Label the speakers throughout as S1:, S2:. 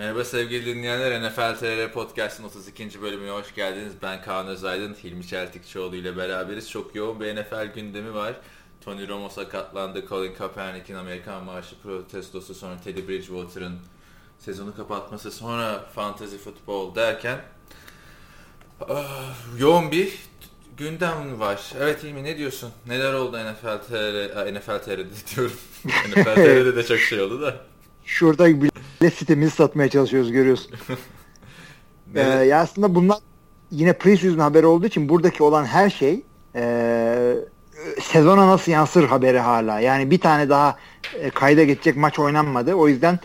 S1: Merhaba sevgili dinleyenler. NFL TR Podcast'ın 32. bölümüne hoş geldiniz. Ben Kaan Özaydın, Hilmi Çeltikçioğlu ile beraberiz. Çok yoğun bir NFL gündemi var. Tony Romo sakatlandı. Colin Kaepernick'in Amerikan marşı protestosu sonra Teddy Bridgewater'ın sezonu kapatması sonra fantasy futbol derken ah, yoğun bir gündem var. Evet İlmi ne diyorsun? Neler oldu NFL TR, NFL TR'de diyorum. NFL TR'de de çok şey oldu da.
S2: Şurada bilet sitemizi satmaya çalışıyoruz görüyorsun. ee, ya aslında bunlar yine preseason haberi olduğu için buradaki olan her şey e, sezona nasıl yansır haberi hala. Yani bir tane daha e, kayda geçecek maç oynanmadı. O yüzden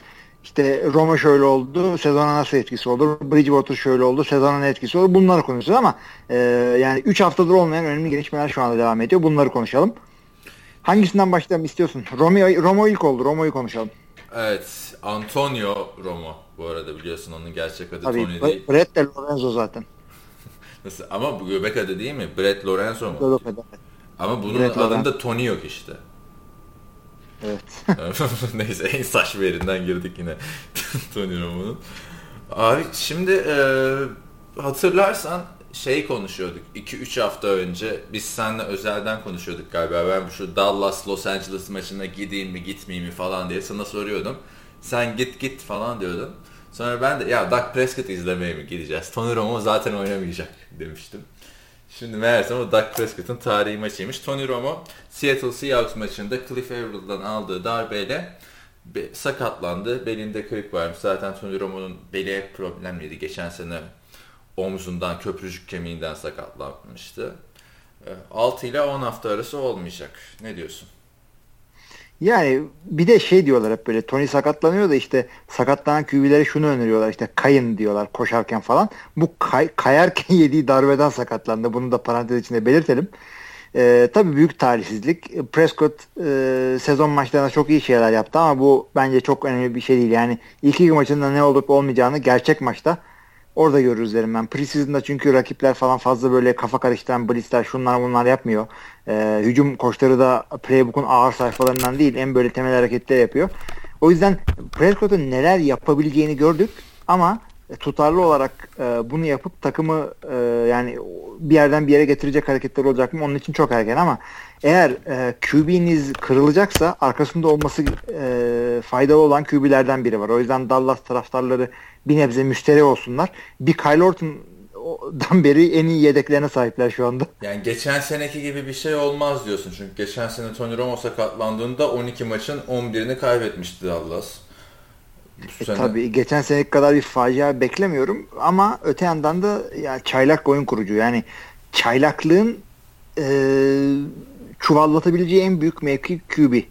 S2: işte Roma şöyle oldu, sezona nasıl etkisi olur? Bridgewater şöyle oldu, sezona ne etkisi olur? Bunları konuşacağız ama e, yani 3 haftadır olmayan önemli gelişmeler şu anda devam ediyor. Bunları konuşalım. Hangisinden başlayalım istiyorsun? Romeo, Romo ilk oldu. Romo'yu konuşalım.
S1: Evet. Antonio Romo bu arada biliyorsun onun gerçek adı
S2: Tabii,
S1: Tony değil.
S2: Brett de Lorenzo zaten.
S1: Nasıl? Ama bu göbek adı değil mi? Brett Lorenzo mu?
S2: Göbek adı.
S1: Ama bunun
S2: Brett
S1: adında
S2: Lorenzo.
S1: Tony yok işte.
S2: Evet.
S1: Neyse en saçma yerinden girdik yine Tony Romo'nun. Abi şimdi e, hatırlarsan şey konuşuyorduk 2-3 hafta önce biz seninle özelden konuşuyorduk galiba ben şu Dallas Los Angeles maçına gideyim mi gitmeyeyim mi falan diye sana soruyordum. Sen git git falan diyordun. Sonra ben de ya Dak Prescott izlemeye mi gideceğiz? Tony Romo zaten oynamayacak demiştim. Şimdi meğersem o Dak Prescott'ın tarihi maçıymış. Tony Romo Seattle Seahawks maçında Cliff Avrill'dan aldığı darbeyle be- sakatlandı. Belinde kırık varmış. Zaten Tony Romo'nun beli hep problemliydi. Geçen sene omzundan, köprücük kemiğinden sakatlanmıştı. 6 ile 10 hafta arası olmayacak. Ne diyorsun?
S2: Yani bir de şey diyorlar hep böyle Tony sakatlanıyor da işte sakatlanan QB'lere şunu öneriyorlar işte kayın diyorlar koşarken falan. Bu kay, kayarken yediği darbeden sakatlandı. Bunu da parantez içinde belirtelim. Ee, tabii büyük talihsizlik. Prescott e, sezon maçlarında çok iyi şeyler yaptı ama bu bence çok önemli bir şey değil. Yani ilk iki maçında ne olup olmayacağını gerçek maçta orada görürüz derim ben. Preseason'da çünkü rakipler falan fazla böyle kafa karıştıran blitzler şunlar bunlar yapmıyor. Ee, hücum koçları da playbook'un ağır sayfalarından değil en böyle temel hareketler yapıyor. O yüzden Prescott'un neler yapabileceğini gördük ama tutarlı olarak e, bunu yapıp takımı e, yani bir yerden bir yere getirecek hareketler olacak mı? Onun için çok erken ama eğer e, QB'niz kırılacaksa arkasında olması e, faydalı olan QB'lerden biri var. O yüzden Dallas taraftarları bir nebze müşteri olsunlar. Bir Kyle Orton'dan beri en iyi yedeklerine sahipler şu anda.
S1: Yani geçen seneki gibi bir şey olmaz diyorsun. Çünkü geçen sene Tony Romo sakatlandığında 12 maçın 11'ini kaybetmişti Dallas. Bu
S2: E,
S1: sene-
S2: tabii geçen seneki kadar bir facia beklemiyorum ama öte yandan da ya çaylak oyun kurucu yani çaylaklığın e, çuvallatabileceği en büyük mevki QB.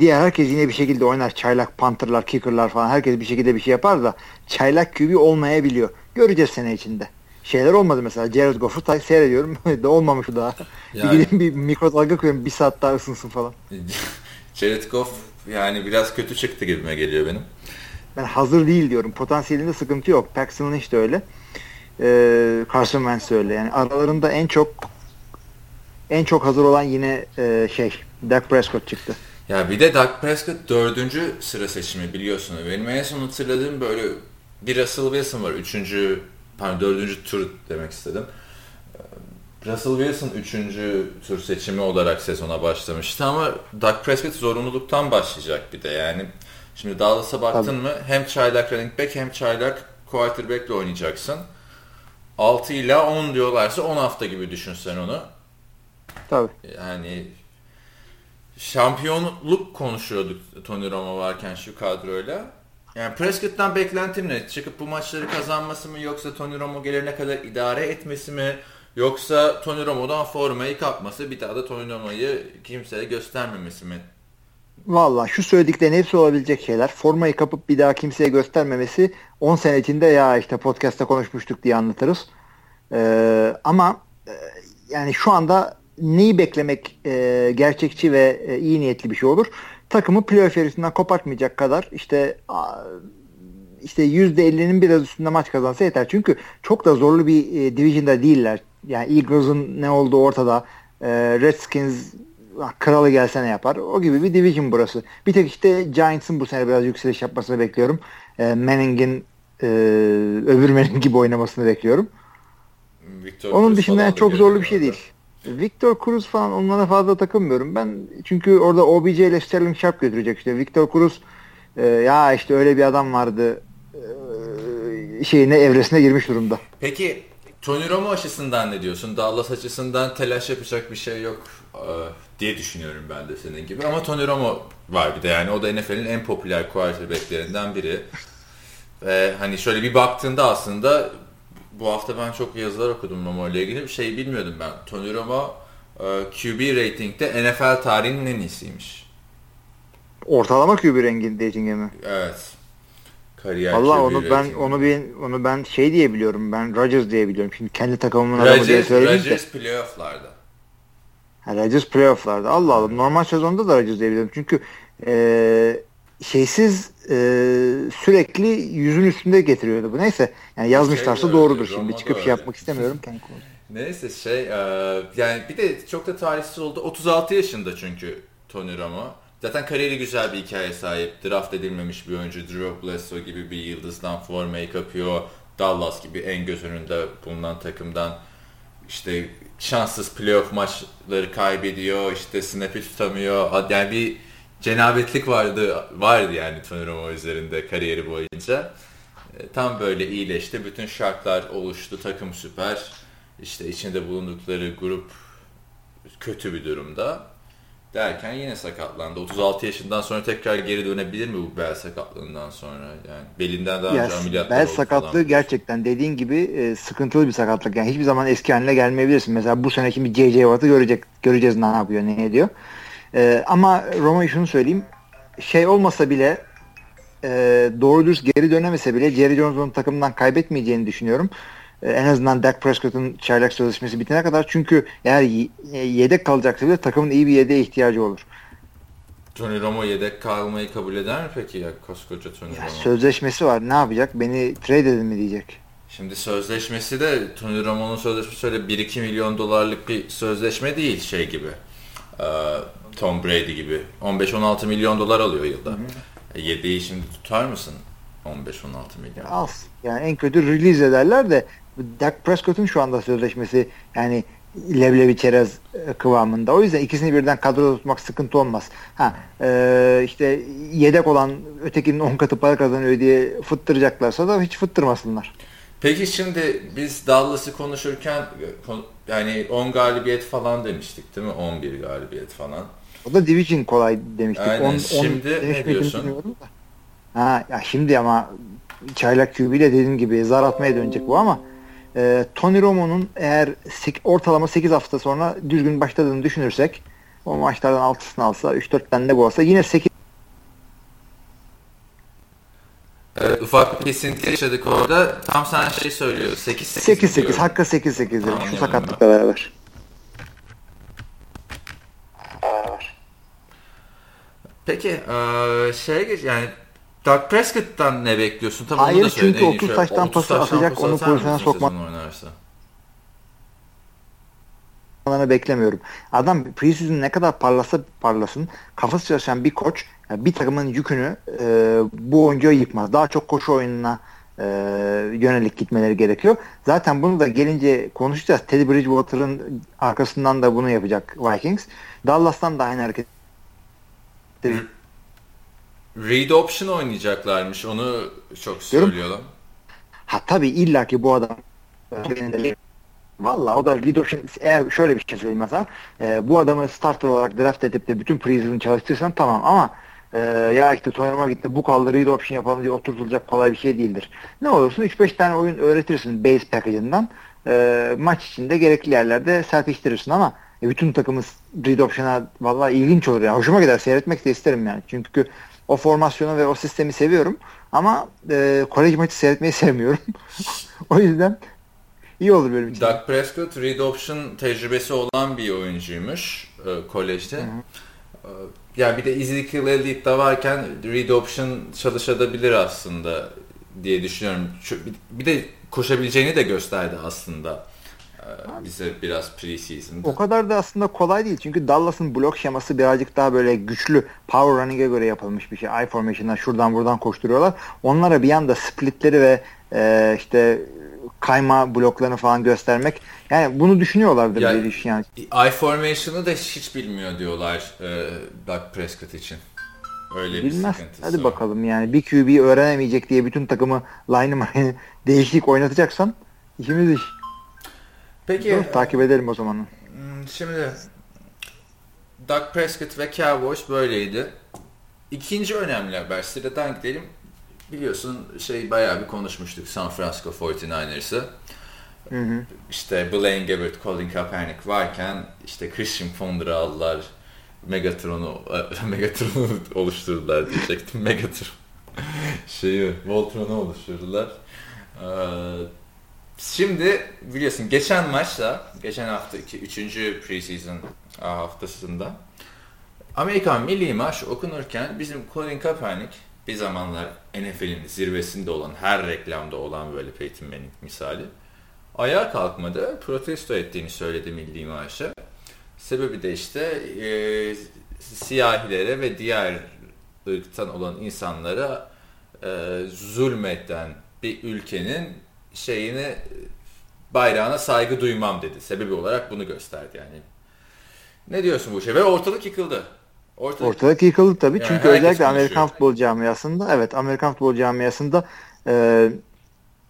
S2: Diğer herkes yine bir şekilde oynar. Çaylak, Panther'lar, Kicker'lar falan herkes bir şekilde bir şey yapar da çaylak QB olmayabiliyor. Göreceğiz sene içinde. Şeyler olmadı mesela. Jared Goff'u seyrediyorum. de olmamış daha.
S1: Yani.
S2: Bir gideyim bir mikrodalga koyayım bir saat daha ısınsın falan.
S1: Jared Goff yani biraz kötü çıktı gibime geliyor benim.
S2: Ben hazır değil diyorum. Potansiyelinde sıkıntı yok. Paxton Lynch de öyle. Ee, Carson Wentz öyle. Yani aralarında en çok en çok hazır olan yine e, şey Dak Prescott çıktı.
S1: Ya bir de Dak Prescott dördüncü sıra seçimi biliyorsun. Benim en son hatırladığım böyle bir Russell Wilson var. Üçüncü, pardon dördüncü tur demek istedim. Ee, Russell Wilson üçüncü tur seçimi olarak sezona başlamıştı ama Dak Prescott zorunluluktan başlayacak bir de yani. Şimdi Dallas'a baktın
S2: Tabii.
S1: mı hem çaylak running back hem çaylak quarterback ile oynayacaksın. 6 ile 10 diyorlarsa 10 hafta gibi düşün sen onu.
S2: Tabii.
S1: Yani şampiyonluk konuşuyorduk Tony Romo varken şu kadroyla. Yani Prescott'tan beklentim ne? Çıkıp bu maçları kazanması mı yoksa Tony Romo gelene kadar idare etmesi mi? Yoksa Tony Romo'dan formayı kapması bir daha da Tony Romo'yu kimseye göstermemesi mi?
S2: Valla şu söylediklerin hepsi olabilecek şeyler. Formayı kapıp bir daha kimseye göstermemesi 10 sene içinde ya işte podcast'ta konuşmuştuk diye anlatırız. Ee, ama e, yani şu anda neyi beklemek e, gerçekçi ve e, iyi niyetli bir şey olur? Takımı playoff yarışından kopartmayacak kadar işte a, işte %50'nin biraz üstünde maç kazansa yeter. Çünkü çok da zorlu bir e, division'da değiller. Yani Eagles'ın ne olduğu ortada. E, Redskins kralı gelsene yapar. O gibi bir division burası. Bir tek işte Giants'ın bu sene biraz yükseliş yapmasını bekliyorum. E, Manning'in e, öbür Manning gibi oynamasını bekliyorum. Victor Onun dışında yani çok zorlu bir şey değil. Victor Cruz falan onlara fazla takılmıyorum. Ben çünkü orada OBJ ile Sterling Sharp götürecek işte. Victor Cruz e, ya işte öyle bir adam vardı e, şeyine evresine girmiş durumda.
S1: Peki Tony Romo açısından ne diyorsun? Dallas açısından telaş yapacak bir şey yok e, diye düşünüyorum ben de senin gibi. Ama Tony Romo var bir de yani o da NFL'in en popüler quarterbacklerinden biri. Ve hani şöyle bir baktığında aslında bu hafta ben çok yazılar okudum Romo ile ilgili. Şey bilmiyordum ben. Tony Romo e, QB ratingde NFL tarihinin en iyisiymiş.
S2: Ortalama QB ratingi mi?
S1: Evet. Kariyer
S2: Valla onu ben onu ben onu ben şey diye biliyorum. Ben Rodgers diye biliyorum. Şimdi kendi takımımın Rodgers, adamı diye söyleyeyim
S1: Rodgers de. playoff'larda.
S2: Ha, Rodgers playoff'larda. Allah Allah. Normal sezonda da Rodgers diye biliyorum. Çünkü e, şeysiz e, sürekli yüzün üstünde getiriyordu bu. Neyse yani yazmışlarsa şey doğrudur öyle, şimdi. Çıkıp şey yapmak istemiyorum.
S1: Neyse şey e, yani bir de çok da talihsiz oldu. 36 yaşında çünkü Tony Romo. Zaten kariyeri güzel bir hikaye sahip. Draft edilmemiş bir oyuncu. Drew Bledsoe gibi bir yıldızdan formayı kapıyor. Dallas gibi en göz önünde bulunan takımdan işte şanssız playoff maçları kaybediyor. İşte snap'i tutamıyor. Yani bir cenabetlik vardı vardı yani Tony Romo üzerinde kariyeri boyunca. E, tam böyle iyileşti. Bütün şartlar oluştu. Takım süper. İşte içinde bulundukları grup kötü bir durumda derken yine sakatlandı. 36 yaşından sonra tekrar geri dönebilir mi bu bel sakatlığından sonra? Yani belinden daha önce ameliyatlar
S2: Bel sakatlığı falan. gerçekten dediğin gibi e, sıkıntılı bir sakatlık. Yani hiçbir zaman eski haline gelmeyebilirsin. Mesela bu seneki bir JJ Watt'ı görecek, göreceğiz ne yapıyor, ne ediyor. E, ama Roma'yı şunu söyleyeyim. Şey olmasa bile e, doğru dürüst geri dönemese bile Jerry Jones'un takımdan kaybetmeyeceğini düşünüyorum. E, en azından Dak Prescott'un çaylak sözleşmesi bitene kadar. Çünkü eğer e, yedek kalacaksa bile takımın iyi bir yedeğe ihtiyacı olur.
S1: Tony Romo yedek kalmayı kabul eder mi peki ya koskoca Tony ya, Romo?
S2: Sözleşmesi var. Ne yapacak? Beni trade edin mi diyecek.
S1: Şimdi sözleşmesi de Tony Romo'nun sözleşmesi öyle 1-2 milyon dolarlık bir sözleşme değil şey gibi. Ee, Tom Brady gibi. 15-16 milyon dolar alıyor yılda. Hı hı. 7'yi e, şimdi tutar mısın? 15-16 milyon.
S2: Az. Yani en kötü release ederler de Dak Prescott'un şu anda sözleşmesi yani leblebi çerez e, kıvamında. O yüzden ikisini birden kadroda tutmak sıkıntı olmaz. Ha e, işte yedek olan ötekinin 10 katı para kazanıyor diye fıttıracaklarsa da hiç fıttırmasınlar.
S1: Peki şimdi biz Dallas'ı konuşurken yani 10 galibiyet falan demiştik değil mi? 11 galibiyet falan.
S2: O da division kolay demiştik.
S1: Aynen. 10, Şimdi 10 ne diyorsun?
S2: Ha, ya şimdi ama çaylak QB ile dediğim gibi zar atmaya dönecek bu ama e, Tony Romo'nun eğer ortalama 8 hafta sonra düzgün başladığını düşünürsek o maçlardan 6'sını alsa 3-4 tane de bu olsa yine 8
S1: Evet, ufak bir kesinti yaşadık orada. Tam sen şey söylüyor. 8-8
S2: 8-8. Hakka 8-8 Şu sakatlıkla beraber.
S1: Peki şey yani Doug Prescott'tan ne bekliyorsun?
S2: Tabii Hayır çünkü 30 taştan pası atacak onu pozisyona sokmak. beklemiyorum. Adam preseason ne kadar parlasa parlasın kafası çalışan bir koç yani bir takımın yükünü e, bu oyuncuya yıkmaz. Daha çok koşu oyununa e, yönelik gitmeleri gerekiyor. Zaten bunu da gelince konuşacağız. Teddy Bridgewater'ın arkasından da bunu yapacak Vikings. Dallas'tan da aynı hareket
S1: Read option oynayacaklarmış. Onu çok söylüyorlar.
S2: Ha tabii illaki bu adam Valla o da option eğer şöyle bir şey söyleyeyim mesela e, bu adamı starter olarak draft edip de bütün preseason çalıştırsan tamam ama e, ya işte Tonyama gitti bu kaldı read option yapalım diye oturtulacak kolay bir şey değildir. Ne olursun 3-5 tane oyun öğretirsin base package'ından e, maç içinde gerekli yerlerde serpiştirirsin ama e, bütün takımız read option'a valla ilginç olur yani. Hoşuma gider seyretmek de isterim yani. Çünkü o formasyonu ve o sistemi seviyorum. Ama e, kolej maçı seyretmeyi sevmiyorum. o yüzden iyi olur benim için.
S1: Doug Prescott read option tecrübesi olan bir oyuncuymuş e, kolejde. Hı hı. E, yani bir de Ezekiel Elliott da varken read option çalışabilir aslında diye düşünüyorum. Bir de koşabileceğini de gösterdi aslında. Ee, bize biraz preseason'da.
S2: O kadar da aslında kolay değil. Çünkü Dallas'ın blok şeması birazcık daha böyle güçlü power running'e göre yapılmış bir şey. I formation'dan şuradan buradan koşturuyorlar. Onlara bir anda splitleri ve e, işte kayma bloklarını falan göstermek. Yani bunu düşünüyorlardır yani, diye düşünüyorum.
S1: I formation'ı da hiç bilmiyor diyorlar e, Doug Prescott için. Öyle Bilmez. bir
S2: Hadi var. bakalım yani bir QB öğrenemeyecek diye bütün takımı line değişik oynatacaksan işimiz iş. Peki. Dur, takip edelim o zaman.
S1: Hmm, şimdi Doug Prescott ve Cowboys böyleydi. İkinci önemli haber sıradan gidelim. Biliyorsun şey bayağı bir konuşmuştuk San Francisco 49ers'ı. Hı hı. İşte Blaine Gabbert, Colin Kaepernick varken işte Christian Ponder'ı aldılar. Megatron'u Megatron'u oluşturdular diyecektim. Megatron. Şeyi Voltron'u oluşturdular. Ee, Şimdi biliyorsun geçen maçta, geçen hafta 3. preseason haftasında Amerikan milli maç okunurken bizim Colin Kaepernick bir zamanlar NFL'in zirvesinde olan, her reklamda olan böyle Peyton Manning misali ayağa kalkmadı, protesto ettiğini söyledi milli maça. Sebebi de işte e, siyahilere ve diğer ırktan olan insanlara e, zulmeden bir ülkenin şeyini bayrağına saygı duymam dedi. Sebebi olarak bunu gösterdi yani. Ne diyorsun bu şey? Ve ortalık yıkıldı.
S2: Ortalık, ortalık yıkıldı tabii. Yani Çünkü özellikle Amerikan futbol camiasında evet Amerikan futbol camiasında e,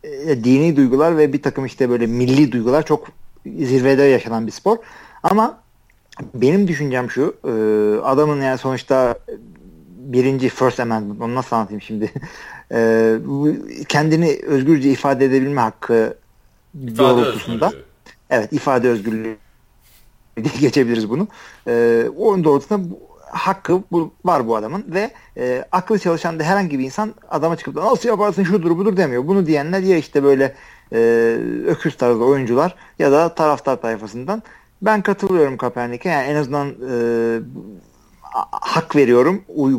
S2: e, dini duygular ve bir takım işte böyle milli duygular çok zirvede yaşanan bir spor. Ama benim düşüncem şu e, adamın yani sonuçta birinci First Amendment onu nasıl anlatayım şimdi e, kendini özgürce ifade edebilme hakkı ifade doğrultusunda özgürlüğü. evet ifade özgürlüğü diye geçebiliriz bunu. E, onun doğrultusunda bu, hakkı bu, var bu adamın ve e, aklı çalışan da herhangi bir insan adama çıkıp nasıl yaparsın şudur budur demiyor. Bunu diyenler ya işte böyle e, öküz tarzı oyuncular ya da taraftar tayfasından. Ben katılıyorum Kaepernick'e. Yani en azından e, hak veriyorum. Uy,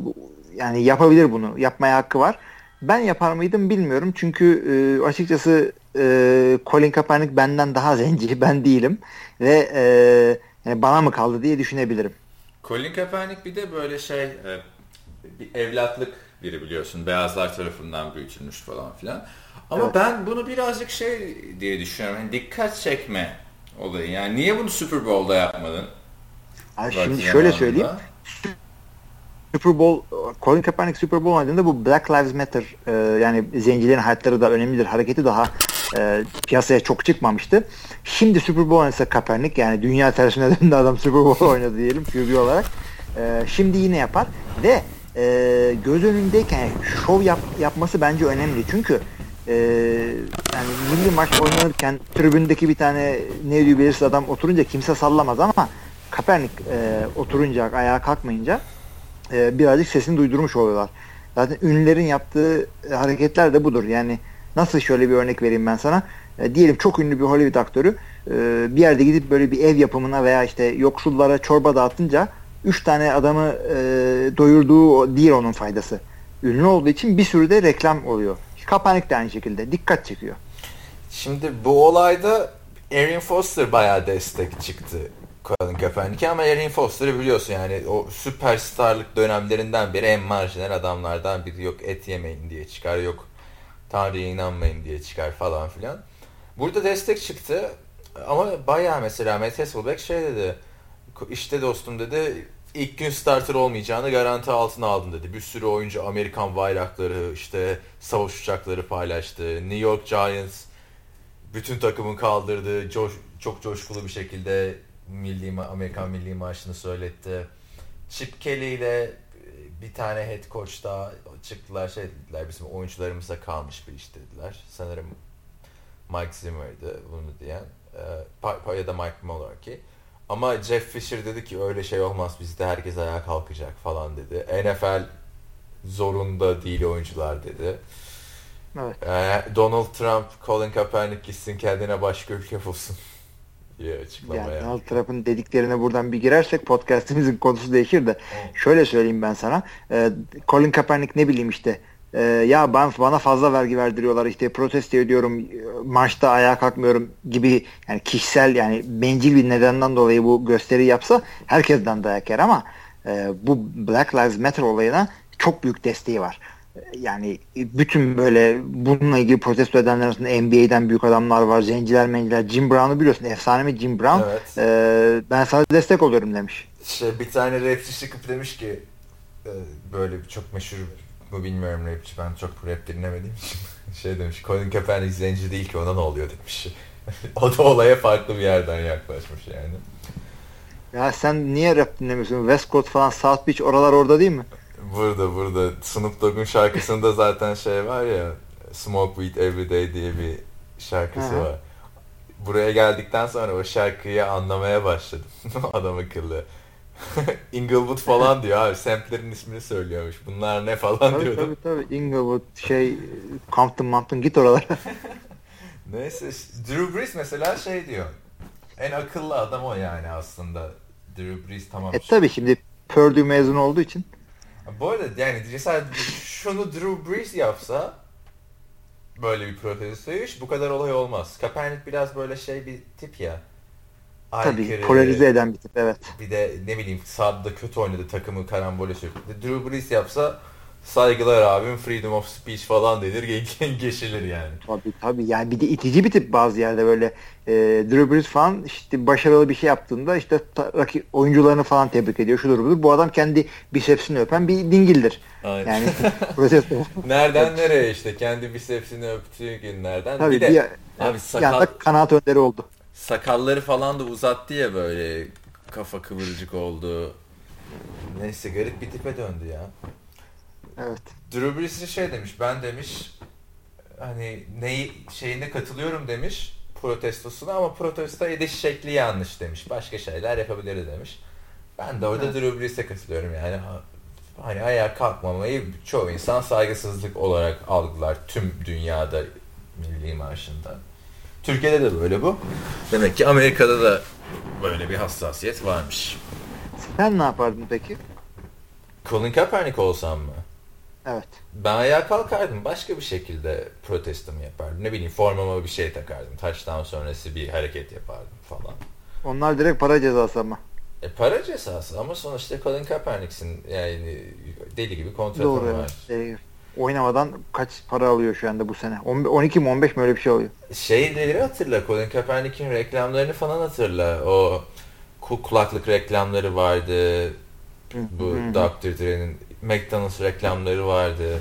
S2: yani yapabilir bunu. Yapmaya hakkı var. Ben yapar mıydım bilmiyorum. Çünkü e, açıkçası e, Colin Kaepernick benden daha zenci. Ben değilim. Ve e, yani bana mı kaldı diye düşünebilirim.
S1: Colin Kaepernick bir de böyle şey e, bir evlatlık biri biliyorsun. Beyazlar tarafından büyütülmüş falan filan. Ama evet. ben bunu birazcık şey diye düşünüyorum. Yani dikkat çekme olayı. Yani niye bunu Super Bowl'da yapmadın?
S2: Abi şimdi şöyle söyleyeyim. Super Bowl, Colin Kaepernick Super Bowl oynadığında bu Black Lives Matter e, yani zencilerin hayatları da önemlidir hareketi daha e, piyasaya çok çıkmamıştı. Şimdi Super Bowl oynasa Kaepernick yani dünya tersine döndü adam Super Bowl oynadı diyelim QB olarak. E, şimdi yine yapar ve e, göz önündeyken yani şov yap, yapması bence önemli. Çünkü e, yani milli maç oynanırken tribündeki bir tane ne diyor belirsiz adam oturunca kimse sallamaz ama Kaepernick e, oturunca ayağa kalkmayınca e, birazcık sesini duydurmuş oluyorlar. Zaten ünlülerin yaptığı hareketler de budur. Yani nasıl şöyle bir örnek vereyim ben sana. E, diyelim çok ünlü bir Hollywood aktörü e, bir yerde gidip böyle bir ev yapımına veya işte yoksullara çorba dağıtınca üç tane adamı e, doyurduğu değil onun faydası. Ünlü olduğu için bir sürü de reklam oluyor. Kapanik de aynı şekilde. Dikkat çekiyor.
S1: Şimdi bu olayda Erin Foster bayağı destek çıktı Colin Kaepernick'e ama Erin Foster'ı biliyorsun yani o süperstarlık dönemlerinden beri en marjinal adamlardan biri yok et yemeyin diye çıkar yok Tanrı'ya inanmayın diye çıkar falan filan. Burada destek çıktı ama bayağı mesela Matt Hasselbeck şey dedi işte dostum dedi ilk gün starter olmayacağını garanti altına aldın dedi. Bir sürü oyuncu Amerikan bayrakları işte savaş uçakları paylaştı. New York Giants bütün takımın kaldırdığı coş, çok coşkulu bir şekilde milli Amerikan milli maaşını söyletti. Chip Kelly ile e, bir tane head coach daha çıktılar şey dediler bizim oyuncularımıza kalmış bir iş dediler. Sanırım Mike Zimmer'dı bunu diyen. E, ya da Mike Mularkey. Ama Jeff Fisher dedi ki öyle şey olmaz bizde herkes ayağa kalkacak falan dedi. NFL zorunda değil oyuncular dedi. Evet. Yani Donald Trump, Colin Kaepernick gitsin kendine başka ülke bulsun diye açıklama yani.
S2: Donald Trump'ın dediklerine buradan bir girersek podcastimizin konusu değişir de şöyle söyleyeyim ben sana. E, Colin Kaepernick ne bileyim işte e, ya ben bana fazla vergi verdiriyorlar işte protesto ediyorum maçta ayağa kalkmıyorum gibi yani kişisel yani bencil bir nedenden dolayı bu gösteri yapsa herkesten dayak yer ama e, bu Black Lives Matter olayına çok büyük desteği var. Yani bütün böyle bununla ilgili protesto edenler arasında NBA'den büyük adamlar var. Zenciler menciler. Jim Brown'u biliyorsun. Efsane mi Jim Brown? Evet. E, ben sana destek oluyorum demiş.
S1: Şey, bir tane rapçi çıkıp demiş ki e, böyle çok meşhur mu bilmiyorum rapçi. Ben çok rap dinlemediğim için. Şey demiş. Colin Kaepernick zenci değil ki ona ne oluyor demiş. o da olaya farklı bir yerden yaklaşmış yani.
S2: Ya sen niye rap dinlemiyorsun? Westcoast falan South Beach oralar orada değil mi?
S1: Burada burada. Snoop Dogg'un şarkısında zaten şey var ya Smoke Weed Every Day diye bir şarkısı var. Buraya geldikten sonra o şarkıyı anlamaya başladım. Adam akıllı. Inglewood falan diyor abi. Semtlerin ismini söylüyormuş. Bunlar ne falan
S2: tabii,
S1: diyordum.
S2: Tabii tabii. Inglewood şey Compton Mountain git oralara.
S1: Neyse. Drew Brees mesela şey diyor. En akıllı adam o yani aslında. Drew Brees tamam.
S2: E tabii şimdi Purdue mezun olduğu için.
S1: Bu arada yani mesela şunu Drew Brees yapsa böyle bir protestoyu bu kadar olay olmaz. Kaepernick biraz böyle şey bir tip ya.
S2: Tabii aykırı, polarize eden bir tip evet.
S1: Bir de ne bileyim sahada kötü oynadı takımı karambole sürükledi. Drew Brees yapsa saygılar abim freedom of speech falan denir geçilir yani.
S2: Tabii tabii yani bir de itici bir tip bazı yerde böyle e, Drew Brees falan işte başarılı bir şey yaptığında işte rakip oyuncularını falan tebrik ediyor şudur budur. Bu adam kendi bisepsini öpen bir dingildir. Aynen. Yani
S1: Nereden nereye işte kendi bisepsini öptüğü günlerden. Tabii, bir de
S2: bir, abi sakal, kanaat önderi oldu.
S1: Sakalları falan da uzattı ya böyle kafa kıvırcık oldu. Neyse garip bir tipe döndü ya.
S2: Evet.
S1: Drew Brees şey demiş. Ben demiş hani neyi şeyine katılıyorum demiş protestosuna ama protesto ediş şekli yanlış demiş. Başka şeyler yapabilir demiş. Ben de orada evet. Drew Brees'e katılıyorum yani. Hani ayağa kalkmamayı çoğu insan saygısızlık olarak algılar tüm dünyada milli marşında. Türkiye'de de böyle bu. Demek ki Amerika'da da böyle bir hassasiyet varmış.
S2: Sen ne yapardın peki?
S1: Colin Kaepernick olsam mı?
S2: Evet.
S1: Ben ayağa kalkardım. Başka bir şekilde protestomu yapardım. Ne bileyim formama bir şey takardım. Touchdown sonrası bir hareket yapardım falan.
S2: Onlar direkt para cezası ama.
S1: E para cezası ama sonuçta Colin Kaepernick'sin yani deli gibi kontratın Doğru, var. Evet.
S2: Oynamadan kaç para alıyor şu anda bu sene? 12 mi 15 mi öyle bir şey oluyor?
S1: Şeyleri hatırla. Colin Kaepernick'in reklamlarını falan hatırla. O kulaklık reklamları vardı. Bu Dr. Dre'nin McDonald's reklamları vardı.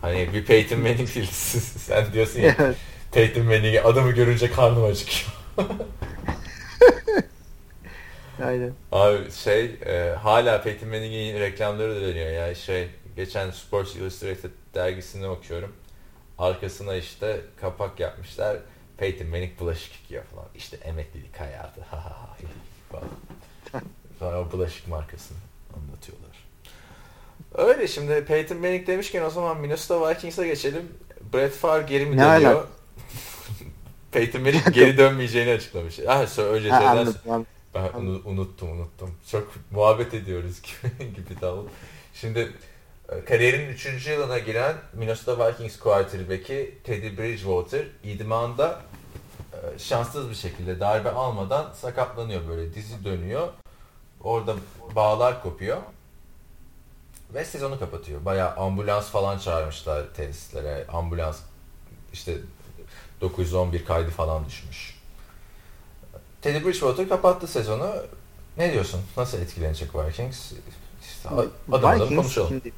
S1: Hani bir Peyton Manning filmsi. Sen diyorsun ya evet. Peyton Manning'i adamı görünce karnım acıkıyor.
S2: Aynen.
S1: Abi şey e, hala Peyton Manning'in reklamları da dönüyor ya şey geçen Sports Illustrated dergisini okuyorum. Arkasına işte kapak yapmışlar. Peyton Manning bulaşık yıkıyor falan. İşte emeklilik hayatı. falan. Sonra o bulaşık markasını. Öyle şimdi Peyton Manning demişken o zaman Minnesota Vikings'e geçelim. Brett Favre geri mi dönüyor? Peyton Manning geri dönmeyeceğini açıklamış. Ha, önce ha, anladım, ben anladım. unuttum unuttum. Çok muhabbet ediyoruz gibi, gibi davul. Şimdi e, kariyerinin 3. yılına giren Minnesota Vikings quarterback'i Teddy Bridgewater idmanda e, şanssız bir şekilde darbe almadan sakatlanıyor böyle dizi dönüyor. Orada bağlar kopuyor. Ve sezonu kapatıyor. Baya ambulans falan çağırmışlar tesislere. Ambulans işte 911 kaydı falan düşmüş. Teddy Bridgewater kapattı sezonu. Ne diyorsun? Nasıl etkilenecek Vikings? İşte adam Vikings, konuşalım. Şimdi,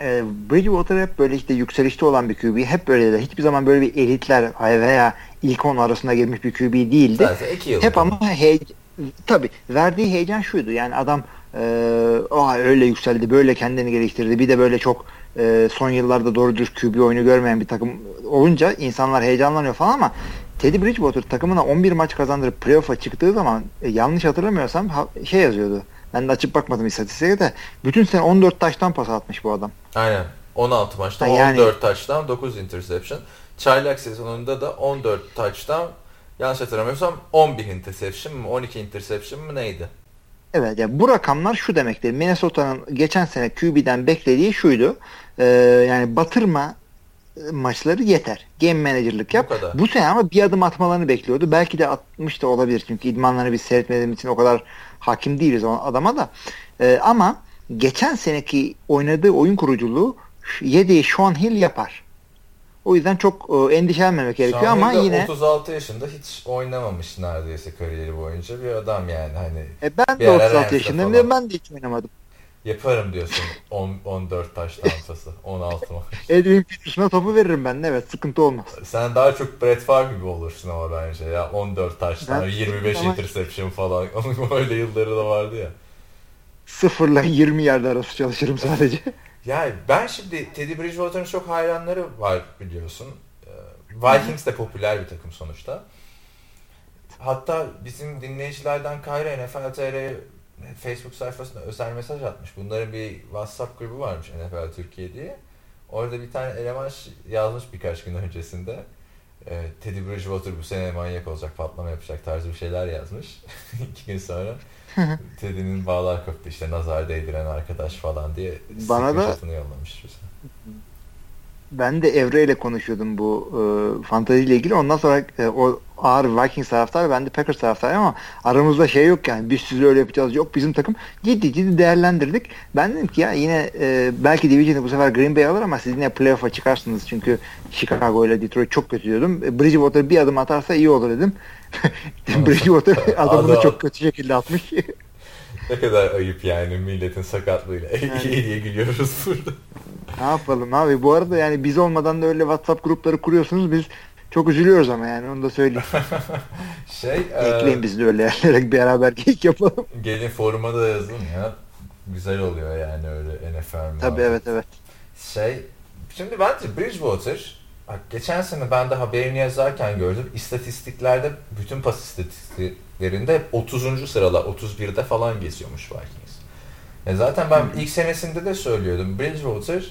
S2: e, Bridgewater hep böyle işte yükselişte olan bir QB. Hep böyle de. Hiçbir zaman böyle bir elitler veya ilk on arasında girmiş bir QB değildi. Hep ama hey, tabii verdiği heyecan şuydu. Yani adam ee, oh, öyle yükseldi, böyle kendini geliştirdi. Bir de böyle çok e, son yıllarda doğru dürüst QB oyunu görmeyen bir takım olunca insanlar heyecanlanıyor falan ama Teddy Bridgewater takımına 11 maç kazandırıp playoff'a çıktığı zaman e, yanlış hatırlamıyorsam ha, şey yazıyordu. Ben de açıp bakmadım istatistiğe de. Bütün sene 14 taştan pas atmış bu adam.
S1: Aynen. 16 maçta ha, yani, 14 taştan 9 interception. Çaylak sezonunda da 14 taştan yanlış hatırlamıyorsam 11 interception mı 12 interception mı neydi?
S2: Evet yani bu rakamlar şu demektir. Minnesota'nın geçen sene QB'den beklediği şuydu. Ee, yani batırma maçları yeter. Game manager'lık yap. Bu, bu sene ama bir adım atmalarını bekliyordu. Belki de atmış da olabilir. Çünkü idmanlarını biz seyretmediğimiz için o kadar hakim değiliz o adama da. Ee, ama geçen seneki oynadığı oyun kuruculuğu yediği Sean Hill yapar. O yüzden çok e, endişelenmemek gerekiyor Sean ama yine
S1: 36 yaşında hiç oynamamış neredeyse kariyeri boyunca bir adam yani hani.
S2: E ben de 36 yaşındayım ve ben de hiç oynamadım.
S1: Yaparım diyorsun 10, 14 taş tampası 16 maç.
S2: Edwin Peterson'a topu veririm ben evet sıkıntı olmaz.
S1: Sen daha çok Brett Favre gibi olursun ama bence ya 14 taştan 25 ama... interception falan öyle yılları da vardı ya.
S2: Sıfırla 20 yerde arası çalışırım sadece.
S1: Yani ben şimdi Teddy Bridgewater'ın çok hayranları var biliyorsun. Ee, Vikings de popüler bir takım sonuçta. Hatta bizim dinleyicilerden Kayra NFL Facebook sayfasında özel mesaj atmış. Bunların bir WhatsApp grubu varmış NFL Türkiye diye. Orada bir tane eleman yazmış birkaç gün öncesinde. E, Teddy Bridgewater bu sene manyak olacak, patlama yapacak tarzı bir şeyler yazmış. İki gün sonra Teddy'nin bağlar koptu işte nazar değdiren arkadaş falan diye
S2: bana da
S1: yollamış bize.
S2: Ben de Evre ile konuşuyordum bu e, fantazi ile ilgili. Ondan sonra e, o ağır Vikings taraftarı ben de Packers taraftarı ama aramızda şey yok yani biz sizi öyle yapacağız yok bizim takım ciddi ciddi değerlendirdik. Ben dedim ki ya yine e, belki Division'ı bu sefer Green Bay alır ama siz yine playoff'a çıkarsınız çünkü Chicago ile Detroit çok kötü diyordum. E, Bridgewater bir adım atarsa iyi olur dedim. Bridgewater adamını Adam. çok kötü şekilde atmış.
S1: ne kadar ayıp yani milletin sakatlığıyla. Yani. İyi diye gülüyoruz burada.
S2: Ne yapalım abi? Bu arada yani biz olmadan da öyle WhatsApp grupları kuruyorsunuz. Biz çok üzülüyoruz ama yani onu da söyleyeyim.
S1: şey,
S2: Ekleyin e, biz de öyle yerlere beraber geyik yapalım.
S1: Gelin foruma da yazın ya. Güzel oluyor yani öyle NFL
S2: Tabii evet evet.
S1: Şey, şimdi bence Bridgewater geçen sene ben de haberini yazarken gördüm. İstatistiklerde bütün pas istatistiklerinde 30. sırala 31'de falan geziyormuş Vikings. E zaten ben ilk senesinde de söylüyordum. Bridgewater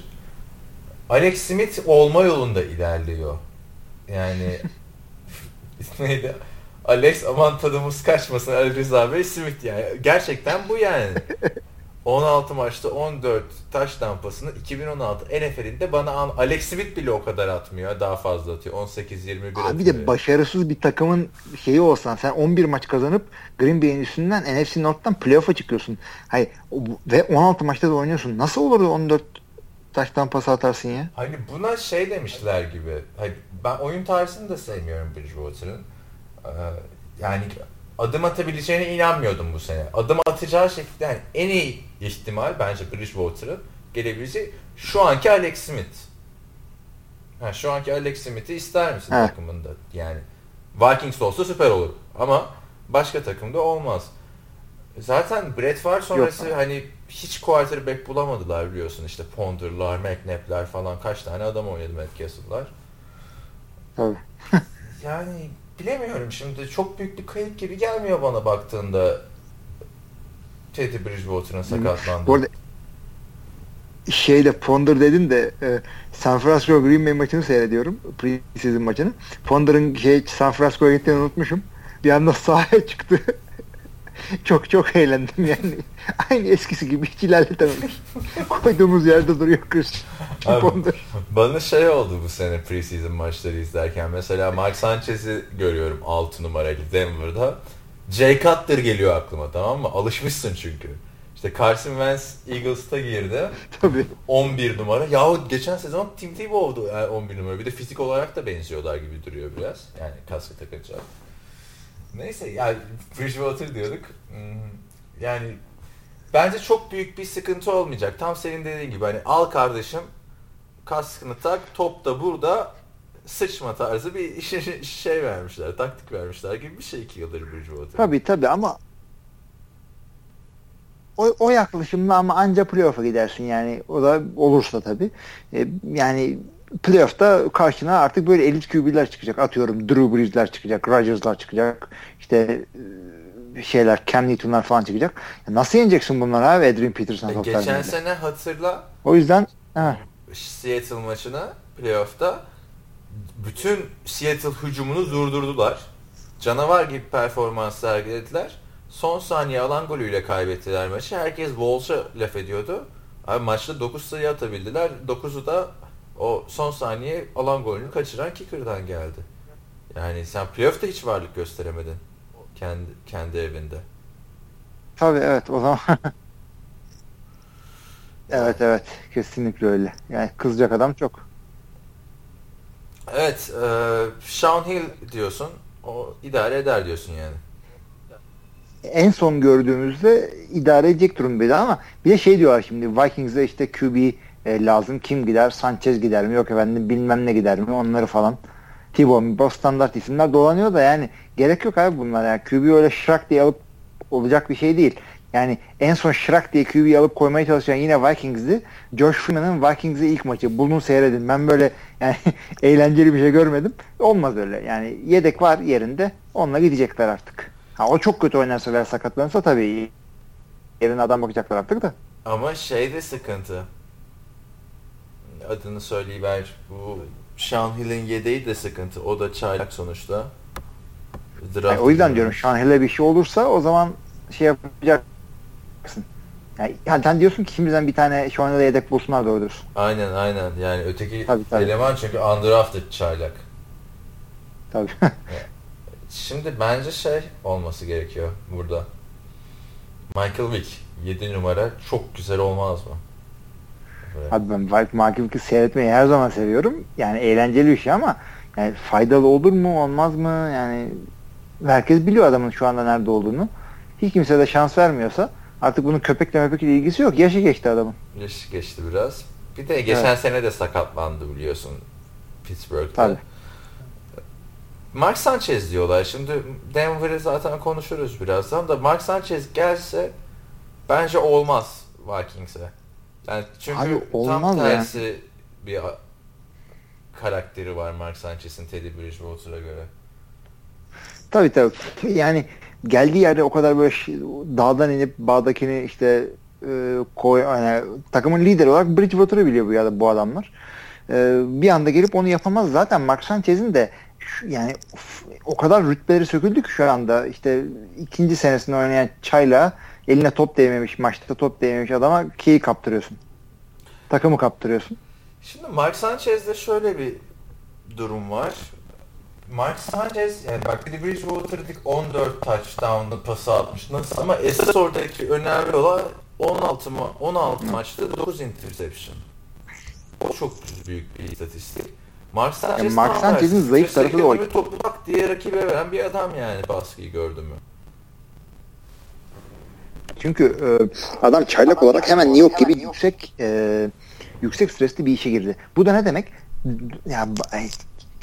S1: Alex Smith olma yolunda ilerliyor. Yani neydi? Alex aman tadımız kaçmasın Ali Rıza Bey Smith yani. Gerçekten bu yani. 16 maçta 14 taş tampasını 2016 NFL'inde bana Alex Smith bile o kadar atmıyor. Daha fazla atıyor. 18-21 atıyor.
S2: Bir de başarısız bir takımın şeyi olsan sen 11 maç kazanıp Green Bay'in üstünden NFC North'tan playoff'a çıkıyorsun. Hayır, ve 16 maçta da oynuyorsun. Nasıl olur da 14 taştan pas atarsın ya?
S1: Hani buna şey demişler gibi. Hani ben oyun tarzını da sevmiyorum Bridgewater'ın. Ee, yani adım atabileceğine inanmıyordum bu sene. Adım atacağı şekilde yani en iyi ihtimal bence Bridgewater'ın gelebileceği şu anki Alex Smith. Ha, şu anki Alex Smith'i ister misin evet. takımında? Yani Vikings olsa süper olur. Ama başka takımda olmaz. Zaten Brett Favre sonrası Yok. hani hiç quarterback bulamadılar biliyorsun. işte Ponder'lar, McNabb'ler falan kaç tane adam oynadı Matt Castle'lar.
S2: Tabii.
S1: yani bilemiyorum şimdi çok büyük bir kayıp gibi gelmiyor bana baktığında Teddy Bridgewater'ın sakatlandığı. Bu arada
S2: şeyle Ponder dedin de e, San Francisco Green Bay maçını seyrediyorum. Preseason maçını. Ponder'ın şey San Francisco'ya gittiğini unutmuşum. Bir anda sahaya çıktı. Çok çok eğlendim yani. Aynı eskisi gibi hiç ilerletemedik. Koyduğumuz yerde duruyor Christian Ponder.
S1: Bana şey oldu bu sene preseason maçları izlerken. Mesela Mike Sanchez'i görüyorum 6 numarayla Denver'da. Jay Cutler geliyor aklıma tamam mı? Alışmışsın çünkü. İşte Carson Wentz Eagles'ta girdi.
S2: Tabii.
S1: 11 numara. Yahu geçen sezon Tim Tebow'du yani 11 numara. Bir de fizik olarak da benziyorlar gibi duruyor biraz. Yani kaskı takınca. Neyse yani Bridgewater diyorduk. Hmm, yani bence çok büyük bir sıkıntı olmayacak. Tam senin dediğin gibi hani al kardeşim kaskını tak top da burada sıçma tarzı bir şey vermişler, taktik vermişler gibi bir şey iki yıldır Bridgewater.
S2: Tabii tabii ama o, o yaklaşımla ama anca playoff'a gidersin yani o da olursa tabii. E, yani playoff'ta karşına artık böyle elit QB'ler çıkacak. Atıyorum Drew Brees'ler çıkacak, Rodgers'lar çıkacak. İşte e, şeyler Cam Newton'lar falan çıkacak. Ya nasıl yeneceksin bunları abi Adrian Peterson
S1: e, Geçen sene hatırla.
S2: O yüzden he.
S1: Seattle maçına playoff'ta bütün Seattle hücumunu durdurdular. Canavar gibi performans sergilediler. Son saniye alan golüyle kaybettiler maçı. Herkes Wolves'a laf ediyordu. Abi maçta 9 sayı atabildiler. 9'u da o son saniye alan golünü kaçıran kicker'dan geldi. Yani sen playoff'ta hiç varlık gösteremedin. Kendi, kendi evinde.
S2: Tabii evet o zaman Evet evet kesinlikle öyle. Yani kızacak adam çok.
S1: Evet, e, Sean Hill diyorsun. O idare eder diyorsun yani.
S2: En son gördüğümüzde idare edecek durumdaydı ama bir de şey diyorlar şimdi Vikings'e işte QB e, lazım. Kim gider? Sanchez gider mi? Yok efendim bilmem ne gider mi? Onları falan. Thibaut, standart isimler dolanıyor da yani gerek yok abi bunlar. Yani QB öyle şrak diye alıp olacak bir şey değil. Yani en son Şirak diye QB'yi alıp koymaya çalışan yine Vikings'di. Josh Freeman'ın Vikings'e ilk maçı. Bulun seyredin. Ben böyle yani eğlenceli bir şey görmedim. Olmaz öyle. Yani yedek var yerinde. Onunla gidecekler artık. Ha, o çok kötü oynarsa veya sakatlanırsa tabii yerine adam bakacaklar artık da.
S1: Ama şey de sıkıntı. Adını söyleyiver. Bu Sean Hill'in yedeği de sıkıntı. O da çaylak sonuçta.
S2: Yani o yüzden diyorum Sean Hill'e bir şey olursa o zaman şey yapacak yani, yani sen diyorsun ki şimdiden bir tane şu anda yedek bulsunlar doğrudur.
S1: Aynen aynen. Yani öteki tabii, tabii. eleman çünkü undrafted çaylak.
S2: Tabii.
S1: Şimdi bence şey olması gerekiyor burada. Michael Vick 7 numara çok güzel olmaz mı?
S2: Böyle. Abi ben Michael Vick'i seyretmeyi her zaman seviyorum. Yani eğlenceli bir şey ama yani faydalı olur mu olmaz mı? Yani herkes biliyor adamın şu anda nerede olduğunu. Hiç kimse de şans vermiyorsa Artık bunun köpekle möpekle ilgisi yok. Yaşı geçti adamın.
S1: Yaşı geçti biraz. Bir de geçen evet. sene de sakatlandı biliyorsun Pittsburgh'da.
S2: Tabii.
S1: Mark Sanchez diyorlar. Şimdi Denver'ı zaten konuşuruz birazdan da Mark Sanchez gelse bence olmaz Vikings'e. Yani çünkü Abi, olmaz tam tersi yani. bir karakteri var Mark Sanchez'in Teddy Bridgewater'a göre.
S2: Tabii tabii. Yani geldiği yerde o kadar böyle dağdan inip bağdakini işte e, koy yani takımın lideri olarak Bridgewater'ı biliyor bu ya bu adamlar. E, bir anda gelip onu yapamaz. Zaten Mark Sanchez'in de şu, yani o kadar rütbeleri söküldü ki şu anda işte ikinci senesinde oynayan Çayla eline top değmemiş, maçta top değmemiş adama keyi kaptırıyorsun. Takımı kaptırıyorsun.
S1: Şimdi Mark Sanchez'de şöyle bir durum var. Mark Sanchez yani bak Teddy Bridgewater 14 touchdown'lı pası atmış. Nasıl ama esas oradaki önemli olan 16 ma 16 maçta 9 interception. O çok büyük bir istatistik. Mark Sanchez yani
S2: Mark Sanchez'in zayıf tarafı da o.
S1: Topu bak diye rakibe veren bir adam yani baskıyı gördün mü?
S2: Çünkü e, adam çaylak olarak hemen New York gibi yüksek e, yüksek stresli bir işe girdi. Bu da ne demek? Ya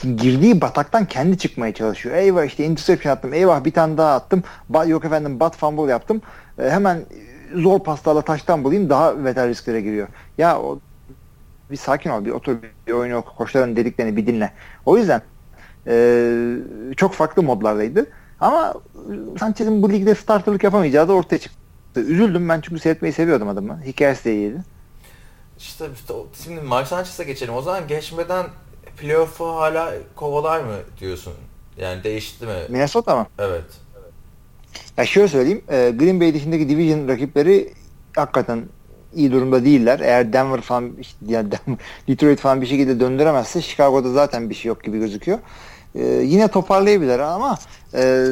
S2: girdiği bataktan kendi çıkmaya çalışıyor. Eyvah işte interception attım. Eyvah bir tane daha attım. Ba yok efendim bat fumble yaptım. E, hemen zor paslarla taştan bulayım daha beter risklere giriyor. Ya o bir sakin ol. Bir otur bir oyun oku. Koçların dediklerini bir dinle. O yüzden e, çok farklı modlardaydı. Ama Sanchez'in bu ligde starterlık yapamayacağı da ortaya çıktı. Üzüldüm ben çünkü seyretmeyi seviyordum adamı. Hikayesi de iyiydi.
S1: İşte, işte şimdi Mark Sanchez'e geçelim. O zaman geçmeden playoff'u hala kovalar mı diyorsun? Yani değişti mi?
S2: Minnesota mı?
S1: Evet.
S2: Ya şöyle söyleyeyim. E, Green Bay dışındaki division rakipleri hakikaten iyi durumda değiller. Eğer Denver falan yani Detroit falan bir şekilde döndüremezse Chicago'da zaten bir şey yok gibi gözüküyor. Ee, yine toparlayabilir ama e,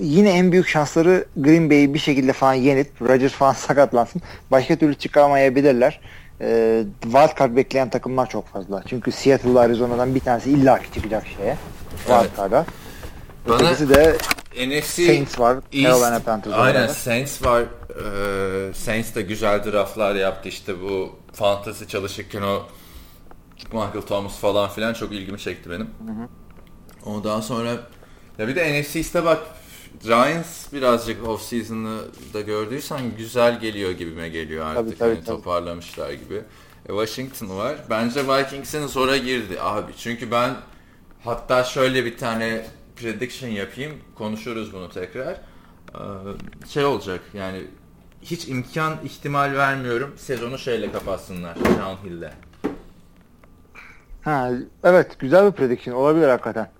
S2: yine en büyük şansları Green Bay'i bir şekilde falan yenip Rodgers falan sakatlansın. Başka türlü çıkamayabilirler e, wildcard bekleyen takımlar çok fazla. Çünkü Seattle Arizona'dan bir tanesi illa ki çıkacak şeye. Wildcard'a. Evet. Ötekisi de NFC Saints var. East, Carolina Panthers
S1: Aynen beraber. Saints var. Ee, Saints de güzel draftlar yaptı işte bu fantasy çalışırken o Michael Thomas falan filan çok ilgimi çekti benim. Hı hı. Ondan sonra ya bir de NFC East'e bak Giants birazcık off season'ı da gördüysen güzel geliyor gibime geliyor artık. Tabii, tabii, hani tabii. toparlamışlar gibi. E, Washington var. Bence Vikings'in zora girdi abi. Çünkü ben hatta şöyle bir tane prediction yapayım. Konuşuruz bunu tekrar. Ee, şey olacak yani hiç imkan ihtimal vermiyorum. Sezonu şeyle kapatsınlar. Sean Hill'le.
S2: Ha, evet güzel bir prediction olabilir hakikaten.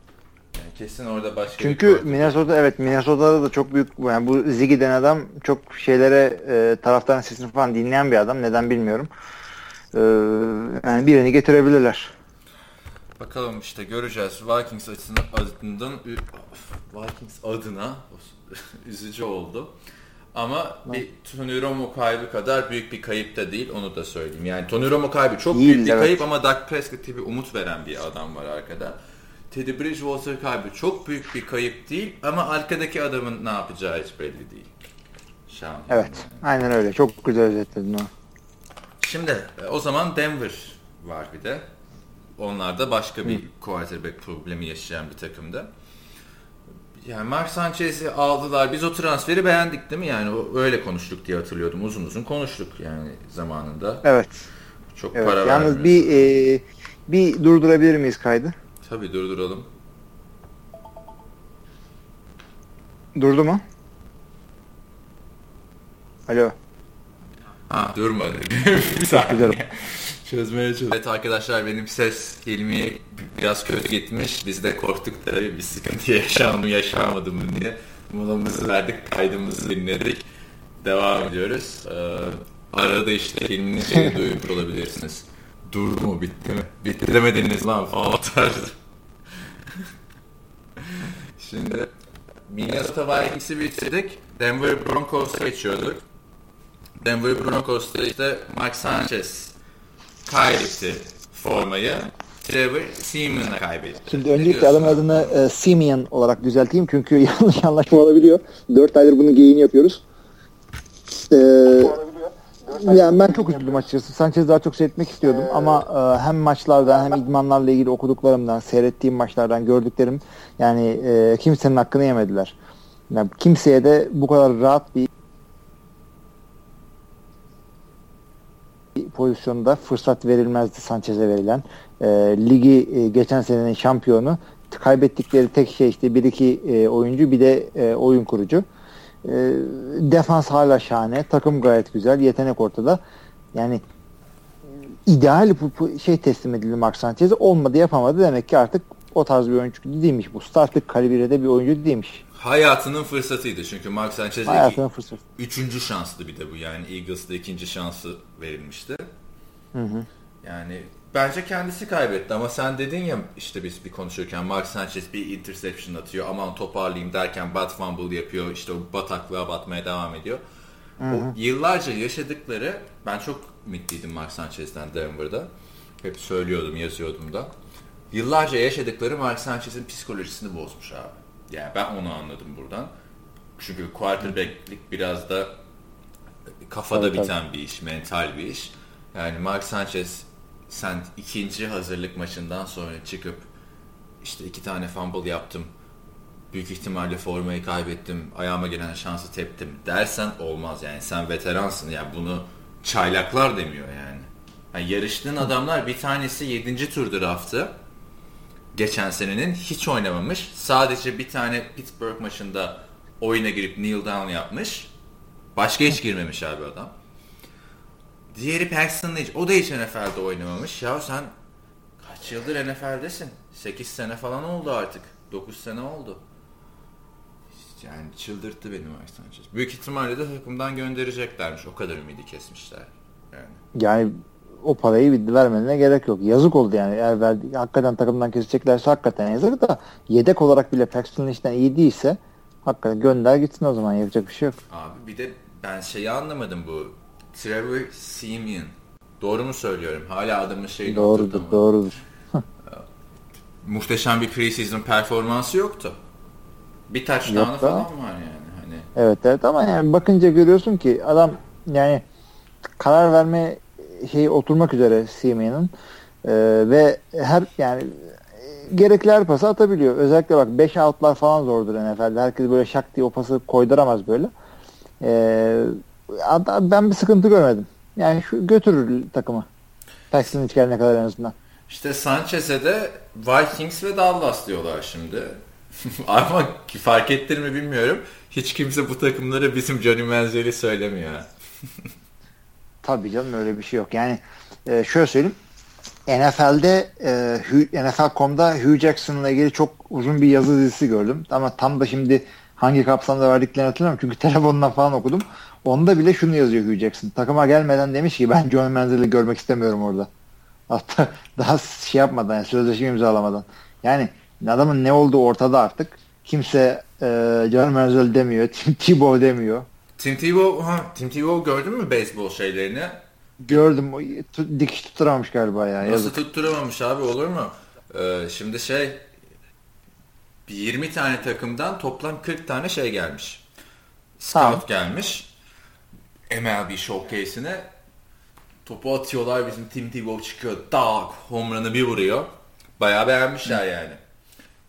S1: Kesin orada başka
S2: Çünkü Minnesota evet Minnesota'da da çok büyük yani bu Ziggy denen adam çok şeylere e, taraftarın sesini falan dinleyen bir adam. Neden bilmiyorum. E, yani birini getirebilirler.
S1: Bakalım işte göreceğiz. Vikings adından Vikings adına üzücü oldu. Ama bir Tony Romo kaybı kadar büyük bir kayıp da değil onu da söyleyeyim. Yani Tony Romo kaybı çok değil, büyük bir evet. kayıp ama Dak Prescott gibi umut veren bir adam var arkada. Teddy Bridgewater kaybı çok büyük bir kayıp değil ama arkadaki adamın ne yapacağı hiç belli değil.
S2: Şahane. Evet aynen öyle çok güzel özetledin o.
S1: Şimdi e, o zaman Denver var bir de. Onlar da başka bir Hı. quarterback problemi yaşayan bir takımda. Yani Mark Sanchez'i aldılar. Biz o transferi beğendik değil mi? Yani öyle konuştuk diye hatırlıyordum. Uzun uzun konuştuk yani zamanında.
S2: Evet.
S1: Çok
S2: evet.
S1: para
S2: Yalnız bir e, bir durdurabilir miyiz kaydı?
S1: Tabii durduralım.
S2: Durdu mu? Alo.
S1: Ha durmadı. bir saniye. Çözmeye çalışıyorum. Evet arkadaşlar benim ses kelime biraz kötü gitmiş. Biz de korktuk tabii bir sıkıntı yaşandı mı yaşamadı mı diye. Molamızı verdik, kaydımızı dinledik. Devam ediyoruz. Ee, arada işte filmin şeyini duymuş olabilirsiniz. Durdu mu bitti mi? Bitti demediniz lan falan tarzı. Şimdi Minnesota Vikings'i bitirdik. Denver Broncos'a geçiyorduk. Denver Broncos'ta işte Mike Sanchez kaybetti formayı. Trevor Simeon'a kaybetti.
S2: Şimdi öncelikle adam adını e, Simeon olarak düzelteyim çünkü yanlış anlaşma olabiliyor. 4 aydır bunu geyini yapıyoruz. Ee, yani ben çok üzüldüm açıkçası. Sanchez daha çok seyretmek istiyordum ama e, hem maçlardan hem idmanlarla ilgili okuduklarımdan, seyrettiğim maçlardan gördüklerim yani e, kimsenin hakkını yemediler. Yani kimseye de bu kadar rahat bir pozisyonda fırsat verilmezdi Sanchez'e verilen. E, ligi e, geçen senenin şampiyonu. Kaybettikleri tek şey işte bir iki e, oyuncu bir de e, oyun kurucu. E, defans hala şahane. Takım gayet güzel. Yetenek ortada. Yani ideal bu, şey teslim edildi Mark Sanchez'e olmadı yapamadı. Demek ki artık o tarz bir oyuncu değilmiş. Bu startlık kalibrede bir oyuncu değilmiş.
S1: Hayatının fırsatıydı çünkü Mark Sanchez'e
S2: Hayatının fırsatı.
S1: üçüncü şanslı bir de bu yani Eagles'da ikinci şansı verilmişti.
S2: Hı hı.
S1: Yani bence kendisi kaybetti ama sen dedin ya işte biz bir konuşurken Mark Sanchez bir interception atıyor aman toparlayayım derken bat fumble yapıyor işte o bataklığa batmaya devam ediyor. Hı hı. O yıllarca yaşadıkları ben çok ümitliydim Mark Sanchez'den Denver'da. Hep söylüyordum yazıyordum da. Yıllarca yaşadıkları Mark Sanchez'in psikolojisini bozmuş abi. Yani ben onu anladım buradan. Çünkü quarterback'lik biraz da kafada evet, biten tabii. bir iş, mental bir iş. Yani Mark Sanchez sen ikinci hazırlık maçından sonra çıkıp işte iki tane fumble yaptım. Büyük ihtimalle formayı kaybettim. Ayağıma gelen şansı teptim dersen olmaz yani. Sen veteransın yani bunu çaylaklar demiyor yani. yani yarıştığın adamlar bir tanesi 7. tur draftı geçen senenin hiç oynamamış. Sadece bir tane Pittsburgh maçında oyuna girip kneel down yapmış. Başka hiç girmemiş abi adam. Diğeri Paxton'la hiç, o da hiç NFL'de oynamamış. Ya sen kaç yıldır NFL'desin? 8 sene falan oldu artık. 9 sene oldu. Yani çıldırttı beni Mike Sanchez. Büyük ihtimalle de takımdan göndereceklermiş. O kadar ümidi kesmişler. Yani.
S2: Yani o parayı vermelerine gerek yok. Yazık oldu yani. Eğer verdi, hakikaten takımdan keseceklerse hakikaten yazık da yedek olarak bile Paxton'ın işten iyi değilse hakikaten gönder gitsin o zaman yapacak bir şey yok.
S1: Abi bir de ben şeyi anlamadım bu Trevor Simeon. Doğru mu söylüyorum? Hala adamın şeyini
S2: Doğrudur, doğrudur.
S1: Muhteşem bir preseason performansı yoktu. Bir touchdown'ı falan var yani. Hani...
S2: Evet evet ama yani bakınca görüyorsun ki adam yani karar verme şey oturmak üzere Simeon'ın e, ve her yani gerekli her pası atabiliyor. Özellikle bak 5 outlar falan zordur NFL'de. Herkes böyle şak diye o pası koyduramaz böyle. E, ben bir sıkıntı görmedim. Yani şu götürür takımı. Texan hiç gelene kadar en azından.
S1: İşte Sanchez'e de Vikings ve Dallas diyorlar şimdi. Ama fark ettir mi bilmiyorum. Hiç kimse bu takımları bizim Johnny Manziel'i söylemiyor.
S2: Tabii canım öyle bir şey yok. Yani e, şöyle söyleyeyim. NFL'de e, NFL.com'da Hugh Jackson'la ilgili çok uzun bir yazı dizisi gördüm. Ama tam da şimdi hangi kapsamda verdiklerini hatırlamıyorum. Çünkü telefondan falan okudum. Onda bile şunu yazıyor Hugh Jackson. Takıma gelmeden demiş ki ben John Manziel'i görmek istemiyorum orada. Hatta daha şey yapmadan yani sözleşme imzalamadan. Yani adamın ne olduğu ortada artık. Kimse e, John Manziel demiyor. Tim Tebow demiyor.
S1: Tim Tebow, ha, Tim Tebow gördün mü beyzbol şeylerini?
S2: Gördüm. Dikiş tutturamamış galiba ya.
S1: Nasıl
S2: Yazık.
S1: tutturamamış abi olur mu? Ee, şimdi şey 20 tane takımdan toplam 40 tane şey gelmiş. Scout
S2: Tamam.
S1: gelmiş. MLB Showcase'ine topu atıyorlar bizim Tim Tebow çıkıyor. Dağ home run'ı bir vuruyor. Bayağı beğenmişler yani.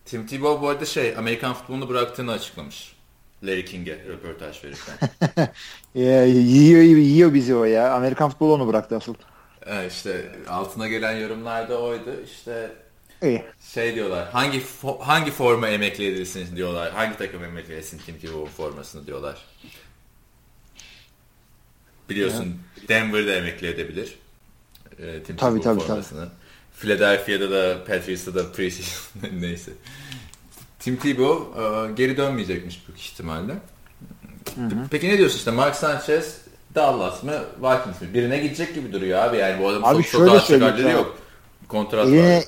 S1: Tim Tebow bu arada şey Amerikan futbolunu bıraktığını açıklamış. Larry King'e röportaj verirken.
S2: Yiyor, yiyor bizi o ya. Amerikan futbolu onu bıraktı asıl.
S1: Ee, işte altına gelen yorumlarda oydu. İşte
S2: İyi.
S1: Şey diyorlar. Hangi fo- hangi forma emekli edilsin diyorlar. Hangi takım emekli etsin Tim Tebow formasını diyorlar. Biliyorsun Denver'da emekli edebilir. E, Tim
S2: Tabii, tabii,
S1: formasını. Philadelphia'da da Patriots'ta da preseason neyse. Tim Tebow e, geri dönmeyecekmiş büyük ihtimalle. Peki ne diyorsun işte Mark Sanchez Dallas mı Vikings mi? Birine gidecek gibi duruyor abi yani bu adam
S2: Abi
S1: çok,
S2: şöyle
S1: çok daha çıkarları yok. Kontrat
S2: Eline
S1: var.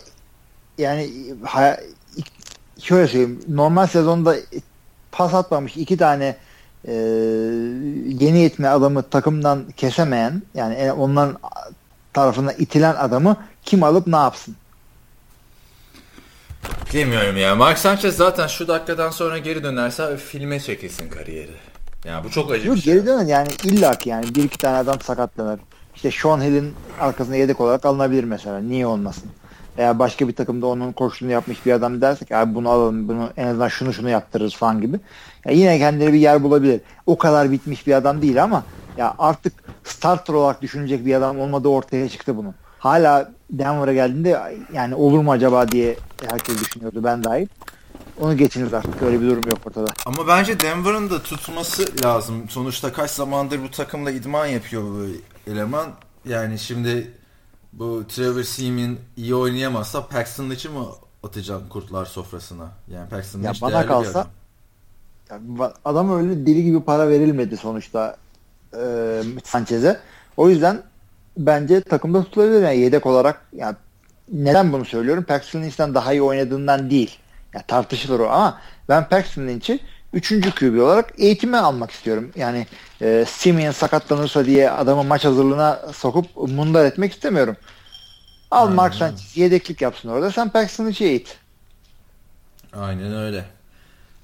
S2: Yani ha, şöyle söyleyeyim. Normal sezonda pas atmamış iki tane e, yeni yetme adamı takımdan kesemeyen yani en- onların tarafından itilen adamı kim alıp ne yapsın?
S1: Bilmiyorum ya. Mark Sanchez zaten şu dakikadan sonra geri dönerse filme çekilsin kariyeri. Yani bu çok acı
S2: Yok
S1: bir şey.
S2: geri dönün yani illa ki yani bir iki tane adam sakatlanır. İşte Sean Hill'in arkasına yedek olarak alınabilir mesela. Niye olmasın? Veya başka bir takımda onun koşulunu yapmış bir adam dersek abi bunu alalım bunu en azından şunu şunu yaptırırız falan gibi. Ya yine kendine bir yer bulabilir. O kadar bitmiş bir adam değil ama ya artık starter olarak düşünecek bir adam olmadığı ortaya çıktı bunun. Hala Denver'a geldiğinde yani olur mu acaba diye herkes düşünüyordu ben dahil. Onu geçiniz artık. Öyle bir durum yok ortada.
S1: Ama bence Denver'ın da tutması lazım. Sonuçta kaç zamandır bu takımla idman yapıyor bu eleman. Yani şimdi bu Trevor Seaman iyi oynayamazsa Paxton için mi atacaksın kurtlar sofrasına? Yani Paxton
S2: Ya
S1: hiç
S2: bana kalsa- ba- adam öyle deli gibi para verilmedi sonuçta e, Sanchez'e. O yüzden bence takımda tutulabilir yani yedek olarak. Yani neden bunu söylüyorum? Paxton Lynch'ten daha iyi oynadığından değil. Yani tartışılır o ama ben Paxton Lynch'i 3. QB olarak eğitime almak istiyorum. Yani e, Simeon sakatlanırsa diye adamı maç hazırlığına sokup mundar etmek istemiyorum. Al Mark Sanchez yedeklik yapsın orada. Sen Paxton Lynch'i eğit.
S1: Aynen öyle.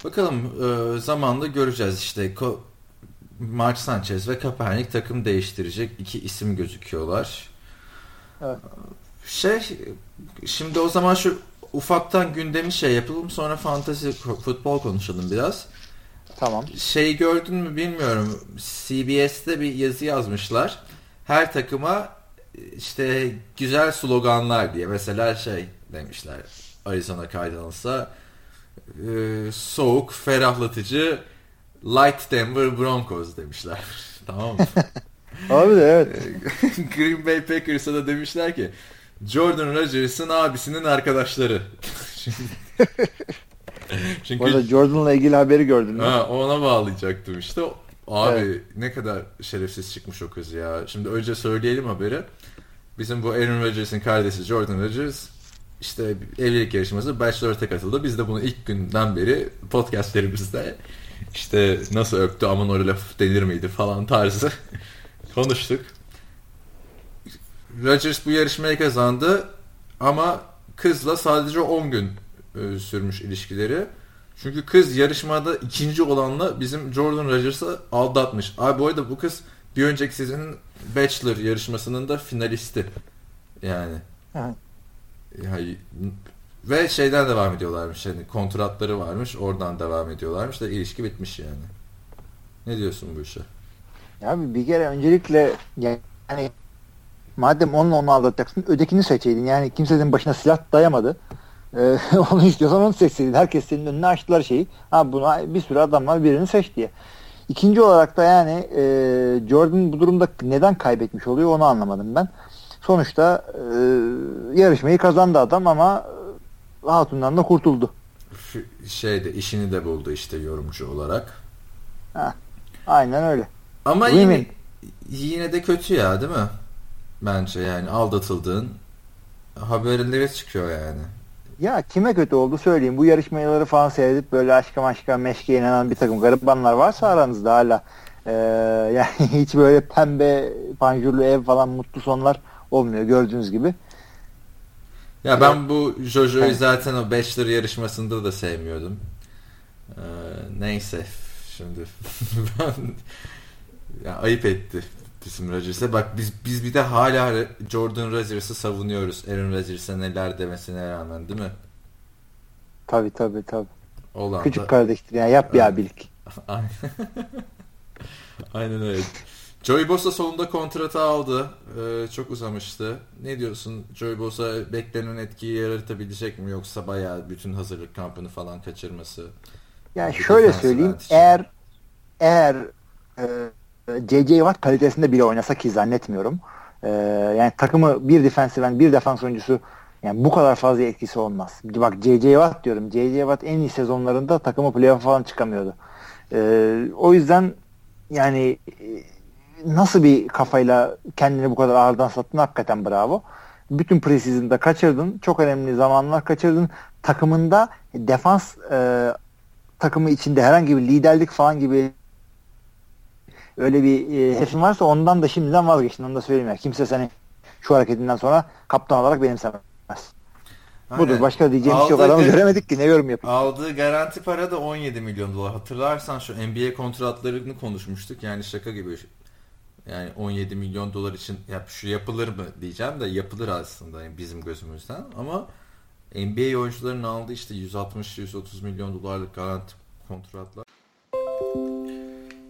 S1: Bakalım e, zamanla göreceğiz işte. Ko- Mark Sanchez ve Kaepernick takım değiştirecek iki isim gözüküyorlar.
S2: Evet.
S1: Şey şimdi o zaman şu ufaktan gündemi şey yapalım sonra fantasy ko- futbol konuşalım biraz.
S2: Tamam.
S1: Şey gördün mü bilmiyorum. CBS'te bir yazı yazmışlar. Her takıma işte güzel sloganlar diye. Mesela şey demişler. Arizona Cardinals'a e, soğuk, ferahlatıcı Light Denver Broncos demişler. tamam mı?
S2: Abi de evet.
S1: Green Bay Packers'a da demişler ki Jordan Rodgers'ın abisinin arkadaşları. Çünkü
S2: Bu arada Jordan'la ilgili haberi gördün mü?
S1: Ha, ona bağlayacaktım işte. Abi
S2: Evet.
S1: ne kadar şerefsiz çıkmış o kız ya. Şimdi önce söyleyelim haberi. Bizim bu Aaron Rodgers'ın kardeşi Jordan Rodgers işte evlilik yarışması Bachelor'ta katıldı. Biz de bunu ilk günden beri podcastlerimizde işte nasıl öptü aman öyle laf denir miydi falan tarzı konuştuk. Rodgers bu yarışmayı kazandı ama kızla sadece 10 gün e, sürmüş ilişkileri. Çünkü kız yarışmada ikinci olanla bizim Jordan Rodgers'ı aldatmış. Abi bu arada bu kız bir önceki sezonun Bachelor yarışmasının da finalisti. Yani.
S2: Evet.
S1: Yani ve şeyden devam ediyorlarmış. Yani kontratları varmış. Oradan devam ediyorlarmış da ilişki bitmiş yani. Ne diyorsun bu işe?
S2: Ya bir kere öncelikle yani madem onunla onu aldatacaksın ötekini seçeydin. Yani kimse senin başına silah dayamadı. Ee, onu istiyorsan onu seçseydin. Herkes senin önüne açtılar şeyi. Ha buna bir sürü adam var birini seç diye. İkinci olarak da yani e, Jordan bu durumda neden kaybetmiş oluyor onu anlamadım ben. sonuçta e, yarışmayı kazandı adam ama Hatun'dan da kurtuldu.
S1: Şeyde işini de buldu işte yorumcu olarak.
S2: Ha, aynen öyle.
S1: Ama yine, yine de kötü ya değil mi? Bence yani aldatıldığın haberleri çıkıyor yani.
S2: Ya kime kötü oldu söyleyeyim. Bu yarışmaları falan seyredip böyle aşka maşka meşke inanan bir takım garibanlar varsa aranızda hala. Ee, yani hiç böyle pembe panjurlu ev falan mutlu sonlar olmuyor gördüğünüz gibi.
S1: Ya ben bu Jojo'yu zaten o Bachelor yarışmasında da sevmiyordum. Ee, neyse şimdi ben ya ayıp etti bizim Rodgers'e. Bak biz biz bir de hala Jordan Rodgers'ı savunuyoruz. Aaron Rodgers'a neler demesine rağmen değil mi?
S2: Tabi tabi tabi.
S1: Olan
S2: Küçük da... kardeştir yani yap bir abilik.
S1: Aynen öyle. Joey Bosa sonunda kontratı aldı. Ee, çok uzamıştı. Ne diyorsun? Joey Bosa beklenen etkiyi yaratabilecek mi yoksa bayağı bütün hazırlık kampını falan kaçırması?
S2: Yani şöyle söyleyeyim. Eğer eğer e, J.J. Watt kalitesinde bile oynasa ki zannetmiyorum. E, yani takımı bir defensiven bir defans oyuncusu yani bu kadar fazla etkisi olmaz. Bak J.J. Watt diyorum. J.J. Watt en iyi sezonlarında takımı playoff falan çıkamıyordu. E, o yüzden yani nasıl bir kafayla kendini bu kadar ağırdan sattın hakikaten bravo. Bütün preseason'da kaçırdın. Çok önemli zamanlar kaçırdın. Takımında defans e, takımı içinde herhangi bir liderlik falan gibi öyle bir e, hedefin varsa ondan da şimdiden vazgeçin. Onu da söyleyeyim. Yani. Kimse seni şu hareketinden sonra kaptan olarak benimsemez. Aynen. Budur. Başka diyeceğim bir şey yok. Adamı göremedik ki. Ne yorum yapayım?
S1: Aldığı garanti para da 17 milyon dolar. Hatırlarsan şu NBA kontratlarını konuşmuştuk. Yani şaka gibi. Yani 17 milyon dolar için ya şu yapılır mı diyeceğim de yapılır aslında yani bizim gözümüzden. Ama NBA oyuncularının aldığı işte 160-130 milyon dolarlık garanti kontratlar.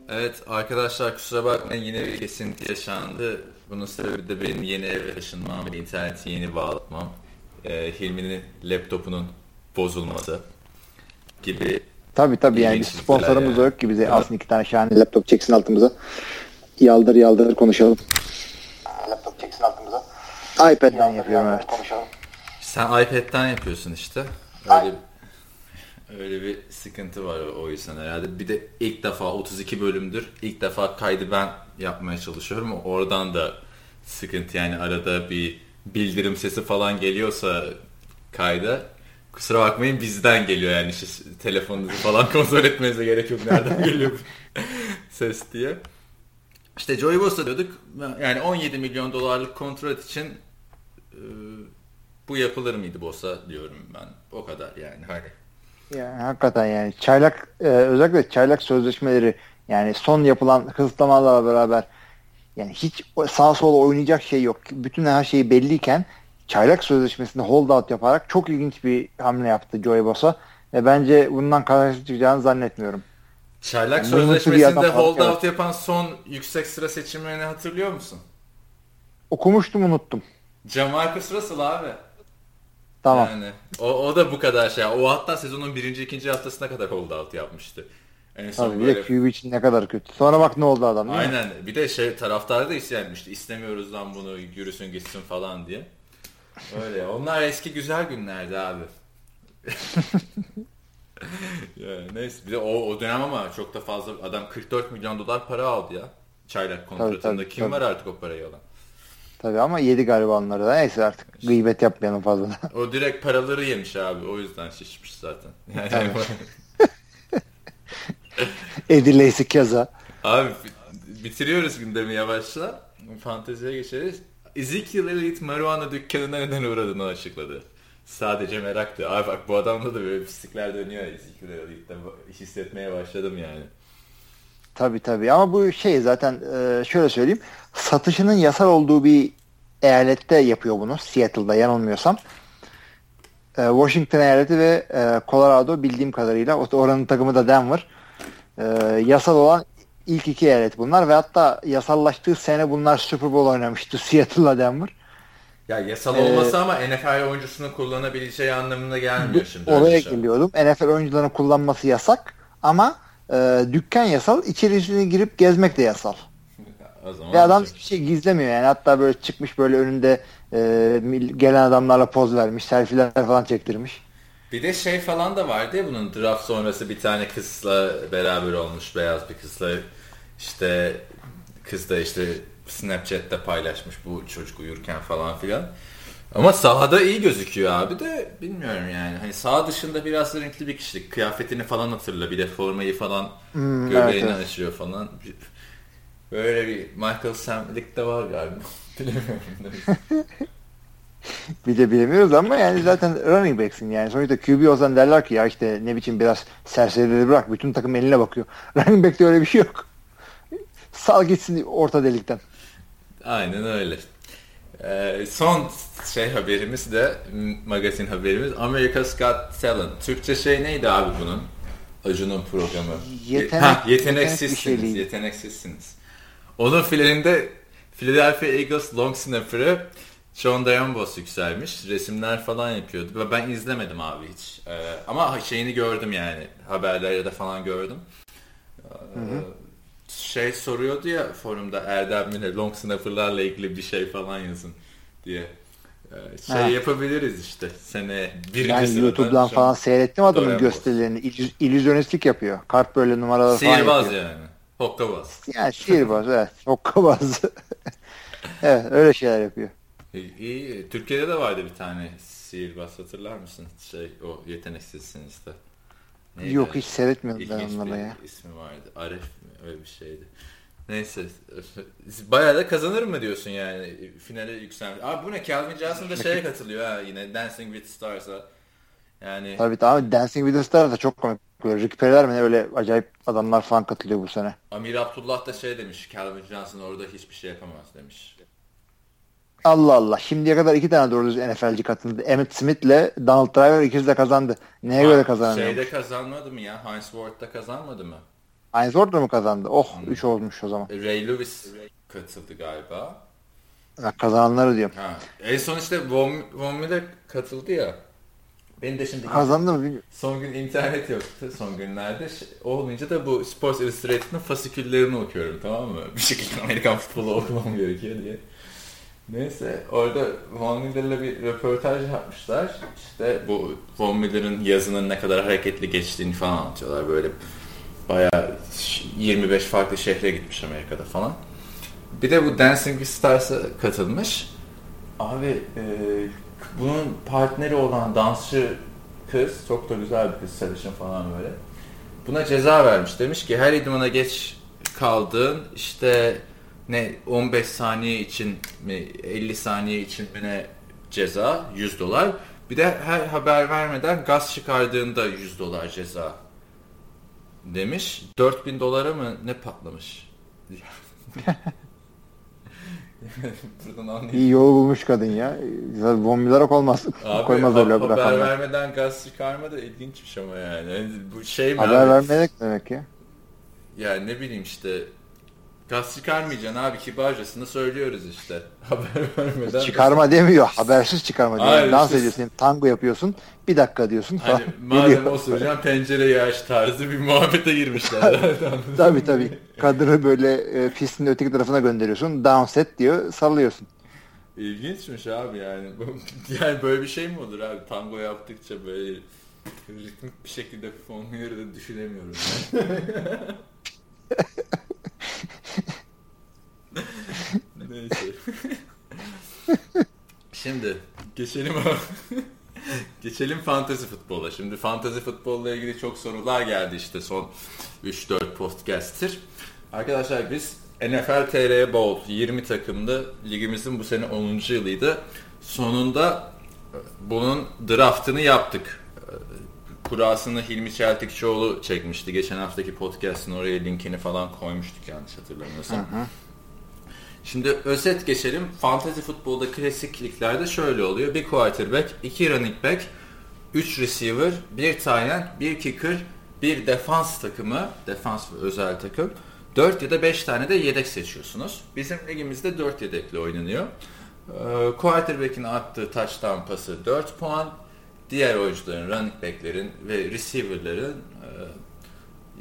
S1: Evet arkadaşlar kusura bakmayın yine bir kesinti yaşandı. Bunun sebebi de benim yeni eve taşınmam ve interneti yeni bağlatmam. Ee, Hilmi'nin laptopunun bozulması gibi.
S2: Tabi tabi yani bir sponsorumuz yani. yok ki bize evet. alsın iki tane şahane laptop çeksin altımıza. Yaldır yaldır konuşalım. Laptop çeksin altımıza. iPad'den yapıyorum evet. Konuşalım.
S1: Sen iPad'den yapıyorsun işte. Öyle Öyle bir sıkıntı var o yüzden herhalde. Bir de ilk defa 32 bölümdür. İlk defa kaydı ben yapmaya çalışıyorum. Oradan da sıkıntı yani arada bir bildirim sesi falan geliyorsa kayda kusura bakmayın bizden geliyor yani işte telefonunuzu falan kontrol etmenize gerek yok nereden geliyor ses diye. İşte Joey Bosa diyorduk yani 17 milyon dolarlık kontrat için e, bu yapılır mıydı Bosa diyorum ben o kadar yani hani
S2: yani hakikaten yani çaylak e, özellikle çaylak sözleşmeleri yani son yapılan kısıtlamalarla beraber yani hiç sağ sola oynayacak şey yok. Bütün her şeyi belliyken çaylak sözleşmesinde holdout yaparak çok ilginç bir hamle yaptı Joey Bosa ve bence bundan karşı çıkacağını zannetmiyorum.
S1: Çaylak yani sözleşmesinde holdout yapan son yüksek sıra seçimlerini hatırlıyor musun?
S2: Okumuştum unuttum.
S1: Jamarcus Russell abi.
S2: Tamam.
S1: Yani o, o da bu kadar şey. O hatta sezonun birinci, ikinci haftasına kadar holdout yapmıştı.
S2: En son Tabii böyle... bir de QB için ne kadar kötü. Sonra bak ne oldu adam
S1: Aynen.
S2: Mi?
S1: Bir de şey taraftarı da isyanmıştı. İstemiyoruz lan bunu yürüsün gitsin falan diye. Öyle. Onlar eski güzel günlerdi abi. ya, neyse. Bir de o, o dönem ama çok da fazla adam 44 milyon dolar para aldı ya. Çaylak kontratında. Tabii, tabii, Kim tabii. var artık o parayı alan?
S2: Tabii ama yedi galiba onları da. Neyse artık gıybet yapmayalım fazla.
S1: o direkt paraları yemiş abi. O yüzden şişmiş zaten. Yani.
S2: Eddie keza.
S1: Abi bitiriyoruz gündemi yavaşla. Fanteziye geçeriz. Ezekiel Elliott marihuana dükkanına neden uğradığını açıkladı. Sadece meraktı. Abi bak bu adamda da böyle pislikler dönüyor Ezekiel Elliott'ta. Hissetmeye başladım yani.
S2: Tabi tabi ama bu şey zaten e, şöyle söyleyeyim satışının yasal olduğu bir eyalette yapıyor bunu Seattle'da yanılmıyorsam. E, Washington eyaleti ve e, Colorado bildiğim kadarıyla oranın takımı da Denver. Yasal olan ilk iki eyalet bunlar ve hatta yasallaştığı sene bunlar Super Bowl oynamıştı Seattle'la Denver.
S1: Ya yasal olmasa ee, ama NFL oyuncusunun kullanabileceği anlamına gelmiyor şimdi.
S2: Oraya geliyordum. NFL oyuncularının kullanması yasak ama e, dükkan yasal, içerisine girip gezmek de yasal. Ve adam hiçbir şey gizlemiyor yani. Hatta böyle çıkmış böyle önünde e, gelen adamlarla poz vermiş. Selfie'ler falan çektirmiş.
S1: Bir de şey falan da vardı ya bunun draft sonrası bir tane kızla beraber olmuş beyaz bir kızla işte kız da işte Snapchat'te paylaşmış bu çocuk uyurken falan filan. Ama sahada iyi gözüküyor abi de bilmiyorum yani. Hani sağ dışında biraz renkli bir kişilik. Kıyafetini falan hatırla. Bir de formayı falan
S2: Hmm,
S1: göbeğini
S2: evet,
S1: açıyor falan. Böyle bir Michael Sam'lik de var galiba. Bilemiyorum.
S2: Bir de bilemiyoruz ama yani zaten running back'sin yani. Sonuçta QB olsan derler ki ya işte ne biçim biraz serserileri bırak. Bütün takım eline bakıyor. Running back'te öyle bir şey yok. Sal gitsin orta delikten.
S1: Aynen öyle. Ee, son şey haberimiz de magazin haberimiz America's Got Talent. Türkçe şey neydi abi bunun? Acun'un programı.
S2: Yetenek-
S1: ha,
S2: yetenek
S1: yeteneksizsiniz.
S2: şeyliydi.
S1: yeteneksizsiniz. Onun finalinde Philadelphia Eagles long snapper'ı John Diambos yükselmiş. Resimler falan yapıyordu. Ve ben izlemedim abi hiç. Ee, ama şeyini gördüm yani. Haberlerde falan gördüm. Ee, şey soruyordu ya forumda Erdem Mine long snapper'larla ilgili bir şey falan yazın diye. Ee, şey
S2: Ha.
S1: yapabiliriz işte. Sene birinci
S2: Ben YouTube'dan falan seyrettim adamın
S1: Diambos.
S2: gösterilerini. İllüz- İllüzyonistlik yapıyor. Kart böyle numaralar falan
S1: Sihirbaz yani. Hokkabaz.
S2: Yani sihirbaz evet. Hokkabaz. evet öyle şeyler yapıyor.
S1: İyi, iyi. Türkiye'de de vardı bir tane sihirbaz hatırlar mısın? Şey o yeteneksizsiniz de. Neydi?
S2: Yok hiç seyretmiyorum ben
S1: İlginç
S2: onları
S1: bir
S2: ya.
S1: ismi vardı. Aref mi? Öyle bir şeydi. Neyse. Bayağı da kazanır mı diyorsun yani finale yükselmiş. Abi bu ne? Calvin Johnson da şeye katılıyor ha yine Dancing with Stars'a. Yani
S2: Tabii tamam Dancing with the Stars da çok komik. Böyle Rick Perry'ler mi ne öyle acayip adamlar falan katılıyor bu sene.
S1: Amir Abdullah da şey demiş. Calvin Johnson orada hiçbir şey yapamaz demiş.
S2: Allah Allah. Şimdiye kadar iki tane doğru düz NFL'ci katıldı. Emmitt Smith ile Donald Driver ikisi de kazandı. Neye göre kazanıyor?
S1: Şeyde kazanmadı mı ya? Heinz Ward'da kazanmadı mı?
S2: Heinz Ward da mı kazandı? Oh
S1: Hmm.
S2: 3 olmuş o zaman.
S1: Ray Lewis katıldı galiba.
S2: Ha, Kazananları diyorum.
S1: Ha. En son işte Von, Von Miller katıldı ya. Benim de şimdi
S2: Kazandı mı bilmiyorum.
S1: son gün internet yoktu son günlerde. Olmayınca da bu Sports Illustrated'ın fasiküllerini okuyorum tamam mı? Bir şekilde Amerikan futbolu okumam gerekiyor diye. Neyse orada Von Miller'la bir röportaj yapmışlar. İşte bu Von Miller'ın yazının ne kadar hareketli geçtiğini falan anlatıyorlar. Böyle bayağı 25 farklı şehre gitmiş Amerika'da falan. Bir de bu Dancing with Stars'a katılmış. Abi e, bunun partneri olan dansçı kız, çok da güzel bir kız, sarışın falan böyle. Buna ceza vermiş. Demiş ki her idmana geç kaldığın işte ne 15 saniye için mi 50 saniye için mi ne ceza 100 dolar. Bir de her haber vermeden gaz çıkardığında 100 dolar ceza demiş. 4000 dolara mı ne patlamış? Buradan anlayayım.
S2: İyi yol bulmuş kadın ya. Miller olmaz.
S1: Abi
S2: Koymaz öyle
S1: haber
S2: rakamlar.
S1: vermeden gaz çıkarma da ilginçmiş ama yani. Yani Bu şey mi
S2: Haber
S1: abi?
S2: vermemek demek ya.
S1: Yani ne bileyim işte gaz çıkarmayacaksın abi kibarcasını söylüyoruz işte. Haber vermeden.
S2: Çıkarma demiyor. Habersiz çıkarma diyor.
S1: Hayır,
S2: Dans
S1: işte-
S2: ediyorsun, tango yapıyorsun. Bir dakika diyorsun.
S1: Hani madem
S2: Geliyor.
S1: osuracağım pencereyi aç tarzı bir muhabbete girmişler.
S2: Tabii tabii. Kadını böyle e, pistin öteki tarafına gönderiyorsun. Down set diyor. Sallıyorsun.
S1: İlginçmiş abi yani. Yani böyle bir şey mi olur abi? Tango yaptıkça böyle ritmik bir şekilde fonları da düşünemiyorum. Neyse. Şimdi geçelim geçelim fantezi futbola. Şimdi fantezi futbolla ilgili çok sorular geldi işte son 3-4 podcast'tir. Arkadaşlar biz NFL TR Bowl 20 takımlı ligimizin bu sene 10. yılıydı. Sonunda bunun draftını yaptık. Kurasını Hilmi Çeltikçioğlu çekmişti. Geçen haftaki podcast'ın oraya linkini falan koymuştuk yanlış hatırlamıyorsam. Şimdi özet geçelim. Fantasy futbolda klasik liglerde şöyle oluyor. Bir quarterback, iki running back, 3 receiver, bir tight end, bir kicker, bir defans takımı, defans ve özel takım. 4 ya da 5 tane de yedek seçiyorsunuz. Bizim ligimizde 4 yedekle oynanıyor. Ee, quarterback'in attığı touchdown pası 4 puan. Diğer oyuncuların, running back'lerin ve receiver'ların e,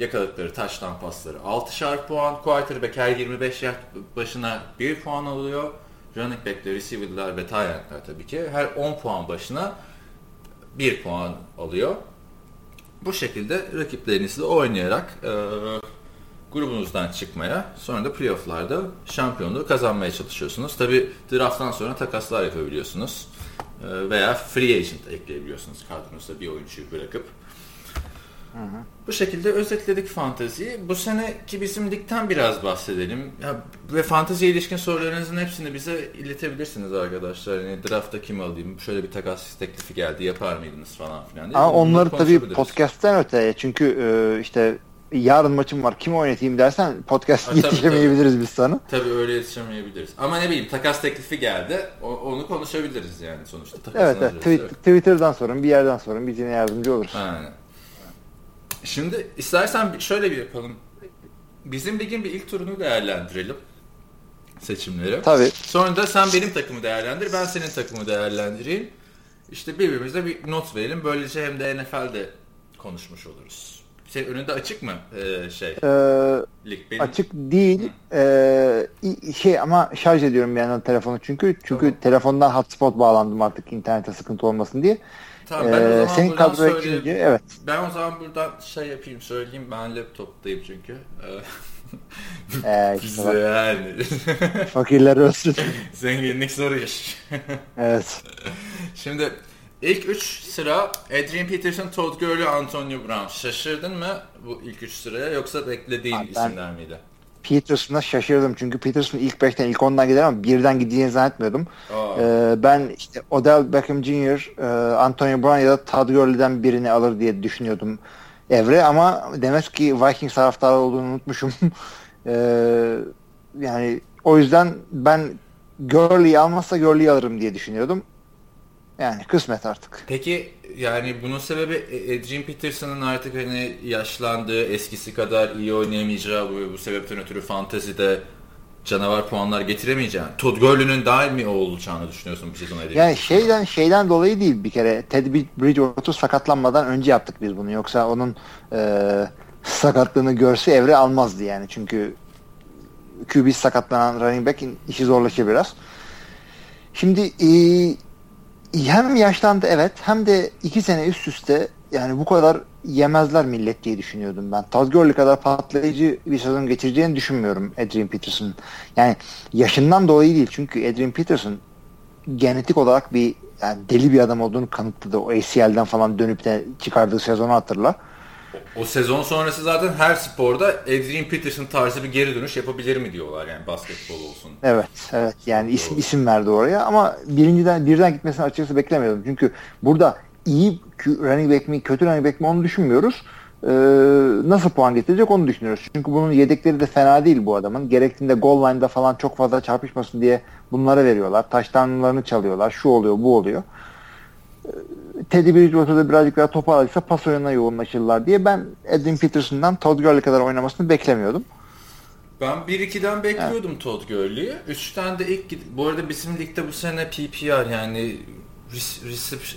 S1: yakaladıkları taştan pasları 6'şar puan. Quarterback her 25 yard başına 1 puan alıyor. Running back'ler, receiver'lar ve tight tabii ki her 10 puan başına 1 puan alıyor. Bu şekilde rakiplerinizle oynayarak e, grubunuzdan çıkmaya sonra da playofflarda şampiyonluğu kazanmaya çalışıyorsunuz. Tabi drafttan sonra takaslar yapabiliyorsunuz. E, veya free agent ekleyebiliyorsunuz kadronuzda bir oyuncuyu bırakıp. Hı hı. Bu şekilde özetledik fanteziyi. Bu seneki bizim ligden biraz bahsedelim. Ya, ve fanteziye ilişkin sorularınızın hepsini bize iletebilirsiniz arkadaşlar. Yani draftta kim alayım, şöyle bir takas teklifi geldi, yapar mıydınız falan filan.
S2: Diye. Ama onları tabii podcast'ten öte. Çünkü e, işte yarın maçım var kim oynatayım dersen podcast ha, yetişemeyebiliriz tabii. biz sana.
S1: Tabii öyle yetişemeyebiliriz. Ama ne bileyim takas teklifi geldi onu konuşabiliriz yani sonuçta.
S2: Evet, evet tweet, Twitter'dan sorun bir yerden sorun biz yine yardımcı oluruz.
S1: Aynen. Şimdi istersen şöyle bir yapalım. Bizim ligin bir ilk turunu değerlendirelim. Seçimleri.
S2: Tabii.
S1: Sonra da sen benim takımı değerlendir, ben senin takımı değerlendireyim. İşte birbirimize bir not verelim. Böylece hem de NFL'de konuşmuş oluruz. Şey önünde açık mı ee, şey? Ee,
S2: lig benim... Açık değil. Ee, şey ama şarj ediyorum bir yandan telefonu çünkü çünkü tamam. telefondan hotspot bağlandım artık internete sıkıntı olmasın diye.
S1: Tamam ben ee, o zaman senin kadroya girince evet. Ben o zaman buradan şey yapayım söyleyeyim ben laptoptayım çünkü.
S2: ee, işte yani. Fakirler ölsün.
S1: Zenginlik zor iş.
S2: evet.
S1: Şimdi ilk 3 sıra Adrian Peterson, Todd Gurley, Antonio Brown. Şaşırdın mı bu ilk 3 sıraya yoksa beklediğin Abi isimler ben, miydi?
S2: Peterson'a şaşırdım. Çünkü Peterson ilk 5'ten ilk 10'dan gider ama birden gideceğini zannetmiyordum. Ee, ben işte Odell Beckham Jr., e, Antonio Brown ya da Todd Gurley'den birini alır diye düşünüyordum Evre ama demek ki Vikings taraftarı olduğunu unutmuşum. ee, yani o yüzden ben Gurley'i almazsa Gurley'i alırım diye düşünüyordum. Yani kısmet artık.
S1: Peki yani bunun sebebi e, Adrian Peterson'ın artık hani yaşlandığı, eskisi kadar iyi oynayamayacağı bu, bu sebepten ötürü fantezide canavar puanlar getiremeyeceğin. Todd Gurley'nin daha mi olacağını düşünüyorsun bu sezon Adrian
S2: Yani şeyden şeyden dolayı değil bir kere. Ted Bridgewater sakatlanmadan önce yaptık biz bunu. Yoksa onun e, sakatlığını görse evre almazdı yani. Çünkü QB sakatlanan running back'in işi zorlaşır biraz. Şimdi e, hem yaşlandı evet hem de iki sene üst üste yani bu kadar yemezler millet diye düşünüyordum ben. Gurley kadar patlayıcı bir sezon geçireceğini düşünmüyorum Adrian Peterson. Yani yaşından dolayı değil çünkü Adrian Peterson genetik olarak bir yani deli bir adam olduğunu kanıtladı. O ACL'den falan dönüp de çıkardığı sezonu hatırla.
S1: O sezon sonrası zaten her sporda Adrian Peterson tarzı bir geri dönüş yapabilir mi diyorlar yani basketbol olsun.
S2: Evet, evet. Yani isim isim verdi oraya ama birinciden birden gitmesini açıkçası beklemiyordum. Çünkü burada iyi running back mi, kötü running back mi onu düşünmüyoruz. Ee, nasıl puan getirecek onu düşünüyoruz. Çünkü bunun yedekleri de fena değil bu adamın. Gerektiğinde goal line'da falan çok fazla çarpışmasın diye bunlara veriyorlar. Taştanlarını çalıyorlar. Şu oluyor, bu oluyor. Teddy Bridgewater'da birazcık daha alırsa pas oyununa yoğunlaşırlar diye ben Edwin Peterson'dan Todd Gurley kadar oynamasını beklemiyordum.
S1: Ben 1-2'den bekliyordum evet. Todd Gurley'i. 3'ten de ilk bu arada bizim ligde bu sene PPR yani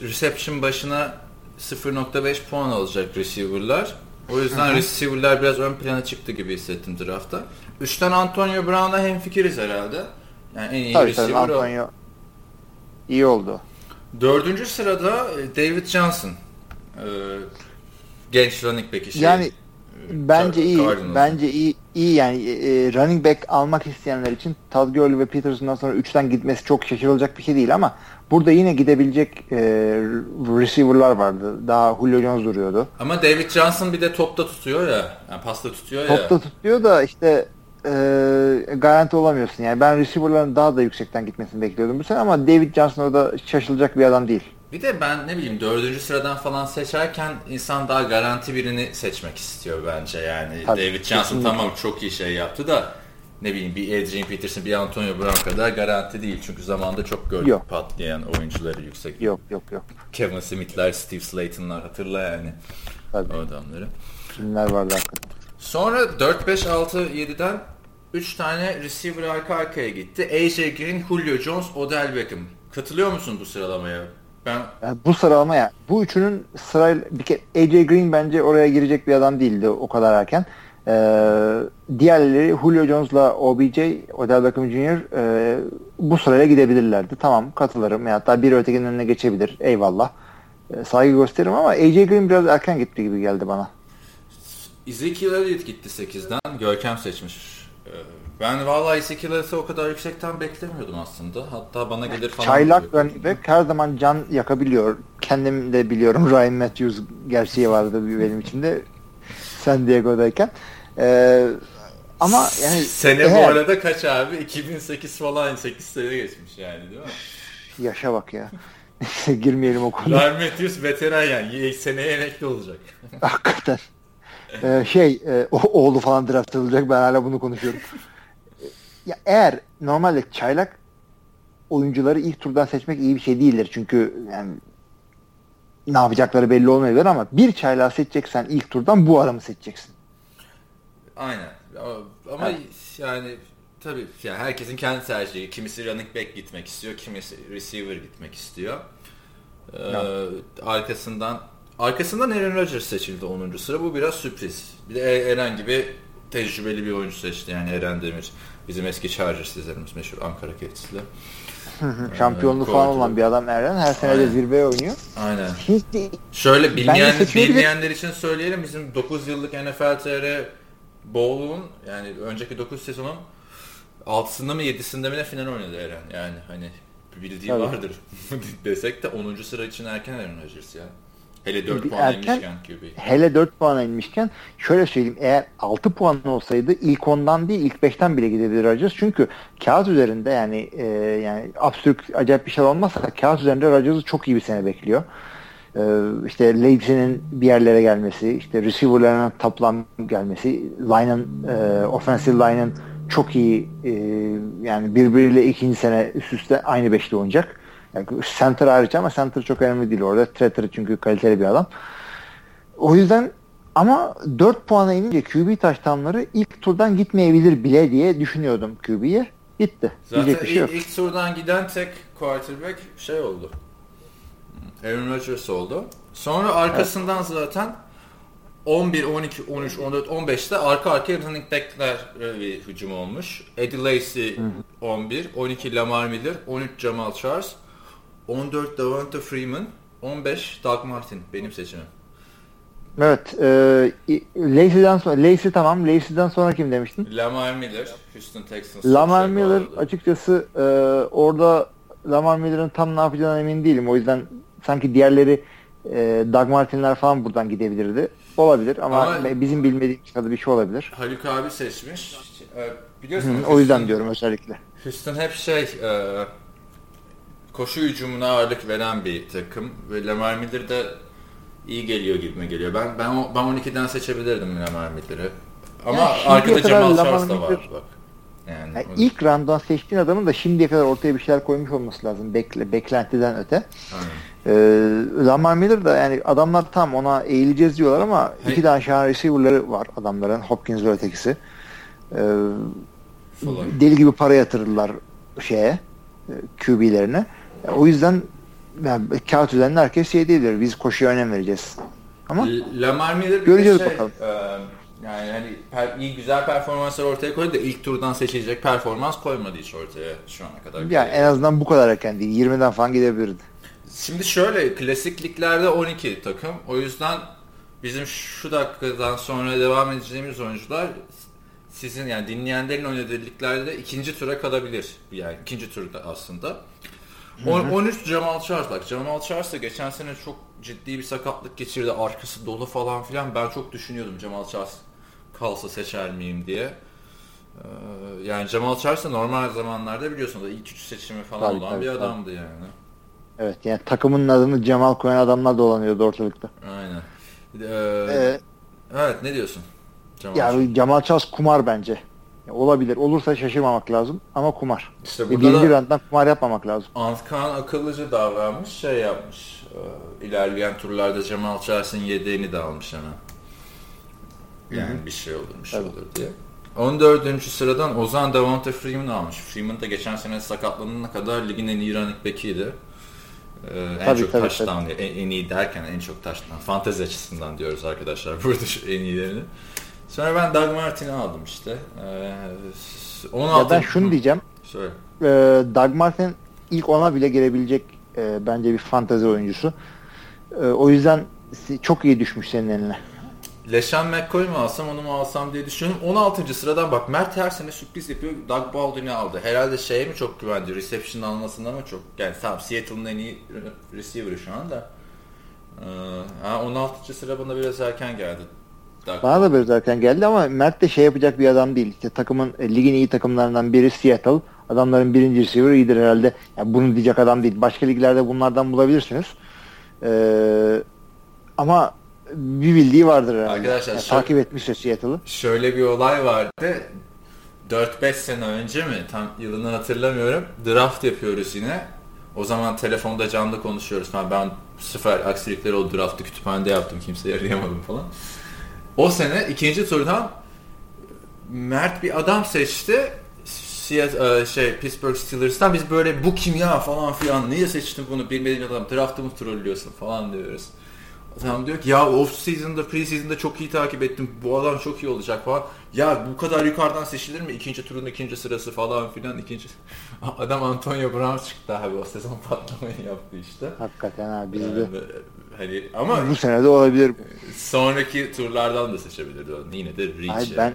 S1: reception başına 0.5 puan alacak receiver'lar. O yüzden Hı-hı. receiver'lar biraz ön plana çıktı gibi hissettim draftta. 3'ten Antonio Brown'a hemfikiriz herhalde. Yani en iyi tabii, receiver tabii, Antonio o.
S2: iyi oldu.
S1: Dördüncü sırada e, David Johnson. Ee, genç running back işi.
S2: Yani bence iyi. Bence iyi iyi yani e, running back almak isteyenler için Todd Gurley ve Peterson'dan sonra 3'ten gitmesi çok şaşırılacak bir şey değil ama burada yine gidebilecek e, receiver'lar vardı. Daha Julio Jones duruyordu.
S1: Ama David Johnson bir de topta tutuyor ya. Yani pasta tutuyor
S2: ya. Topta tutuyor da işte e, garanti olamıyorsun. Yani ben receiver'ların daha da yüksekten gitmesini bekliyordum bu sene ama David Johnson o da şaşılacak bir adam değil.
S1: Bir de ben ne bileyim dördüncü sıradan falan seçerken insan daha garanti birini seçmek istiyor bence yani. Tabii, David Johnson kesinlikle. tamam çok iyi şey yaptı da ne bileyim bir Adrian Peterson bir Antonio Brown kadar garanti değil. Çünkü zamanda çok gördük yok. patlayan oyuncuları yüksek.
S2: Yok yok yok.
S1: Kevin Smith'ler, Steve Slayton'lar hatırla yani. Tabii. O adamları.
S2: Kimler vardı hakikaten.
S1: Sonra 4, 5, 6, 7'den 3 tane receiver arka arkaya gitti. AJ Green, Julio Jones, Odell Beckham. Katılıyor musun bu sıralamaya? Ben
S2: Yani bu sıralama ya. Bu üçünün sırayla bir kere AJ Green bence oraya girecek bir adam değildi o kadar erken. Ee, diğerleri Julio Jones'la OBJ, Odell Beckham Jr. E, bu sırayla gidebilirlerdi. Tamam katılırım. Ya hatta bir ötekinin önüne geçebilir. Eyvallah. E, saygı gösteririm ama AJ Green biraz erken gitti gibi geldi bana.
S1: Ezekiel Elliott gitti 8'den. Görkem seçmiş. Ee, Ben vallahi Elliott'ı o kadar yüksekten beklemiyordum aslında. Hatta bana gelir falan.
S2: Çaylak running her zaman can yakabiliyor. Kendim de biliyorum Ryan Matthews gerçeği vardı benim içimde San Diego'dayken. Ee, ama yani
S1: Sene bu
S2: eğer-
S1: arada kaç abi? 2008 falan 8 sene geçmiş yani değil mi?
S2: Yaşa bak ya. Girmeyelim o konuya.
S1: Ryan Matthews veteran yani. Seneye emekli olacak.
S2: Hakikaten. Ee, şey e, o, oğlu falan draft edilecek ben hala bunu konuşuyorum. ya eğer normalde çaylak oyuncuları ilk turdan seçmek iyi bir şey değildir. Çünkü yani ne yapacakları belli olmayabilir ama bir çaylağı seçeceksen ilk turdan bu adamı seçeceksin.
S1: Aynen. Ama yani tabii ya herkesin kendi tercihi. Kimisi running back gitmek istiyor, kimisi receiver gitmek istiyor. Ee, arkasından arkasından Aaron Rodgers seçildi 10. sıra. Bu biraz sürpriz. Bir de E- Eren gibi tecrübeli bir oyuncu seçti. Yani Eren Demir. Bizim eski Chargers izlerimiz meşhur Ankara Kedisi'yle.
S2: Şampiyonluğu falan olan bir adam Eren. Her sene de zirveye oynuyor.
S1: Aynen.
S2: Şimdi
S1: Şöyle bilmeyen, bilmeyenler için söyleyelim. Bizim 9 yıllık NFL TR Bowl'un yani önceki 9 sezonun 6'sında mı 7'sinde mi ne final oynadı Eren. Yani hani bildiği
S2: Tabii.
S1: vardır desek de 10. sıra için erken Aaron Rodgers ya. Hele 4
S2: Bir
S1: puan
S2: erken-
S1: inmişken QB.
S2: hele 4 puana inmişken şöyle söyleyeyim eğer 6 puan olsaydı ilk 10'dan değil ilk 5'ten bile gidebilir Rodgers. Çünkü kağıt üzerinde yani e, yani absürt acayip bir şey olmazsa kağıt üzerinde Rodgers'ı çok iyi bir sene bekliyor. E, işte Leipzig'in bir yerlere gelmesi, işte receiver'larına toplam gelmesi, line'ın e, offensive line'ın çok iyi e, yani birbiriyle ikinci sene üst üste aynı beşli oynayacak. Yani center hariç ama center çok önemli değil orada. Treter çünkü kaliteli bir adam. O yüzden ama 4 puana inince QB taştanları ilk turdan gitmeyebilir bile diye düşünüyordum QB'ye. Gitti.
S1: Zaten
S2: Diyecek bir şey yok.
S1: ilk, turdan giden tek quarterback şey oldu. Aaron Rodgers oldu. Sonra arkasından zaten 11, 12, 13, 14, 15'te arka arkaya running back'ler bir hücum olmuş. Eddie Lacy 11, 12 Lamar Miller, 13 Jamal Charles, 14 Devonta Freeman, 15 Doug Martin benim seçimim.
S2: Evet. E, Lacey'den sonra Lacey tamam. Lacey'den sonra kim demiştin?
S1: Lamar Miller, Houston Texans.
S2: Lamar Miller
S1: bağladı.
S2: açıkçası e, orada Lamar Miller'ın tam ne yapacağına emin değilim. O yüzden sanki diğerleri e, Doug Martin'ler falan buradan gidebilirdi. Olabilir ama,
S1: Ama-
S2: bizim bilmediğimiz kadar bir şey olabilir.
S1: Haluk abi seçmiş. Ee,
S2: Hı,
S1: Biliyorsun
S2: o yüzden
S1: Houston-
S2: diyorum özellikle.
S1: Houston hep şey e, koşu hücumuna ağırlık veren bir takım ve Lamar Miller de iyi geliyor gibime geliyor. Ben ben ben 12'den seçebilirdim Lamar Miller'ı. Ama
S2: Ya şimdiye
S1: arkada Jamal Charles da var
S2: Miller-
S1: bak. Yani,
S2: Yani ilk round'dan seçtiğin adamın da şimdiye kadar ortaya bir şeyler koymuş olması lazım. Bekle, beklentiden öte.
S1: Aynen.
S2: Ee, Lamar Miller da yani adamlar tam ona eğileceğiz diyorlar ama
S1: Hey.
S2: iki tane şahane receiver'ları var adamların. Hopkins ve ötekisi. Ee, deli gibi para yatırırlar şeye e, QB'lerine. O yüzden yani, kağıt üzerinde herkes şey diyebilir. Biz koşuya önem vereceğiz. Ama
S1: Lamar Miller bir
S2: Göreceğiz
S1: şey,
S2: bakalım.
S1: e, yani hani per- iyi güzel performanslar ortaya koydu da ilk turdan seçilecek performans koymadı hiç ortaya şu ana kadar.
S2: yani en azından bu kadar erken değil. 20'den falan gidebilirdi.
S1: Şimdi şöyle klasik liglerde 12 takım. O yüzden bizim şu dakikadan sonra devam edeceğimiz oyuncular sizin yani dinleyenlerin oynadığı liglerde de ikinci tura kalabilir. Yani ikinci turda aslında. On- 13 Jamal Charles bak Jamal Charles da geçen sene çok ciddi bir sakatlık geçirdi. Arkası dolu falan filan. Ben çok düşünüyordum Jamal Charles kalsa seçer miyim diye. Ee, yani Jamal Charles da normal zamanlarda biliyorsunuz ilk üç seçimi falan
S2: Tabii,
S1: olan
S2: tabii,
S1: bir
S2: tabii.
S1: adamdı yani.
S2: Evet yani takımın adını Cemal koyan adamlar dolanıyordu ortalıkta.
S1: Aynen. Ee,
S2: Ee,
S1: evet ne diyorsun? Cemal
S2: yani Cemal Charles kumar bence. Olabilir. Olursa şaşırmamak lazım ama kumar.
S1: İşte
S2: Ve
S1: burada
S2: birinci rounddan kumar yapmamak lazım.
S1: Antkan akıllıcı davranmış şey yapmış. Ee, ilerleyen turlarda Cemal Charles'ın yedeğini de almış hemen. Yani bir şey olur bir şey olur diye. 14. sıradan Ozan Devonta Freeman almış. Freeman da geçen sene sakatlanana kadar ligin en iyi running back'iydi. Ee, en tabii, çok tabii, tabii. En, en iyi derken en çok touchdown. Fantezi açısından diyoruz arkadaşlar burada en iyilerini. Sonra ben Doug Martin'i aldım işte. Ee,
S2: 16... Ya ben şunu diyeceğim. Söyle. Ee, Doug Martin ilk ona bile gelebilecek e, bence bir fantezi oyuncusu. E, o yüzden çok iyi düşmüş senin eline.
S1: Leşan McCoy mu alsam onu mu alsam diye düşünüyorum. 16. sıradan bak Mert her sene sürpriz yapıyor. Doug Baldwin'i aldı. Herhalde şeye mi çok güvendi? Reception almasında mı çok? Yani tamam Seattle'ın en iyi receiver'ı şu anda. Ee, 16. sıra bana biraz erken geldi.
S2: Bana da biraz erken geldi ama Mert de şey yapacak bir adam değil. İşte takımın e, ligin iyi takımlarından biri Seattle. Adamların birinci receiver iyidir herhalde. Yani bunu diyecek adam değil. Başka liglerde bunlardan bulabilirsiniz. Ee, ama bir bildiği vardır herhalde. Arkadaşlar yani, şöyle, takip etmişse Seattle'ı.
S1: Şöyle bir olay vardı. 4-5 sene önce mi? Tam yılını hatırlamıyorum. Draft yapıyoruz yine. O zaman telefonda canlı konuşuyoruz falan. Ben sıfır aksilikleri oldu draftı kütüphanede yaptım. Kimseye arayamadım falan. O sene ikinci turdan Mert bir adam seçti. Seattle, şey Pittsburgh Steelers'tan biz böyle bu kim ya falan filan niye seçtin bunu bilmediğin adam draftı mı trollüyorsun falan diyoruz. Adam diyor ki ya off season'da pre season'da çok iyi takip ettim. Bu adam çok iyi olacak falan. Ya bu kadar yukarıdan seçilir mi? İkinci turun ikinci sırası falan filan ikinci. Adam Antonio Brown çıktı abi o sezon patlamayı yaptı işte.
S2: Hakikaten abi bizde. Yani,
S1: hani ama
S2: bu sene de olabilir.
S1: Sonraki turlardan da seçebilirdi. Yine de reach. Ay
S2: ben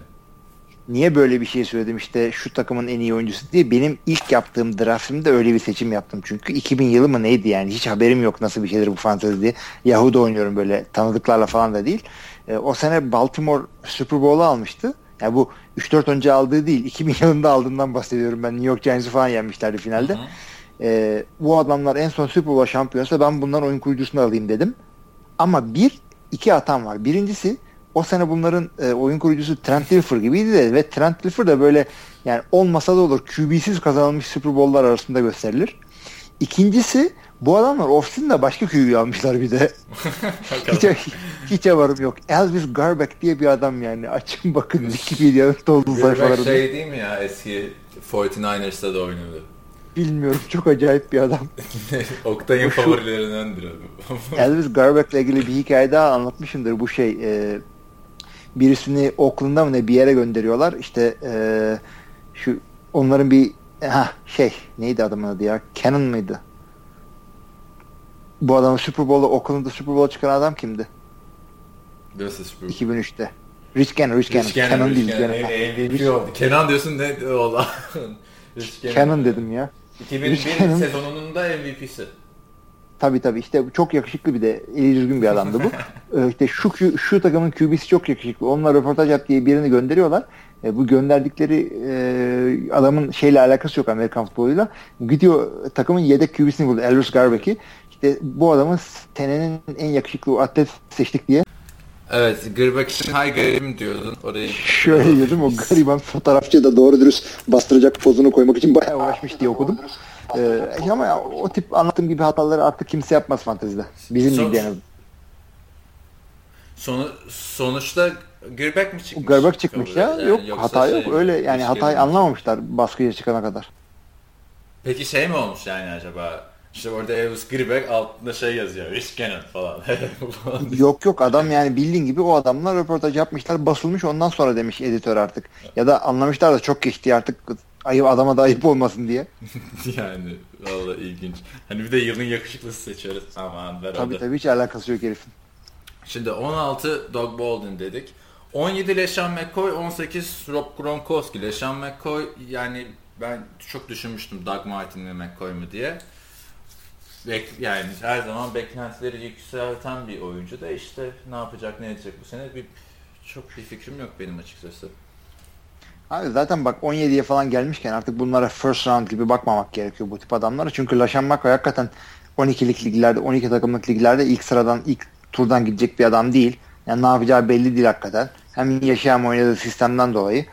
S2: niye böyle bir şey söyledim? İşte şu takımın en iyi oyuncusu diye benim ilk yaptığım draftımda öyle bir seçim yaptım. Çünkü 2000 yılı mı neydi yani? Hiç haberim yok nasıl bir şeydir bu fantezi diye. Yahoo'da oynuyorum böyle tanıdıklarla falan da değil. E, o sene Baltimore Super Bowl'u almıştı. Yani bu 3-4 önce aldığı değil 2000 yılında aldığından bahsediyorum ben. New York Giants'ı falan yenmişlerdi finalde e, bu adamlar en son Super Bowl şampiyonsa ben bundan oyun kurucusunu alayım dedim ama bir iki hatam var birincisi o sene bunların e, oyun kurucusu Trent Dilfer gibiydi de ve Trent Dilfer de böyle yani olmasa da olur QB'siz kazanılmış Super Bowl'lar arasında gösterilir. İkincisi bu adamlar offseason'da başka QB almışlar bir de. hiç, hiç haberim yok. Elvis Garbeck diye bir adam yani. Açın bakın Wikipedia'nın dolu sayfalarında.
S1: şey değil mi ya eski 49ers'ta da oynadı.
S2: Bilmiyorum. Çok acayip bir adam.
S1: Oktay'ın favorilerindendir abi.
S2: Elvis Garbeck'le ilgili bir hikaye daha anlatmışımdır. Bu şey e, birisini Oakland'a mı ne bir yere gönderiyorlar. İşte e, şu onların bir ha şey neydi adamın adı ya? Cannon mıydı? Bu adamın Super Bowl'da Oakland'da Super Bowl çıkan adam kimdi?
S1: Nasıl Super
S2: Bowl? 2003'te. Rich Cannon, Rich Cannon. Rich Cannon, Cannon
S1: değil. Cannon. MVP oldu. Kenan diyorsun ne oldu?
S2: Cannon dedim ya.
S1: 2001 sezonunun da MVP'si.
S2: Tabi tabi işte çok yakışıklı bir de eli düzgün bir adamdı bu. ee, işte şu şu takımın QB'si çok yakışıklı. Onunla röportaj yap diye birini gönderiyorlar. E, bu gönderdikleri e, adamın şeyle alakası yok Amerikan futboluyla. Gidiyor takımın yedek QB'sini buldu Elvis Garbeck'i. İşte bu adamın senenin en yakışıklı atlet seçtik diye.
S1: Evet, Gırbak için hay garibim diyordun. Orayı...
S2: Şöyle diyordum, o gariban fotoğrafçı da doğru dürüst bastıracak pozunu koymak için bayağı uğraşmış diye okudum. Ee, ama ya, o tip anlattığım gibi hataları artık kimse yapmaz fantezide. Bizim Son, ligde
S1: Sonu, sonuçta Gırbek mi çıkmış?
S2: Gırbek çıkmış ya. Yani yok hata şey, yok. Öyle yani hatayı anlamamışlar baskıya çıkana kadar.
S1: Peki şey mi olmuş yani acaba? İşte orada Elvis Gribek altında şey yazıyor. Rich Cannon falan.
S2: yok yok adam yani bildiğin gibi o adamlar röportaj yapmışlar basılmış ondan sonra demiş editör artık. Ya da anlamışlar da çok geçti artık ayıp adama da ayıp olmasın diye.
S1: yani valla ilginç. Hani bir de yılın yakışıklısı seçeriz. Aman ver
S2: Tabii tabii hiç alakası yok herifin.
S1: Şimdi 16 Doug Baldwin dedik. 17 LeSean McCoy, 18 Rob Gronkowski. LeSean McCoy yani ben çok düşünmüştüm Doug Martin ve McCoy mu diye. Bek, yani her zaman beklentileri yükselten bir oyuncu da işte ne yapacak ne edecek bu sene bir çok bir fikrim yok benim açıkçası.
S2: Abi zaten bak 17'ye falan gelmişken artık bunlara first round gibi bakmamak gerekiyor bu tip adamlara. Çünkü Laşan Mako hakikaten 12'lik liglerde, 12 takımlık liglerde ilk sıradan, ilk turdan gidecek bir adam değil. Yani ne yapacağı belli değil hakikaten. Hem yaşayan oynadığı sistemden dolayı.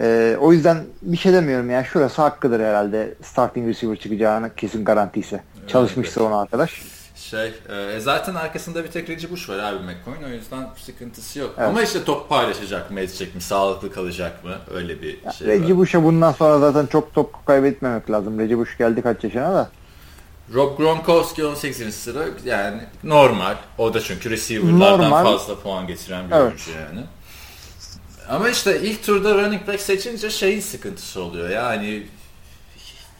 S2: Ee, o yüzden bir şey demiyorum ya. Şurası hakkıdır herhalde starting receiver çıkacağını kesin garantiyse. Evet, Çalışmışsa evet. ona arkadaş.
S1: Şey, e, zaten arkasında bir tek Reggie Bush var abi McCoy'un o yüzden sıkıntısı yok. Evet. Ama işte top paylaşacak mı, edecek mi, sağlıklı kalacak mı öyle bir ya,
S2: şey Reggie Bush'a bundan sonra zaten çok top kaybetmemek lazım. Reggie Bush geldi kaç yaşına da.
S1: Rob Gronkowski 18. sıra yani normal. O da çünkü receiver'lardan
S2: Normal.
S1: fazla puan getiren bir
S2: Evet.
S1: oyuncu yani. Ama işte ilk turda running back seçince şeyin sıkıntısı oluyor. Yani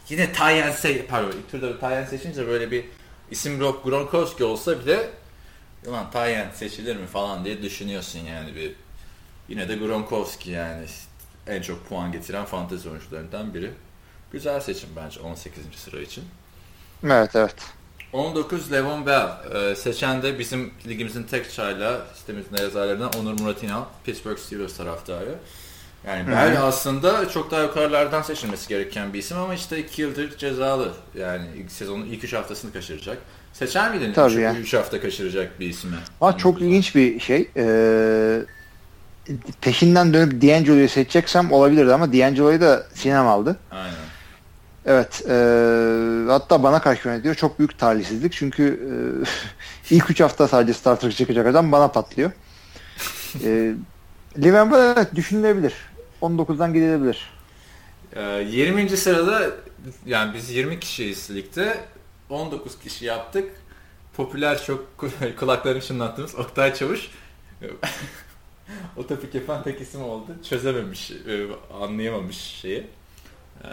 S1: yine Tyen se pardon ilk turda Tyen seçince böyle bir isim Rob Gronkowski olsa bile ulan Tyen seçilir mi falan diye düşünüyorsun yani bir yine de Gronkowski yani en çok puan getiren fantezi oyuncularından biri. Güzel seçim bence 18. sıra için.
S2: Evet evet.
S1: 19 Levon Bell. Ee, seçen de bizim ligimizin tek çayla sitemizin yazarlarından Onur Murat İnal. Pittsburgh Steelers taraftarı. Yani Bell aslında çok daha yukarılardan seçilmesi gereken bir isim ama işte 2 yıldır cezalı. Yani ilk sezonun ilk 3 haftasını kaçıracak. Seçer miydin
S2: Tabii
S1: 3
S2: ya.
S1: hafta kaçıracak bir ismi?
S2: Ama çok ilginç bir şey. Ee, peşinden dönüp D'Angelo'yu seçeceksem olabilirdi ama D'Angelo'yu da Sinem aldı.
S1: Aynen.
S2: Evet. ee, hatta bana karşı yönetiyor. Çok büyük talihsizlik. Çünkü ee, ilk 3 hafta sadece starter çıkacak adam bana patlıyor. ee, Liverpool evet düşünülebilir. 19'dan gidilebilir.
S1: Ee, 20. sırada yani biz 20 kişiyiz ligde. 19 kişi yaptık. Popüler çok kulaklarını çınlattığımız Oktay Çavuş o topik yapan tek isim oldu. Çözememiş, e, anlayamamış şeyi. Ee,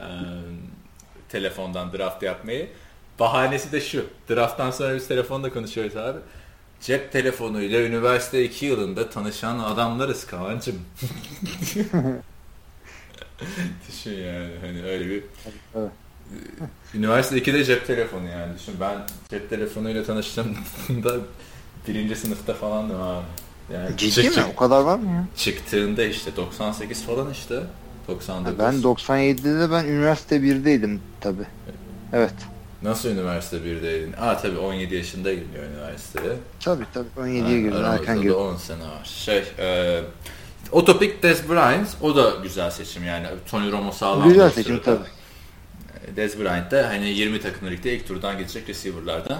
S1: telefondan draft yapmayı. Bahanesi de şu. Drafttan sonra biz telefonda konuşuyoruz abi. Cep telefonuyla üniversite 2 yılında tanışan adamlarız Kaan'cım. Düşün yani hani öyle bir
S2: Evet.
S1: Üniversite 2'de cep telefonu yani düşün ben cep telefonuyla tanıştığımda birinci sınıfta falandım abi. Yani
S2: Ciddi
S1: çık-
S2: mi?
S1: çık-
S2: O kadar var mı ya?
S1: Çıktığında işte 98 falan işte. 99.
S2: Ben 97'de de ben üniversite 1'deydim tabi. Evet.
S1: Nasıl üniversite 1'deydin? Aa tabii 17 yaşında gidiyor üniversiteye.
S2: Tabi tabi 17'ye
S1: Ha,
S2: girdim
S1: aramızda
S2: erken
S1: da
S2: girdim.
S1: 10 sene var. Şey, e, Otopik Des Bryant o da güzel seçim yani. Tony Romo sağlam.
S2: Güzel seçim
S1: sırada.
S2: tabi.
S1: E, Des Bryant de hani 20 takımlı ligde ilk turdan geçecek receiver'lardan.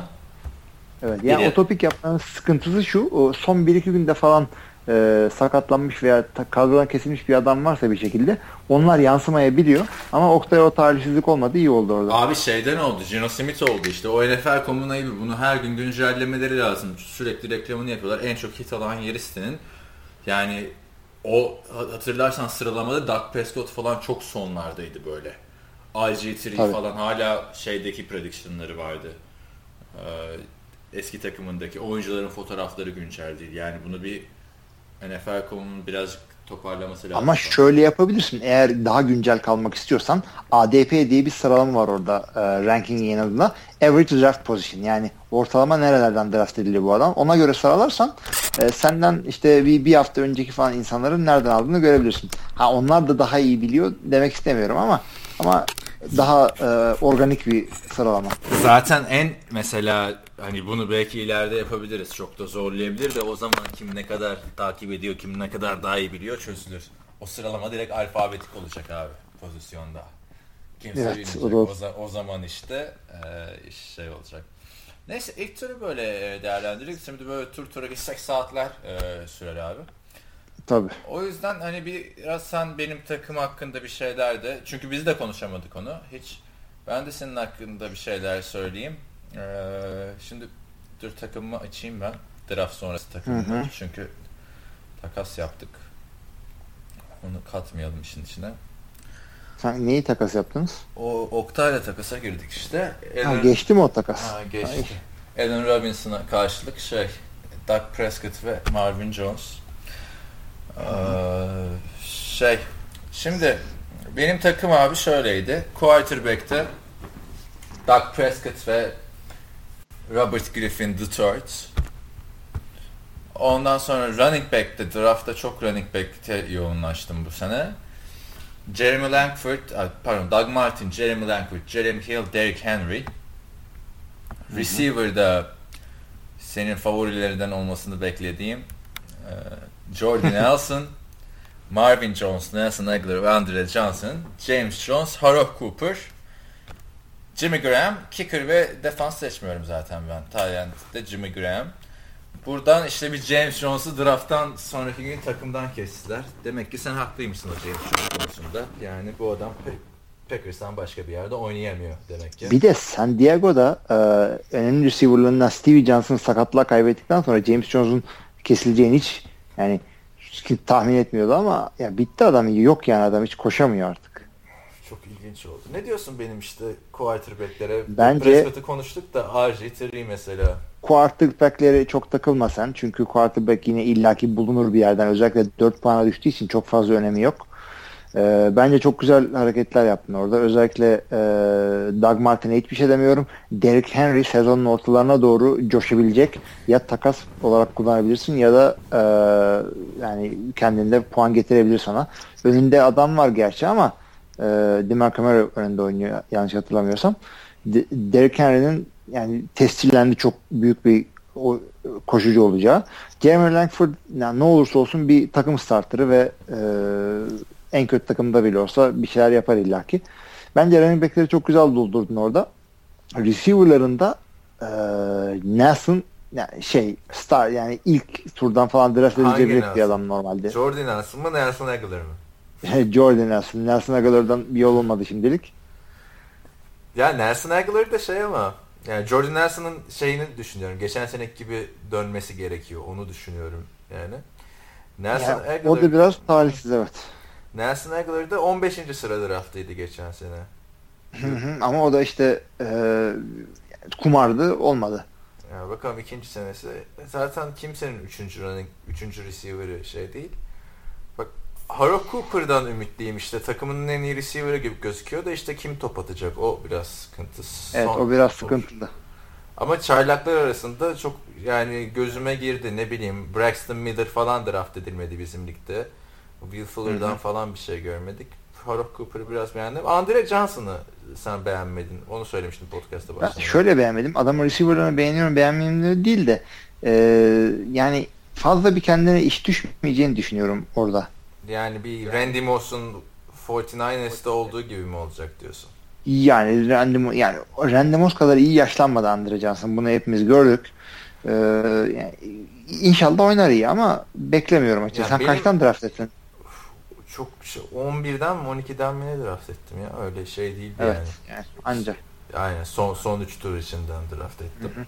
S2: Evet. Yani
S1: Biri-
S2: otopik yapmanın sıkıntısı şu. O son 1-2 günde falan e, sakatlanmış veya kadrodan kesilmiş bir adam varsa bir şekilde onlar yansımayabiliyor. Ama Oktay o talihsizlik olmadı. iyi oldu orada.
S1: Abi şeyden oldu, Gino Smith oldu işte. O NFL.com'un ayıbı. Bunu her gün güncellemeleri lazım. Sürekli reklamını yapıyorlar. En çok hit alan yeri sitenin. Yani o hatırlarsan sıralamada Dak Prescott falan çok sonlardaydı böyle. IG3
S2: Tabii.
S1: falan hala şeydeki prediction'ları vardı. Ee, eski takımındaki oyuncuların fotoğrafları güncel değil. Yani bunu bir NFL.com'un birazcık toparlaması lazım.
S2: Ama şöyle yapabilirsin. Eğer daha güncel kalmak istiyorsan ADP diye bir sıralama var orada e, rankingin yanında. Average draft position yani ortalama nerelerden draft ediliyor bu adam. Ona göre sıralarsan e, senden işte bir, bir hafta önceki falan insanların nereden aldığını görebilirsin. Ha onlar da daha iyi biliyor demek istemiyorum ama ama daha e, organik bir sıralama.
S1: Zaten en mesela hani bunu belki ileride yapabiliriz. Çok da zorlayabilir de o zaman kim ne kadar takip ediyor, kim ne kadar daha iyi biliyor çözülür. O sıralama direkt alfabetik olacak abi pozisyonda. Kimse
S2: Evet,
S1: bilmeyecek.
S2: o da-
S1: O, za- o zaman işte e, şey olacak. Neyse ilk turu böyle e, değerlendirdik. Şimdi böyle tur tura gitsek saatler e, sürer abi.
S2: Tabii.
S1: O yüzden hani biraz sen benim takım hakkında bir şeyler de çünkü biz de konuşamadık onu hiç. Ben de senin hakkında bir şeyler söyleyeyim. Ee, şimdi dur takımımı açayım ben. Draft sonrası takımımı.
S2: Hı hı.
S1: Çünkü takas yaptık. Onu katmayalım işin içine.
S2: Sen neyi takas yaptınız?
S1: O Oktay'la takasa girdik işte.
S2: Ha,
S1: Alan-
S2: geçti mi o takas?
S1: Ha,
S2: Ay.
S1: geçti. Allen Robinson'a karşılık şey Doug Prescott ve Marvin Jones. Ee, şey şimdi benim takım abi şöyleydi. Quarterback'te Doug Prescott ve Robert Griffin III. Ondan sonra running back'te draftta çok running back'te yoğunlaştım bu sene. Jeremy Langford, pardon Doug Martin, Jeremy Langford, Jeremy Hill, Derrick Henry. Receiver'da senin favorilerinden olmasını beklediğim e, Jordan Nelson, Marvin Jones, Nelson Aguilar ve Andre Johnson, James Jones, Harold Cooper, Jimmy Graham, kicker ve defans seçmiyorum zaten ben. Tyent'de Jimmy Graham. Buradan işte bir James Jones'u drafttan sonraki gün takımdan kestiler. Demek ki sen haklıymışsın o James Jones konusunda. Yani bu adam Packers'tan başka bir yerde oynayamıyor demek ki.
S2: Bir de San Diego'da e, önemli receiver'larından Stevie Johnson sakatlığa kaybettikten sonra James Jones'un kesileceğini hiç yani hiç tahmin etmiyordu ama ya bitti adam yok yani adam hiç koşamıyor artık.
S1: İlginç oldu. Ne diyorsun benim işte quarterback'lere?
S2: Bence
S1: Prescott'ı konuştuk da RG3 mesela.
S2: Quarterback'lere çok takılma sen. Çünkü quarterback yine illaki bulunur bir yerden. Özellikle 4 puana düştüğü için çok fazla önemi yok. E, bence çok güzel hareketler yaptın orada. Özellikle e, Doug Martin'e hiçbir şey demiyorum. Derrick Henry sezonun ortalarına doğru coşabilecek. Ya takas olarak kullanabilirsin ya da e, yani kendinde puan getirebilir sana. Önünde adam var gerçi ama e, DeMarco Murray önünde oynuyor yanlış hatırlamıyorsam. De, Derrick Henry'nin yani tescillendi çok büyük bir o, koşucu olacağı. Jeremy Langford yani ne olursa olsun bir takım starterı ve e, en kötü takımda bile olsa bir şeyler yapar illaki. Bence running back'leri çok güzel doldurdun orada. Receiver'larında e, Nelson yani şey star yani ilk turdan falan draft edilebilecek bir adam normalde.
S1: Jordan Nelson mı Nelson Aguilar mı?
S2: Jordan Nelson. Nelson Aguilar'dan bir yol olmadı şimdilik.
S1: Ya Nelson Aguilar da şey ama yani Jordan Nelson'ın şeyini düşünüyorum. Geçen seneki gibi dönmesi gerekiyor. Onu düşünüyorum yani.
S2: Nelson ya, Aguilar, o da biraz talihsiz evet.
S1: Nelson Aguilar da 15. sıra draftıydı geçen sene.
S2: ama o da işte e, kumardı olmadı.
S1: Ya bakalım ikinci senesi. Zaten kimsenin üçüncü running, üçüncü receiver'ı şey değil. Harold Cooper'dan ümitliyim işte. Takımının en iyi receiver'ı gibi gözüküyor da işte kim top atacak o biraz sıkıntı.
S2: Evet Son o biraz sıkıntılı.
S1: Ama çaylaklar arasında çok yani gözüme girdi ne bileyim Braxton Miller falan draft edilmedi bizim ligde. Will Fuller'dan falan bir şey görmedik. Harold Cooper'ı biraz beğendim. Andre Johnson'ı sen beğenmedin. Onu söylemiştim podcast'ta başında.
S2: Ben şöyle beğenmedim. Adamın receiver'larını beğeniyorum beğenmeyeyim değil de e, yani fazla bir kendine iş düşmeyeceğini düşünüyorum orada.
S1: Yani bir Randy Moss'un 49ers'te olduğu gibi mi olacak diyorsun?
S2: Yani Randy, yani Randy Moss kadar iyi yaşlanmadı Andre Johnson. Bunu hepimiz gördük. Ee, yani inşallah oynar iyi ama beklemiyorum açıkçası. Sen benim, kaçtan draft ettin?
S1: çok şey, 11'den mi 12'den mi ne draft ettim ya öyle şey değil
S2: evet,
S1: yani.
S2: yani ancak.
S1: Aynen son son 3 tur içinden draft ettim. Hı hı.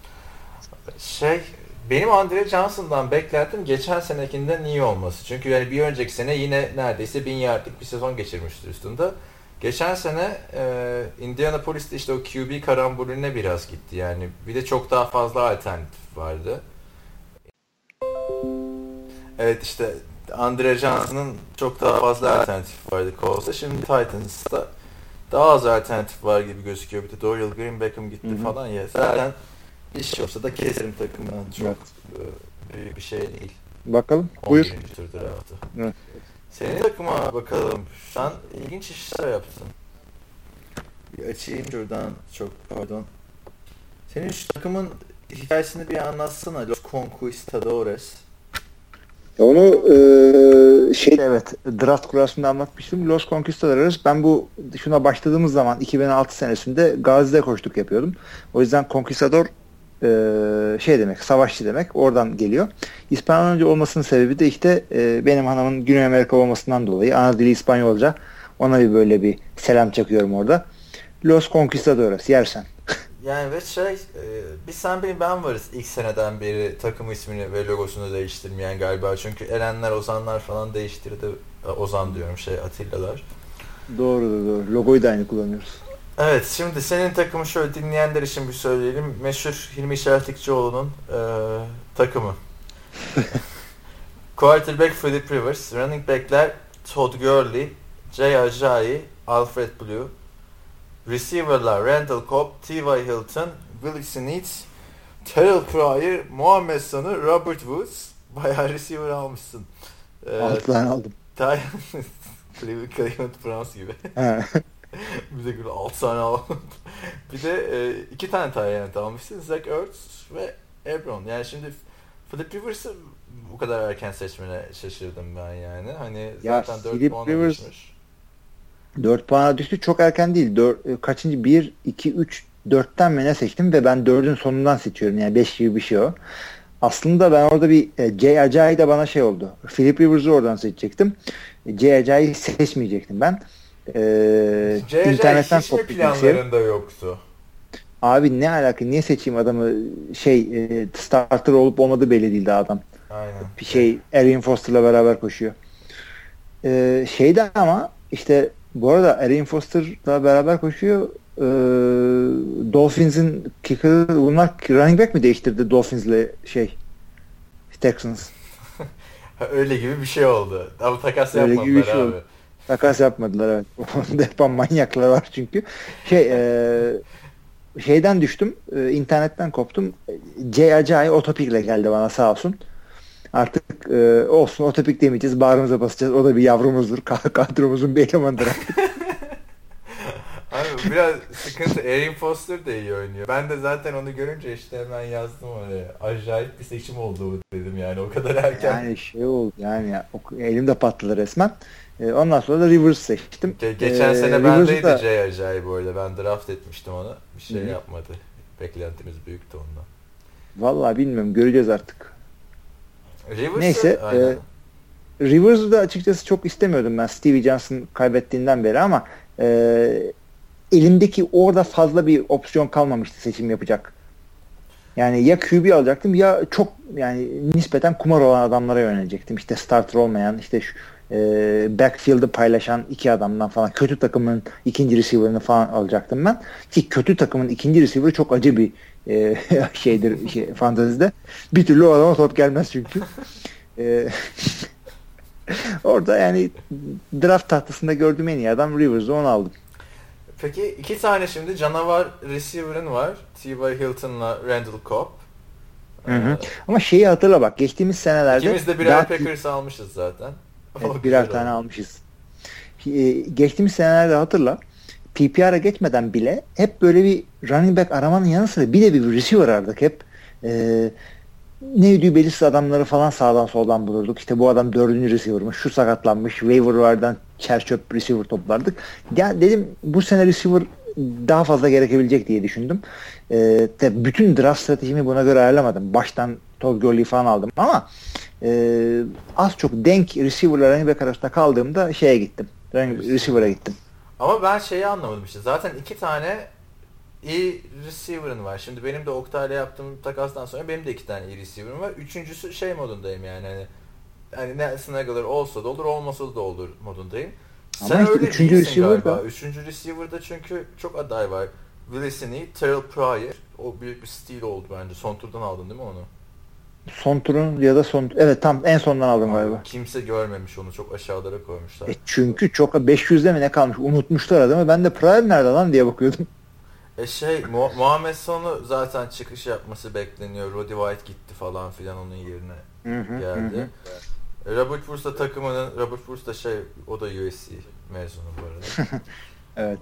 S1: Şey benim Andre Johnson'dan beklentim geçen senekinden iyi olması. Çünkü yani bir önceki sene yine neredeyse bin yardlık bir sezon geçirmiştir üstünde. Geçen sene e, Indianapolis'te işte o QB karambolüne biraz gitti yani. Bir de çok daha fazla alternatif vardı. Evet işte Andre Johnson'ın çok daha fazla alternatif vardı Colts'ta. Şimdi Titans'ta daha az alternatif var gibi gözüküyor. Bir de Dorial Green Beckham gitti Hı-hı. falan ya. Zaten iş olsa da keserim takımdan. Çok evet. E, büyük bir şey değil.
S2: Bakalım. Buyur.
S1: tur draftı. Evet. Senin takıma bakalım. Sen ilginç işler yaptın. Bir açayım şuradan. Çok pardon. Senin şu takımın hikayesini bir anlatsana. Los Conquistadores.
S2: Onu e, şey evet draft kurasında anlatmıştım. Los Conquistadores ben bu şuna başladığımız zaman 2006 senesinde Gazi'de koştuk yapıyordum. O yüzden Conquistador e, şey demek savaşçı demek oradan geliyor. İspanyolca olmasının sebebi de işte e, benim hanımın Güney Amerika olmasından dolayı ana dili İspanyolca ona bir böyle bir selam çakıyorum orada. Los Conquistadores yersen.
S1: Yani ve şey, e, biz sen benim ben varız ilk seneden beri takım ismini ve logosunu değiştirmeyen galiba. Çünkü Erenler, Ozanlar falan değiştirdi. E, Ozan diyorum şey Atilla'lar.
S2: Doğru doğru. Logoyu da aynı kullanıyoruz.
S1: Evet şimdi senin takımı şöyle dinleyenler için bir söyleyelim. Meşhur Hilmi Şertikçioğlu'nun e, takımı. Quarterback Philip Rivers, running backler Todd Gurley, Jay Ajayi, Alfred Blue, Receiver'lar Randall Cobb, T.Y. Hilton, Willie Snead, Terrell Pryor, Muhammed Sanı, Robert Woods. Bayağı receiver almışsın.
S2: Ee, 6 tane aldım.
S1: Cleveland Browns gibi. bir de böyle 6 tane aldım. bir de e, iki tane Tyrant almışsın. Zach Ertz ve Ebron. Yani şimdi Philip Rivers'ı bu kadar erken seçmene şaşırdım ben yani. Hani
S2: ya, zaten 4 puan Rivers, düşmüş. 4 puana düştü. Çok erken değil. 4, e, kaçıncı? 1, 2, 3, 4'ten mi ne seçtim ve ben 4'ün sonundan seçiyorum. Yani 5 gibi bir şey o. Aslında ben orada bir e, Jay Ajayi de bana şey oldu. Philip Rivers'ı oradan seçecektim. E, Jay Ajayi seçmeyecektim ben. Ee,
S1: CC
S2: internetten
S1: hiç mi
S2: kimseye.
S1: planlarında yoktu?
S2: Abi ne alaka niye seçeyim adamı şey e, starter olup olmadığı belli değil daha adam.
S1: Aynen.
S2: Bir şey Arian Foster'la beraber koşuyor. Ee, şeyde ama işte bu arada Arian Foster'la beraber koşuyor. Ee, Dolphins'in kicker bunlar running back mi değiştirdi Dolphins'le şey Texans?
S1: Öyle gibi bir şey oldu. Ama takas
S2: Öyle
S1: yapmadılar
S2: gibi bir şey
S1: abi.
S2: oldu. Takas yapmadılar evet. Onda yapan manyaklar var çünkü. Şey e, şeyden düştüm. e, internetten koptum. Jay Acai otopikle geldi bana sağ olsun. Artık e, olsun otopik demeyeceğiz. Bağrımıza basacağız. O da bir yavrumuzdur. Ka- Kadromuzun bir elemanıdır.
S1: Abi biraz sıkıntı. Erin Foster da iyi oynuyor. Ben de zaten onu görünce işte hemen yazdım oraya. Acayip bir seçim oldu bu dedim yani o kadar erken.
S2: yani şey oldu yani elimde patladı resmen. E, ondan sonra da Rivers seçtim.
S1: Ge- geçen
S2: E,
S1: sene bendeydi
S2: da-
S1: Jay acayip öyle. Ben draft etmiştim onu. Bir şey
S2: Hı hı.
S1: yapmadı. Beklentimiz büyüktü ondan.
S2: Vallahi bilmiyorum. Göreceğiz artık.
S1: Rivers'ı
S2: Neyse,
S1: aynen.
S2: e, Rivers'ı da açıkçası çok istemiyordum ben Stevie Johnson kaybettiğinden beri ama e, elimdeki orada fazla bir opsiyon kalmamıştı seçim yapacak. Yani ya QB alacaktım ya çok yani nispeten kumar olan adamlara yönelecektim. İşte starter olmayan işte şu, e, backfield'ı paylaşan iki adamdan falan kötü takımın ikinci receiver'ını falan alacaktım ben. Ki kötü takımın ikinci receiver'ı çok acı bir e, şeydir şey, fantezide. Bir türlü o adama top gelmez çünkü. E, orada yani draft tahtasında gördüğüm en iyi adam Rivers'ı onu aldım.
S1: Peki iki tane şimdi canavar receiver'ın var. T.Y. Hilton'la Randall Cobb.
S2: Hı hı.
S1: Ee,
S2: Ama şeyi hatırla bak geçtiğimiz senelerde
S1: İkimiz de birer Packers almışız zaten.
S2: Evet, birer tane almışız. E, geçtiğimiz senelerde hatırla PPR'a geçmeden bile hep böyle bir running back aramanın yanı sıra bir de bir receiver aradık hep. E, ne ödüğü belirsiz adamları falan sağdan soldan bulurduk. İşte bu adam dördüncü receiver'mış, şu sakatlanmış, waiver'lardan çer çöp receiver toplardık. Ya dedim bu sene receiver daha fazla gerekebilecek diye düşündüm. E, de bütün draft stratejimi buna göre ayarlamadım. Baştan Todd Gurley falan aldım ama e, az çok denk receiver'la running back arasında kaldığımda şeye gittim. Receiver'a gittim.
S1: Ama ben şeyi anlamadım işte. Zaten iki tane iyi receiver'ın var. Şimdi benim de Oktay'la yaptığım takastan sonra benim de iki tane iyi receiver'ım var. Üçüncüsü şey modundayım yani hani hani ne Snagler olsa da olur olmasa da olur modundayım.
S2: Ama
S1: Sen
S2: işte
S1: öyle
S2: üçüncü receiver
S1: galiba.
S2: da-
S1: Üçüncü receiver'da çünkü çok aday var. Willis'ini, Terrell Pryor. O büyük bir steal oldu bence. Son turdan aldın değil mi onu?
S2: Son turun ya da son evet tam en sondan aldım galiba.
S1: Kimse görmemiş onu. Çok aşağılara koymuşlar.
S2: E çünkü çok 500'de mi ne kalmış unutmuşlar adamı. Ben de Pryor nerede lan diye bakıyordum.
S1: E şey Mu- Muhammed Sonu zaten çıkış yapması bekleniyor. Roddy White gitti falan filan onun yerine
S2: Hı hı,
S1: geldi.
S2: hı
S1: E, Robert Woods da takımının Robert Woods da şey o da USC mezunu bu arada.
S2: Evet.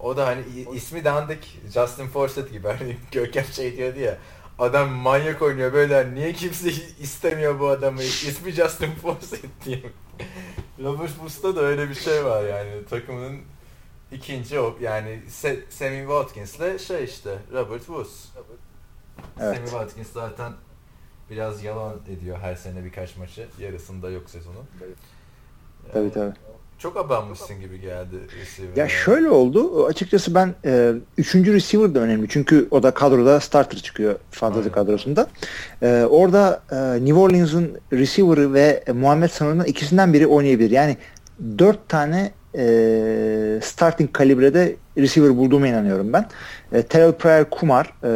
S1: o da hani ismi dandik Justin Forsett gibi hani Görkem şey diyordu ya adam manyak oynuyor böyle niye kimse istemiyor bu adamı ismi Justin Forsett diye. Robert Woods'ta da öyle bir şey var yani takımının ikinci o yani Se- Sammy Watkins'le şey işte Robert Woods.
S2: Evet.
S1: Sammy Watkins zaten biraz yalan ediyor her sene birkaç maçı. Yarısında yok sezonun.
S2: Tabii tabii.
S1: Çok abanmışsın gibi geldi receiver'a.
S2: Ya şöyle oldu. Açıkçası ben e, üçüncü receiver da önemli. Çünkü o da kadroda starter çıkıyor fantasy kadrosunda. E, orada e, New Orleans'ın receiver'ı ve Muhammed Sana'nın ikisinden biri oynayabilir. Yani dört tane e, starting kalibrede receiver bulduğuma inanıyorum ben. E, Terrell Pryor kumar. E,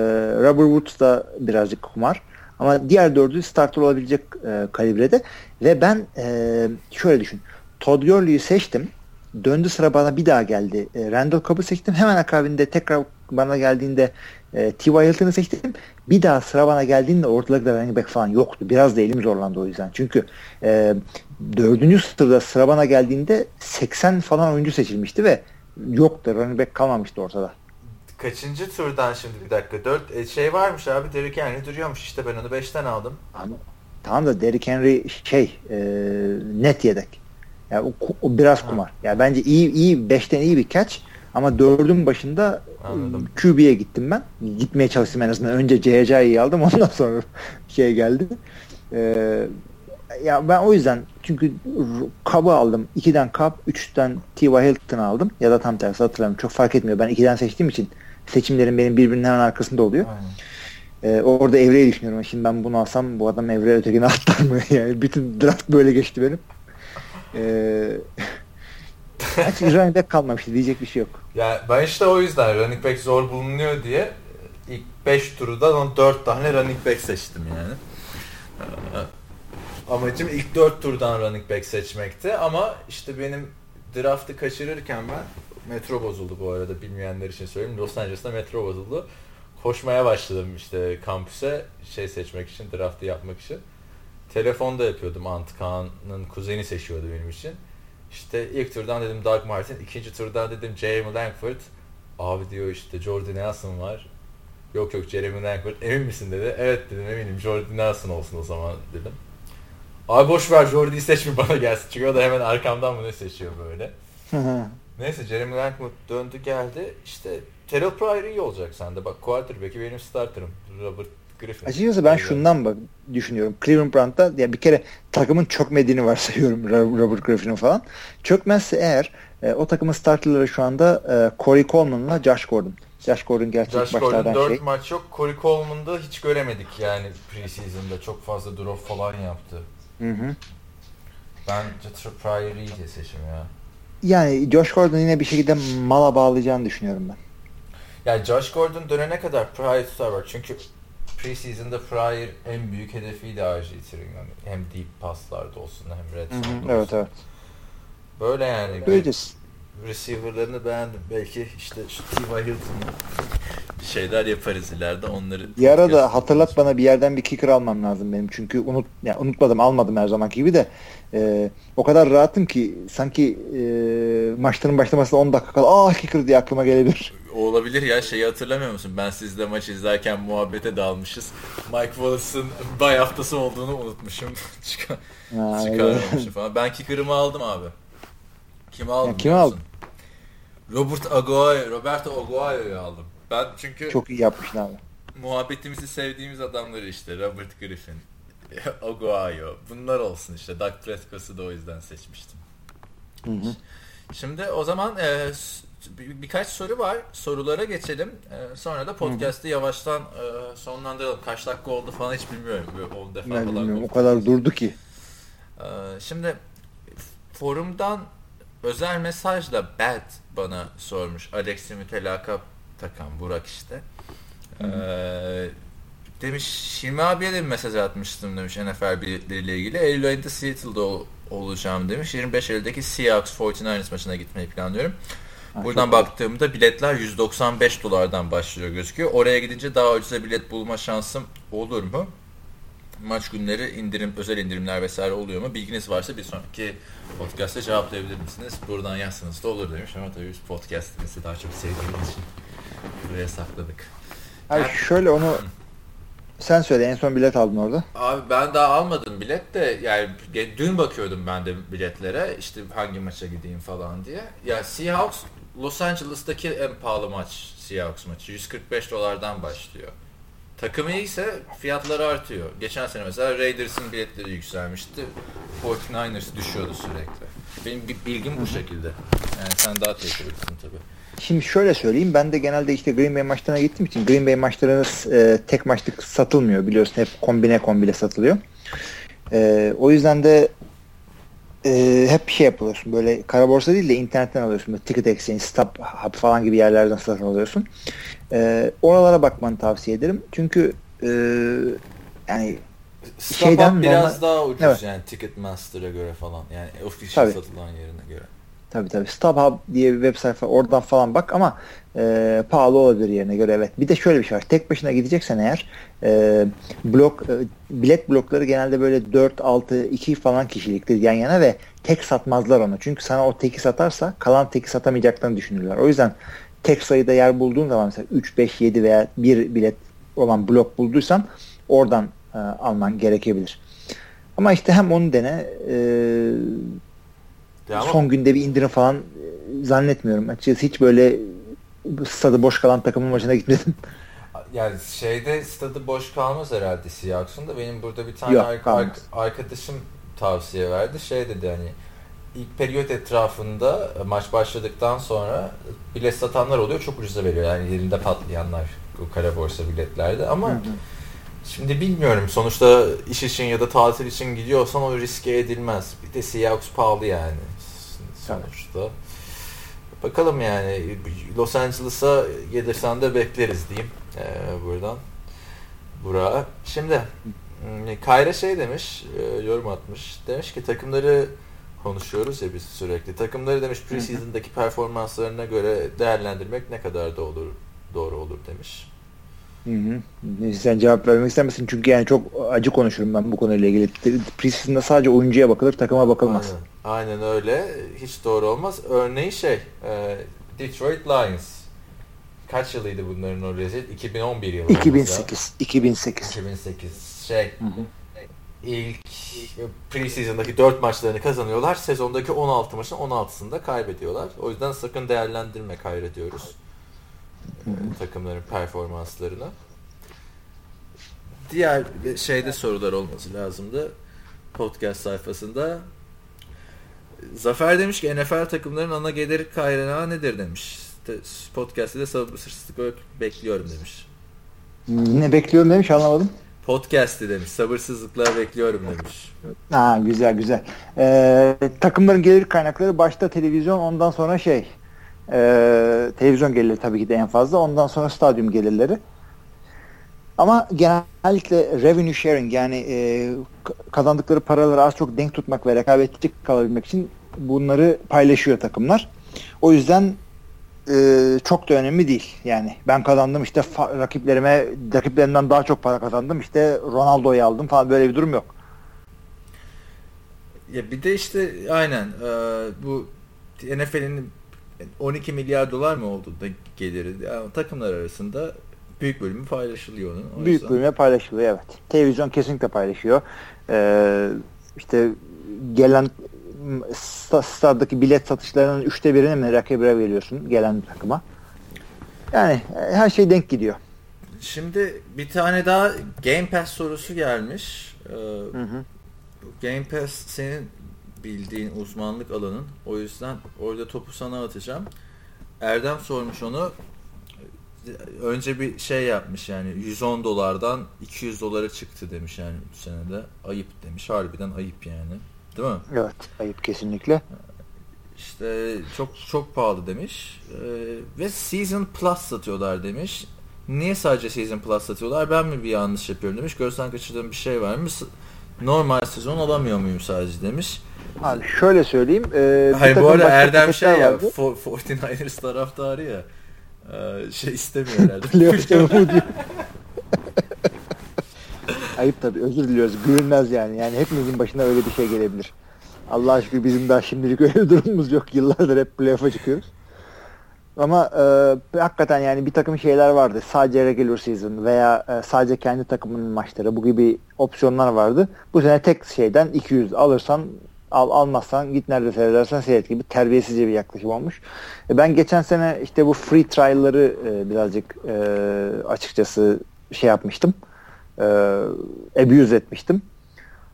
S2: Robert Woods da birazcık kumar. Ama diğer dördü starter olabilecek e, kalibrede. Ve ben e, şöyle düşün. Todd Gurley'i seçtim. Döndü sıra bana bir daha geldi. E, Randall Cobb'u seçtim. Hemen akabinde tekrar bana geldiğinde e, T.Y. Hilton'ı seçtim. Bir daha sıra bana geldiğinde ortalıkta running back falan yoktu. Biraz da elim zorlandı o yüzden. Çünkü e, dördüncü sırada sıra bana geldiğinde 80 falan oyuncu seçilmişti ve yoktu. Running back kalmamıştı ortada.
S1: Kaçıncı turdan şimdi bir dakika? Dört e, şey varmış abi Derrick Henry duruyormuş işte ben onu beşten aldım.
S2: Ama, tamam da Derrick Henry şey e, net yedek. Yani o, o biraz
S1: Ha.
S2: kumar. Yani bence iyi iyi beşten iyi bir catch ama dördün başında
S1: Anladım.
S2: QB'ye gittim ben. Gitmeye çalıştım en azından. Önce CHC'yi aldım ondan sonra şey geldi. Ee, ya ben o yüzden çünkü kabı aldım. 2'den kap, 3'ten T.Y. Hilton aldım. Ya da tam tersi hatırlamıyorum. Çok fark etmiyor. Ben 2'den seçtiğim için seçimlerim benim birbirinin hemen arkasında oluyor. Ee, orada Evre'yi düşünüyorum. Şimdi ben bunu alsam bu adam Evre ötekine atlar mı? Yani bütün draft böyle geçti benim. Ee, Hiç running back kalmamıştı. Diyecek bir şey yok.
S1: Ya ben işte o yüzden running back zor bulunuyor diye ilk 5 turdan 4 tane running back seçtim yani. Amacım ilk 4 turdan running back seçmekti ama işte benim draftı kaçırırken ben metro bozuldu bu arada bilmeyenler için söyleyeyim. Los Angeles'ta metro bozuldu. Koşmaya başladım işte kampüse şey seçmek için, draftı yapmak için. Telefonda yapıyordum Antkan'ın kuzeni seçiyordu benim için. İşte ilk turdan dedim Doug Martin, ikinci turdan dedim Jeremy Langford. Abi diyor işte Jordan Nelson var. Yok yok Jeremy Langford emin misin dedi. Evet dedim eminim Jordan Nelson olsun o zaman dedim. Abi boş ver Jordy'yi seçme bana gelsin. Çünkü o da hemen arkamdan bunu seçiyor böyle. Neyse Jeremy Langford döndü geldi. İşte Terrell Pryor iyi olacak sende. Bak quarterback'i benim starterım. Robert Griffin.
S2: Açıkçası ben şundan bak düşünüyorum. Cleveland Browns'ta ya bir kere takımın çökmediğini varsayıyorum Robert Griffin'in falan. Çökmezse eğer e, o takımın starterları şu anda e, Corey Coleman'la Josh Gordon. Josh Gordon gerçek Josh başlardan Gordon
S1: 4 şey. maç yok. Corey Coleman'da hiç göremedik yani preseason'da. Çok fazla drop falan yaptı. Hı hı. Bence Pryor iyi seçim ya.
S2: Yani Josh Gordon yine bir şekilde mala bağlayacağını düşünüyorum ben.
S1: Yani Josh Gordon dönene kadar Pryor tutar var. Çünkü preseason'da Pryor en büyük hedefiydi RG3'nin. Yani hem deep paslarda olsun hem red zone'da olsun.
S2: Evet evet.
S1: Böyle yani.
S2: Göreceğiz.
S1: Receiver'larını beğendim. Belki işte şu T.Y. Hilton'la şeyler yaparız ileride onları.
S2: Bir ara da hatırlat bana bir yerden bir kicker almam lazım benim. Çünkü unut yani unutmadım almadım her zamanki gibi de e, o kadar rahatım ki sanki e, maçların başlamasına 10 dakika kala aa kicker diye aklıma gelebilir.
S1: Olabilir ya şeyi hatırlamıyor musun? Ben sizle maç izlerken muhabbete dalmışız. Mike Wallace'ın bay haftası olduğunu unutmuşum. Çıkar, çıkarmamışım falan. Ben kicker'ımı aldım abi. Kimi aldım? Ya,
S2: aldın?
S1: Robert Aguayo, Roberto Aguayo'yu aldım. Ben çünkü
S2: çok iyi yapmışsın abi.
S1: Muhabbetimizi sevdiğimiz adamları işte Robert Griffin, Aguayo bunlar olsun işte. Doug Prescott'u da o yüzden seçmiştim. Hı hı. Şimdi o zaman e, bir, birkaç soru var. Sorulara geçelim. E, sonra da podcast'ı yavaştan e, sonlandıralım. Kaç dakika oldu falan hiç bilmiyorum. Böyle 10 defa
S2: ben falan. Bilmiyorum. O kadar durdu ki.
S1: E, şimdi forumdan özel mesajla Bad bana sormuş. Alex'i mütelaka takan Burak işte. Ee, demiş Hilmi abiye de bir mesaj atmıştım demiş NFL biletleriyle ilgili. Eylül ayında Seattle'da ol, olacağım demiş. 25 Eylül'deki Seahawks 49ers maçına gitmeyi planlıyorum. Ha, Buradan baktığımda biletler 195 dolardan başlıyor gözüküyor. Oraya gidince daha ucuza bilet bulma şansım olur mu? Maç günleri indirim, özel indirimler vesaire oluyor mu? Bilginiz varsa bir sonraki podcast'ta cevaplayabilir misiniz? Buradan yazsanız da olur demiş ama tabii biz podcast'imizi daha çok sevdiğimiz için buraya sakladık.
S2: Abi yani, şöyle onu sen söyle en son bilet aldın orada.
S1: Abi ben daha almadım bilet de yani dün bakıyordum ben de biletlere işte hangi maça gideyim falan diye. Ya Seahawks Los Angeles'taki en pahalı maç Seahawks maçı 145 dolardan başlıyor. Takımı iyiyse fiyatları artıyor. Geçen sene mesela Raiders'ın biletleri yükselmişti. 49ers düşüyordu sürekli. Benim bilgim bu şekilde. Yani sen daha tecrübelisin tabii.
S2: Şimdi şöyle söyleyeyim. Ben de genelde işte Green Bay maçlarına gittiğim için Green Bay maçları e, tek maçlık satılmıyor. Biliyorsun hep kombine kombine satılıyor. E, o yüzden de e, hep şey yapıyorsun. Böyle kara borsa değil de internetten alıyorsun. Böyle Ticket Exchange, Stop Hub falan gibi yerlerden satın alıyorsun. E, oralara bakmanı tavsiye ederim. Çünkü e, yani
S1: Stop şeyden biraz normal... daha ucuz evet. yani Ticketmaster'a göre falan. Yani official Tabii. satılan yerine göre.
S2: Tabii tabii. StubHub diye bir web sayfa oradan falan bak ama e, pahalı olabilir yerine göre evet. Bir de şöyle bir şey var. Tek başına gideceksen eğer e, blok e, bilet blokları genelde böyle 4 6 2 falan kişiliktir yan yana ve tek satmazlar onu. Çünkü sana o teki satarsa kalan teki satamayacaklarını düşünürler. O yüzden tek sayıda yer bulduğun zaman mesela 3 5 7 veya 1 bilet olan blok bulduysan oradan e, alman gerekebilir. Ama işte hem onu dene e, ya son günde bir indirim falan e, zannetmiyorum. Açıkçası hiç böyle stadı boş kalan takımın maçına gitmedim.
S1: Yani şeyde stadı boş kalmaz herhalde Seahawks'un da. Benim burada bir tane Yok, ar- ar- arkadaşım tavsiye verdi. Şey dedi hani ilk periyot etrafında maç başladıktan sonra bilet satanlar oluyor. Çok ucuza veriyor. Yani yerinde patlayanlar bu kara borsa biletlerde ama hı hı. Şimdi bilmiyorum. Sonuçta iş için ya da tatil için gidiyorsan o riske edilmez. Bir de Seahawks pahalı yani. Sonuçta. Bakalım yani Los Angeles'a gelirsen de bekleriz diyeyim ee, buradan. Burak'a. Şimdi hmm, Kayra şey demiş, e, yorum atmış. Demiş ki takımları konuşuyoruz ya biz sürekli. Takımları demiş preseason'daki performanslarına göre değerlendirmek ne kadar da olur doğru olur demiş.
S2: Hı hı. Sen cevap vermek istemesin çünkü yani çok acı konuşurum ben bu konuyla ilgili. Preseason'da sadece oyuncuya bakılır, takıma bakılmaz.
S1: Aynen, Aynen öyle. Hiç doğru olmaz. Örneği şey, e, Detroit Lions. Kaç yılıydı bunların o rezil? 2011 yılı.
S2: 2008. 2008.
S1: 2008. Şey, hı hı. ilk preseason'daki 4 maçlarını kazanıyorlar. Sezondaki 16 maçın 16'sını kaybediyorlar. O yüzden sakın değerlendirme kaybediyoruz takımların performanslarını. Diğer şeyde sorular olması lazımdı. Podcast sayfasında. Zafer demiş ki NFL takımların ana gelir kaynağı nedir demiş. Podcast'te de sabırsızlıkla bekliyorum demiş.
S2: Ne bekliyorum demiş anlamadım.
S1: Podcast'i demiş. Sabırsızlıkla bekliyorum demiş.
S2: Ha güzel güzel. Ee, takımların gelir kaynakları başta televizyon ondan sonra şey ee, televizyon gelirleri tabii ki de en fazla. Ondan sonra stadyum gelirleri. Ama genellikle revenue sharing yani e, kazandıkları paraları az çok denk tutmak ve rekabetçi kalabilmek için bunları paylaşıyor takımlar. O yüzden e, çok da önemli değil. Yani ben kazandım işte rakiplerime rakiplerimden daha çok para kazandım işte Ronaldo'yu aldım falan böyle bir durum yok.
S1: Ya bir de işte aynen e, bu NFL'in 12 milyar dolar mı oldu da geliri? Yani takımlar arasında büyük bölümü paylaşılıyor onun.
S2: O büyük bölümü paylaşılıyor evet. Televizyon kesinlikle paylaşıyor. Ee, işte gelen staddaki bilet satışlarının üçte birini mi rakibe veriyorsun gelen takıma. Yani e, her şey denk gidiyor.
S1: Şimdi bir tane daha Game Pass sorusu gelmiş. Ee, hı hı. Game Pass senin bildiğin uzmanlık alanın. O yüzden orada topu sana atacağım. Erdem sormuş onu. Önce bir şey yapmış yani 110 dolardan 200 dolara çıktı demiş yani 3 senede. Ayıp demiş. Harbiden ayıp yani. Değil mi?
S2: Evet. Ayıp kesinlikle.
S1: İşte çok çok pahalı demiş. Ee, ve Season Plus satıyorlar demiş. Niye sadece Season Plus satıyorlar? Ben mi bir yanlış yapıyorum demiş. Görsen kaçırdığım bir şey var mı? Normal sezon alamıyor muyum sadece demiş.
S2: Abi şöyle söyleyeyim. E,
S1: Hayır bu arada Erdem şey ya 49ers taraftarı ya. E, şey istemiyor herhalde.
S2: Ayıp tabii özür diliyoruz. Gülünmez yani. Yani hepimizin başına öyle bir şey gelebilir. Allah aşkına bizim daha şimdilik öyle durumumuz yok. Yıllardır hep playoff'a çıkıyoruz. Ama e, hakikaten yani bir takım şeyler vardı. Sadece regular season veya e, sadece kendi takımının maçları bu gibi opsiyonlar vardı. Bu sene tek şeyden 200 alırsan al almazsan git nerede seyredersen seyret gibi terbiyesizce bir yaklaşım olmuş. E, ben geçen sene işte bu free trial'ları e, birazcık e, açıkçası şey yapmıştım. E, abuse etmiştim.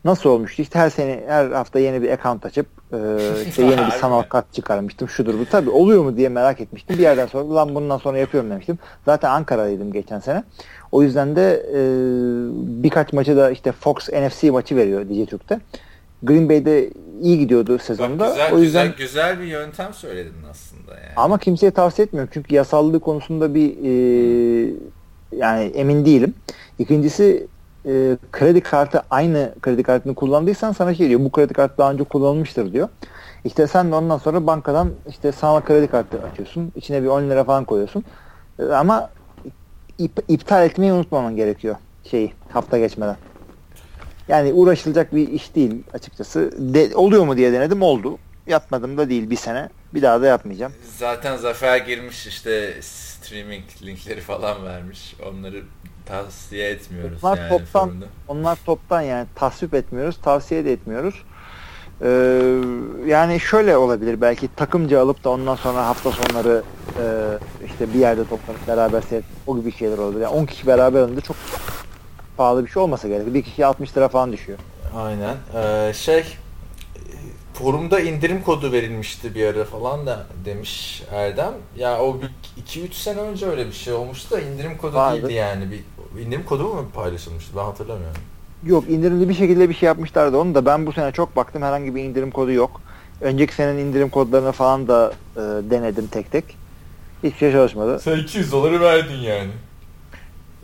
S2: Nasıl olmuştu? İşte her sene her hafta yeni bir account açıp e, işte yeni bir sanal kart çıkarmıştım. Şudur bu. Tabii oluyor mu diye merak etmiştim. Bir yerden sonra lan bundan sonra yapıyorum demiştim. Zaten Ankara'daydım geçen sene. O yüzden de e, birkaç maçı da işte Fox NFC maçı veriyor Dijitürk'te. Green Bay'de iyi gidiyordu sezonda. Bak,
S1: güzel, o yüzden güzel, güzel bir yöntem söyledin aslında yani.
S2: Ama kimseye tavsiye etmiyorum çünkü yasallığı konusunda bir e, yani emin değilim. İkincisi e, kredi kartı aynı kredi kartını kullandıysan sana şey diyor bu kredi kartı daha önce kullanılmıştır diyor. İşte sen de ondan sonra bankadan işte sanal kredi kartı açıyorsun. İçine bir 10 lira falan koyuyorsun. E, ama ip, iptal etmeyi unutmaman gerekiyor şeyi hafta geçmeden. Yani uğraşılacak bir iş değil açıkçası. De, oluyor mu diye denedim oldu. Yapmadım da değil bir sene. Bir daha da yapmayacağım.
S1: Zaten Zafer girmiş işte streaming linkleri falan vermiş. Onları tavsiye etmiyoruz
S2: onlar
S1: yani.
S2: Toptan, onlar toptan yani tasvip etmiyoruz, tavsiye de etmiyoruz. Ee, yani şöyle olabilir belki takımca alıp da ondan sonra hafta sonları e, işte bir yerde toplanıp beraber seyret o gibi şeyler olabilir. Yani 10 kişi beraber alınca çok pahalı bir şey olmasa gerek. Bir kişi 60 lira falan düşüyor.
S1: Aynen. Ee, şey forumda indirim kodu verilmişti bir ara falan da demiş Erdem. Ya o 2-3 sene önce öyle bir şey olmuştu da indirim kodu
S2: Vardı.
S1: değildi yani. Bir indirim kodu mu paylaşılmıştı? Ben hatırlamıyorum.
S2: Yok indirimli bir şekilde bir şey yapmışlardı onu da ben bu sene çok baktım herhangi bir indirim kodu yok. Önceki senenin indirim kodlarını falan da e, denedim tek tek. Hiçbir şey çalışmadı.
S1: Sen 200 doları verdin yani.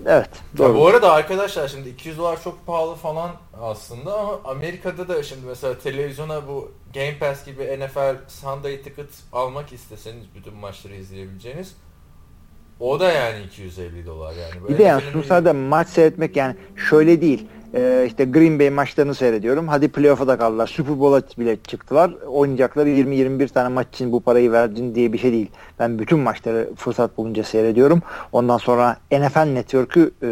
S2: Evet
S1: Ya
S2: doğru.
S1: bu arada arkadaşlar şimdi 200 dolar çok pahalı falan aslında ama Amerika'da da şimdi mesela televizyona bu Game Pass gibi NFL Sunday Ticket almak isteseniz bütün maçları izleyebileceğiniz o da yani 250 dolar yani.
S2: Bir
S1: Böyle
S2: de yani
S1: film-
S2: Sursa'da maç seyretmek yani şöyle değil. Ee, işte Green Bay maçlarını seyrediyorum. Hadi playoff'a da kaldılar. Super Bowl'a bile çıktılar. Oynayacakları 20-21 tane maç için bu parayı verdin diye bir şey değil. Ben bütün maçları fırsat bulunca seyrediyorum. Ondan sonra NFL Network'ü e,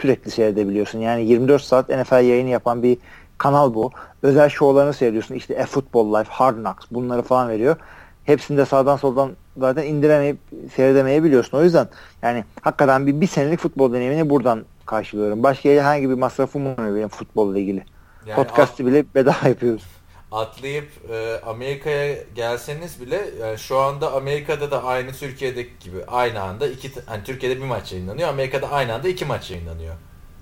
S2: sürekli seyredebiliyorsun. Yani 24 saat NFL yayını yapan bir kanal bu. Özel şovlarını seyrediyorsun. İşte A Football Life, Hard Knocks bunları falan veriyor. Hepsini de sağdan soldan zaten indiremeyip seyredemeyebiliyorsun. O yüzden yani hakikaten bir, bir senelik futbol deneyimini buradan karşılıyorum. Başka herhangi bir masrafım olmuyor benim futbolla ilgili.
S1: Yani
S2: Podcast'ı bile bedava yapıyoruz.
S1: atlayıp e, Amerika'ya gelseniz bile yani şu anda Amerika'da da aynı Türkiye'deki gibi aynı anda iki hani Türkiye'de bir maç yayınlanıyor. Amerika'da aynı anda iki maç yayınlanıyor.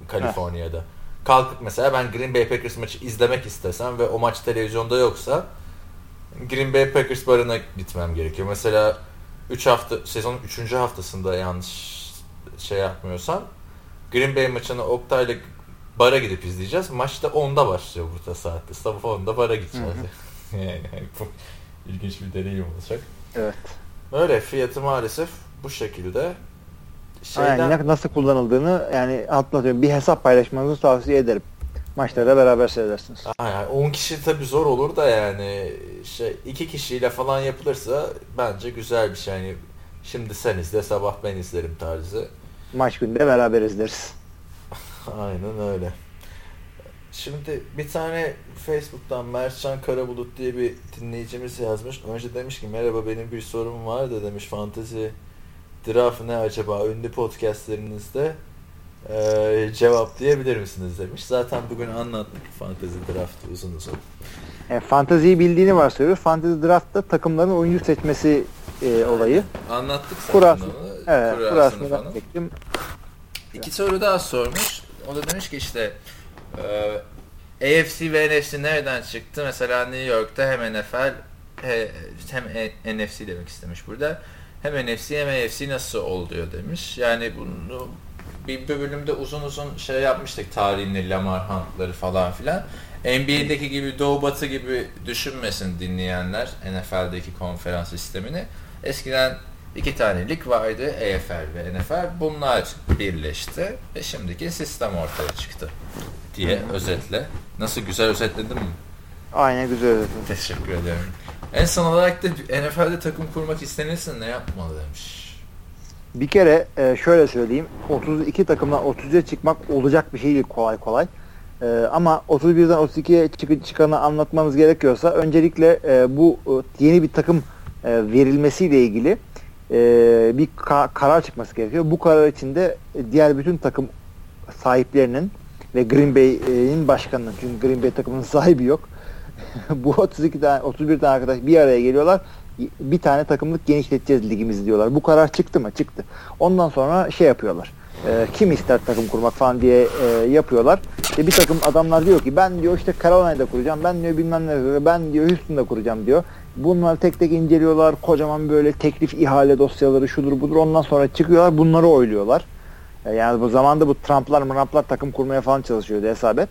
S1: Kaliforniya'da. Kalkıp mesela ben Green Bay Packers maçı izlemek istesem ve o maç televizyonda yoksa Green Bay Packers barına gitmem gerekiyor. Mesela 3 hafta sezonun 3. haftasında yanlış şey yapmıyorsam Green Bay maçını Oktay'la bara gidip izleyeceğiz. Maç da 10'da başlıyor burada saatte. Sabah 10'da bara gideceğiz. yani bu ilginç bir deneyim olacak.
S2: Evet.
S1: Öyle fiyatı maalesef bu şekilde. Şeyden,
S2: ne- nasıl kullanıldığını yani anlatıyorum. Bir hesap paylaşmanızı tavsiye ederim. Maçları da beraber seyredersiniz.
S1: Aynen, 10 kişi tabi zor olur da yani şey iki kişiyle falan yapılırsa bence güzel bir şey. Yani şimdi sen izle sabah ben izlerim tarzı.
S2: Maç günü de beraber izleriz.
S1: Aynen öyle. Şimdi bir tane Facebook'tan Mertcan Karabulut diye bir dinleyicimiz yazmış. Önce demiş ki merhaba benim bir sorum var da demiş fantezi draft ne acaba ünlü podcastlerinizde eee cevaplayabilir misiniz demiş. Zaten bugün anlattık fantezi draftı uzun uzun.
S2: Yani fanteziyi bildiğini varsayıyoruz. Fantezi draftta takımların oyuncu seçmesi e, olayı.
S1: Anlattık zaten
S2: Kurası.
S1: onu.
S2: Evet,
S1: Kurasını
S2: kurasını
S1: falan. İki soru daha sormuş. O da demiş ki işte e, AFC ve NFC nereden çıktı? Mesela New York'ta hem NFL he- hem E- NFC demek istemiş burada. Hem NFC hem AFC nasıl oluyor demiş. Yani bunu bir bölümde uzun uzun şey yapmıştık tarihini, Lamar Hunt'ları falan filan. NBA'deki gibi Doğu Batı gibi düşünmesin dinleyenler NFL'deki konferans sistemini. Eskiden iki tane lig vardı EFL ve NFL. Bunlar birleşti ve şimdiki sistem ortaya çıktı diye özetle. Nasıl güzel özetledim mi?
S2: Aynen güzel özetledin.
S1: Teşekkür ederim. En son olarak da NFL'de takım kurmak istenirse ne yapmalı demiş.
S2: Bir kere e, şöyle söyleyeyim. 32 takımdan 30'a çıkmak olacak bir şey değil kolay kolay. E, ama 31'den 32'ye çık çıkanı anlatmamız gerekiyorsa öncelikle e, bu yeni bir takım verilmesiyle ilgili bir ka- karar çıkması gerekiyor. Bu karar içinde diğer bütün takım sahiplerinin ve Green Bay'in başkanının çünkü Green Bay takımının sahibi yok. bu 32 tane 31 tane arkadaş bir araya geliyorlar. Bir tane takımlık genişleteceğiz ligimizi diyorlar. Bu karar çıktı mı? Çıktı. Ondan sonra şey yapıyorlar. E, kim ister takım kurmak falan diye e, yapıyorlar. İşte bir takım adamlar diyor ki ben diyor işte Carolina'da kuracağım. Ben diyor bilmem ne ben diyor Houston'da kuracağım diyor. Bunları tek tek inceliyorlar. Kocaman böyle teklif ihale dosyaları şudur budur. Ondan sonra çıkıyorlar. Bunları oyluyorlar. E, Yani bu zamanda bu Trump'lar Trump'lar takım kurmaya falan çalışıyordu hesap et.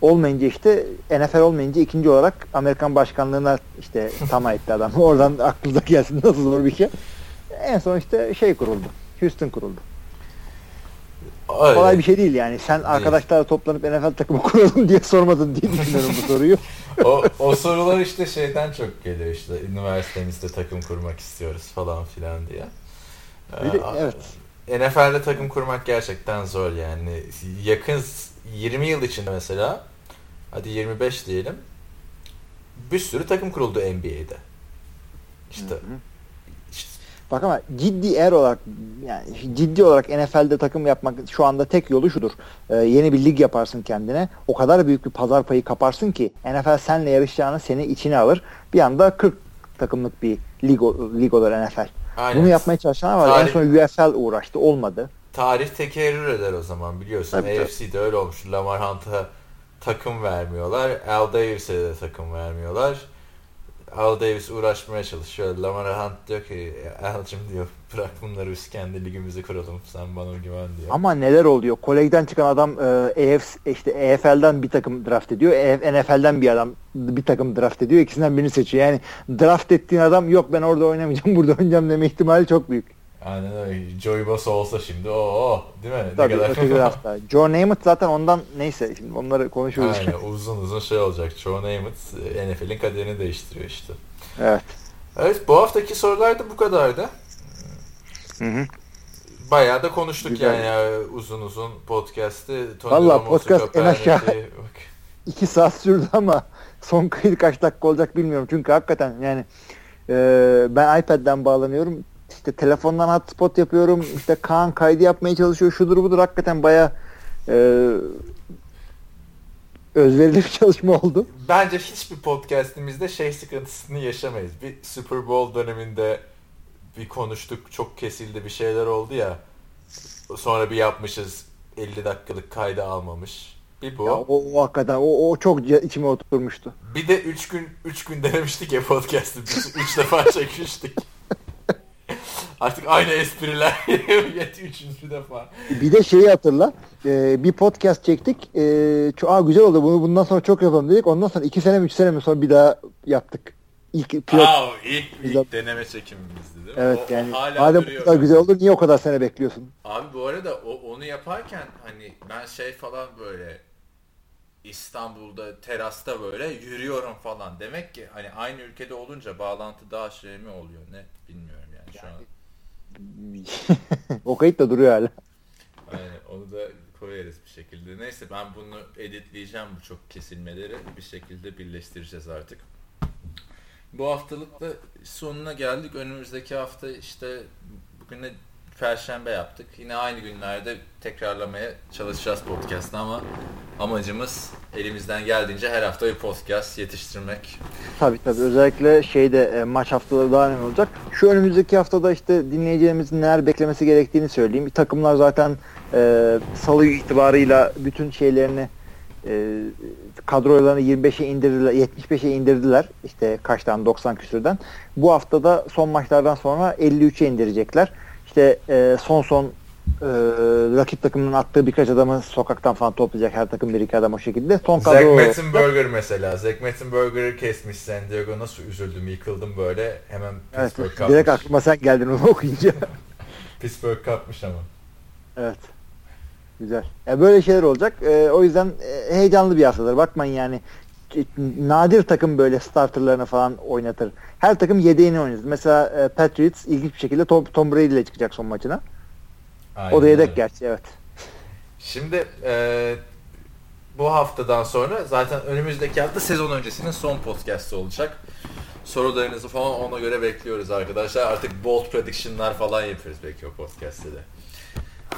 S2: Olmayınca işte NFL olmayınca ikinci olarak Amerikan başkanlığına işte tamam etti adam. Oradan aklınıza gelsin nasıl zor bir şey. En son işte şey kuruldu. Houston kuruldu.
S1: Öyle.
S2: Kolay bir şey değil yani. Sen arkadaşlarla toplanıp NFL takımı kuralım diye sormadın diye düşünüyorum bu soruyu.
S1: o, o sorular işte şeyden çok geliyor işte üniversitemizde takım kurmak istiyoruz falan filan diye.
S2: Bir de-
S1: Ee,
S2: evet.
S1: NFL'de takım kurmak gerçekten zor yani. Yakın 20 yıl içinde mesela hadi 25 diyelim bir sürü takım kuruldu NBA'de. İşte, işte
S2: Bak ama ciddi eğer olarak yani ciddi olarak NFL'de takım yapmak şu anda tek yolu şudur. Ee, yeni bir lig yaparsın kendine. O kadar büyük bir pazar payı kaparsın ki NFL senle yarışacağını seni içine alır. Bir anda 40 takımlık bir lig, lig olur NFL. Aynen. Bunu yapmaya çalışanlar var. Tarih, en son UFL uğraştı. Olmadı.
S1: Tarih tekerrür eder o zaman biliyorsun. Tabii, AFC'de öyle olmuş. Lamar Hunt'a takım vermiyorlar. Al Davis'e de takım vermiyorlar. Al Davis uğraşmaya çalışıyor. Lamar Hunt diyor ki Al'cım diyor bırak bunları biz kendi ligimizi kuralım. Sen bana güven diyor.
S2: Ama neler oluyor? Kolejden çıkan adam e, EF, işte EFL'den bir takım draft ediyor. EF, NFL'den bir adam bir takım draft ediyor. İkisinden birini seçiyor. Yani draft ettiğin adam yok ben orada oynamayacağım burada oynayacağım deme ihtimali çok büyük.
S1: Aynen öyle. Joey Bosa olsa şimdi o değil mi?
S2: Tabii ne kadar... hafta. Joe Namath zaten ondan neyse şimdi onları konuşuyoruz.
S1: Aynen uzun uzun şey olacak. Joe Namath NFL'in kaderini değiştiriyor işte.
S2: Evet.
S1: Evet bu haftaki sorular da bu kadardı. Hı hı. Bayağı da konuştuk Güzel. yani ya, uzun uzun podcast'ı.
S2: Valla podcast en aşağı iki saat sürdü ama son kaydı kaç dakika olacak bilmiyorum. Çünkü hakikaten yani e, ben iPad'den bağlanıyorum işte telefondan hotspot yapıyorum. İşte Kaan kaydı yapmaya çalışıyor. Şudur budur hakikaten baya e, özverili bir çalışma oldu.
S1: Bence hiçbir podcastimizde şey sıkıntısını yaşamayız. Bir Super Bowl döneminde bir konuştuk çok kesildi bir şeyler oldu ya. Sonra bir yapmışız 50 dakikalık kaydı almamış. Bir bu. Ya,
S2: o, o hakikaten o, o çok içime oturmuştu.
S1: Bir de 3 gün 3 gün denemiştik ya podcast'ı. 3 defa çekmiştik. Artık aynı espriler üçüncü defa.
S2: Bir de şeyi hatırla. E, bir podcast çektik. E, çok, Aa, güzel oldu bunu bundan sonra çok yapalım dedik. Ondan sonra iki sene mi üç sene mi sonra bir daha yaptık.
S1: İlk pilot. Aa, ilk, ilk deneme çekimimizdi değil mi?
S2: Evet o, yani. O hala madem bu kadar güzel olur niye o kadar sene bekliyorsun?
S1: Abi bu arada o, onu yaparken hani ben şey falan böyle İstanbul'da terasta böyle yürüyorum falan. Demek ki hani aynı ülkede olunca bağlantı daha şey mi oluyor ne bilmiyorum yani, yani şu an.
S2: o kayıt da duruyor hala.
S1: Aynen onu da koyarız bir şekilde. Neyse ben bunu editleyeceğim bu çok kesilmeleri. Bir şekilde birleştireceğiz artık. Bu haftalık da sonuna geldik. Önümüzdeki hafta işte bugün de Perşembe yaptık. Yine aynı günlerde tekrarlamaya çalışacağız podcast'ı ama amacımız elimizden geldiğince her hafta bir podcast yetiştirmek.
S2: Tabii tabii özellikle şeyde e, maç haftaları daha önemli olacak. Şu önümüzdeki haftada işte dinleyicilerimizin neler beklemesi gerektiğini söyleyeyim. Takımlar zaten e, salı itibarıyla bütün şeylerini e, kadrolarını 25'e indirdiler, 75'e indirdiler. İşte kaçtan 90 küsürden. Bu haftada son maçlardan sonra 53'e indirecekler işte e, son son e, rakip takımının attığı birkaç adamı sokaktan falan toplayacak her takım bir iki adam o şekilde. Son
S1: kadro Zach Mettenberger mesela. Zach Mettenberger'ı kesmiş San Diego. Nasıl üzüldüm, yıkıldım böyle. Hemen
S2: Pittsburgh evet, kapmış. Direkt aklıma sen geldin onu okuyunca.
S1: Pittsburgh kapmış ama.
S2: Evet. Güzel. Ya böyle şeyler olacak. E, o yüzden e, heyecanlı bir haftadır. Bakmayın yani nadir takım böyle starterlarını falan oynatır. Her takım yedeğini oynatır. Mesela e, Patriots ilginç bir şekilde Tom, Tom Brady ile çıkacak son maçına. Aynen o da yedek öyle. gerçi evet.
S1: Şimdi e, bu haftadan sonra zaten önümüzdeki hafta sezon öncesinin son podcast'ı olacak. Sorularınızı falan ona göre bekliyoruz arkadaşlar. Artık bold prediction'lar falan yapıyoruz belki o podcast'te de.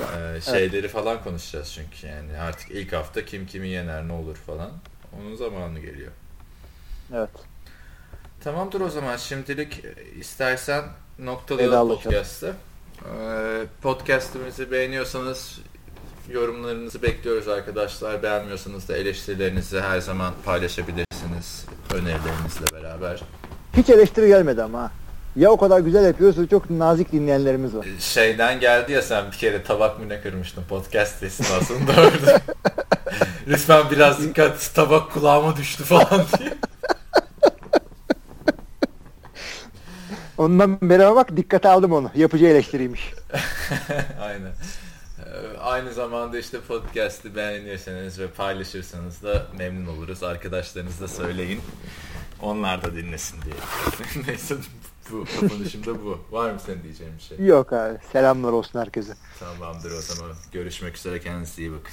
S1: Ee, şeyleri evet. falan konuşacağız çünkü yani artık ilk hafta kim kimi yener ne olur falan. Onun zamanı geliyor.
S2: Evet.
S1: Tamamdır o zaman. Şimdilik istersen noktalayalım podcast'ı. Ee, podcast'ımızı beğeniyorsanız yorumlarınızı bekliyoruz arkadaşlar. Beğenmiyorsanız da eleştirilerinizi her zaman paylaşabilirsiniz önerilerinizle beraber.
S2: Hiç eleştiri gelmedi ama. Ya o kadar güzel yapıyorsun çok nazik dinleyenlerimiz var.
S1: Şeyden geldi ya sen bir kere tabak mı ne kırmıştın podcast esnasında orada. Lütfen biraz dikkat tabak kulağıma düştü falan diye.
S2: Ondan beri bak dikkate aldım onu. Yapıcı eleştiriymiş.
S1: Aynen. Ee, aynı zamanda işte podcast'ı beğenirseniz ve paylaşırsanız da memnun oluruz. Arkadaşlarınızla söyleyin. Onlar da dinlesin diye. Neyse bu kapanışımda bu. Var mı senin diyeceğin bir şey?
S2: Yok abi. Selamlar olsun herkese.
S1: Tamamdır o zaman. Görüşmek üzere. Kendinize iyi bakın.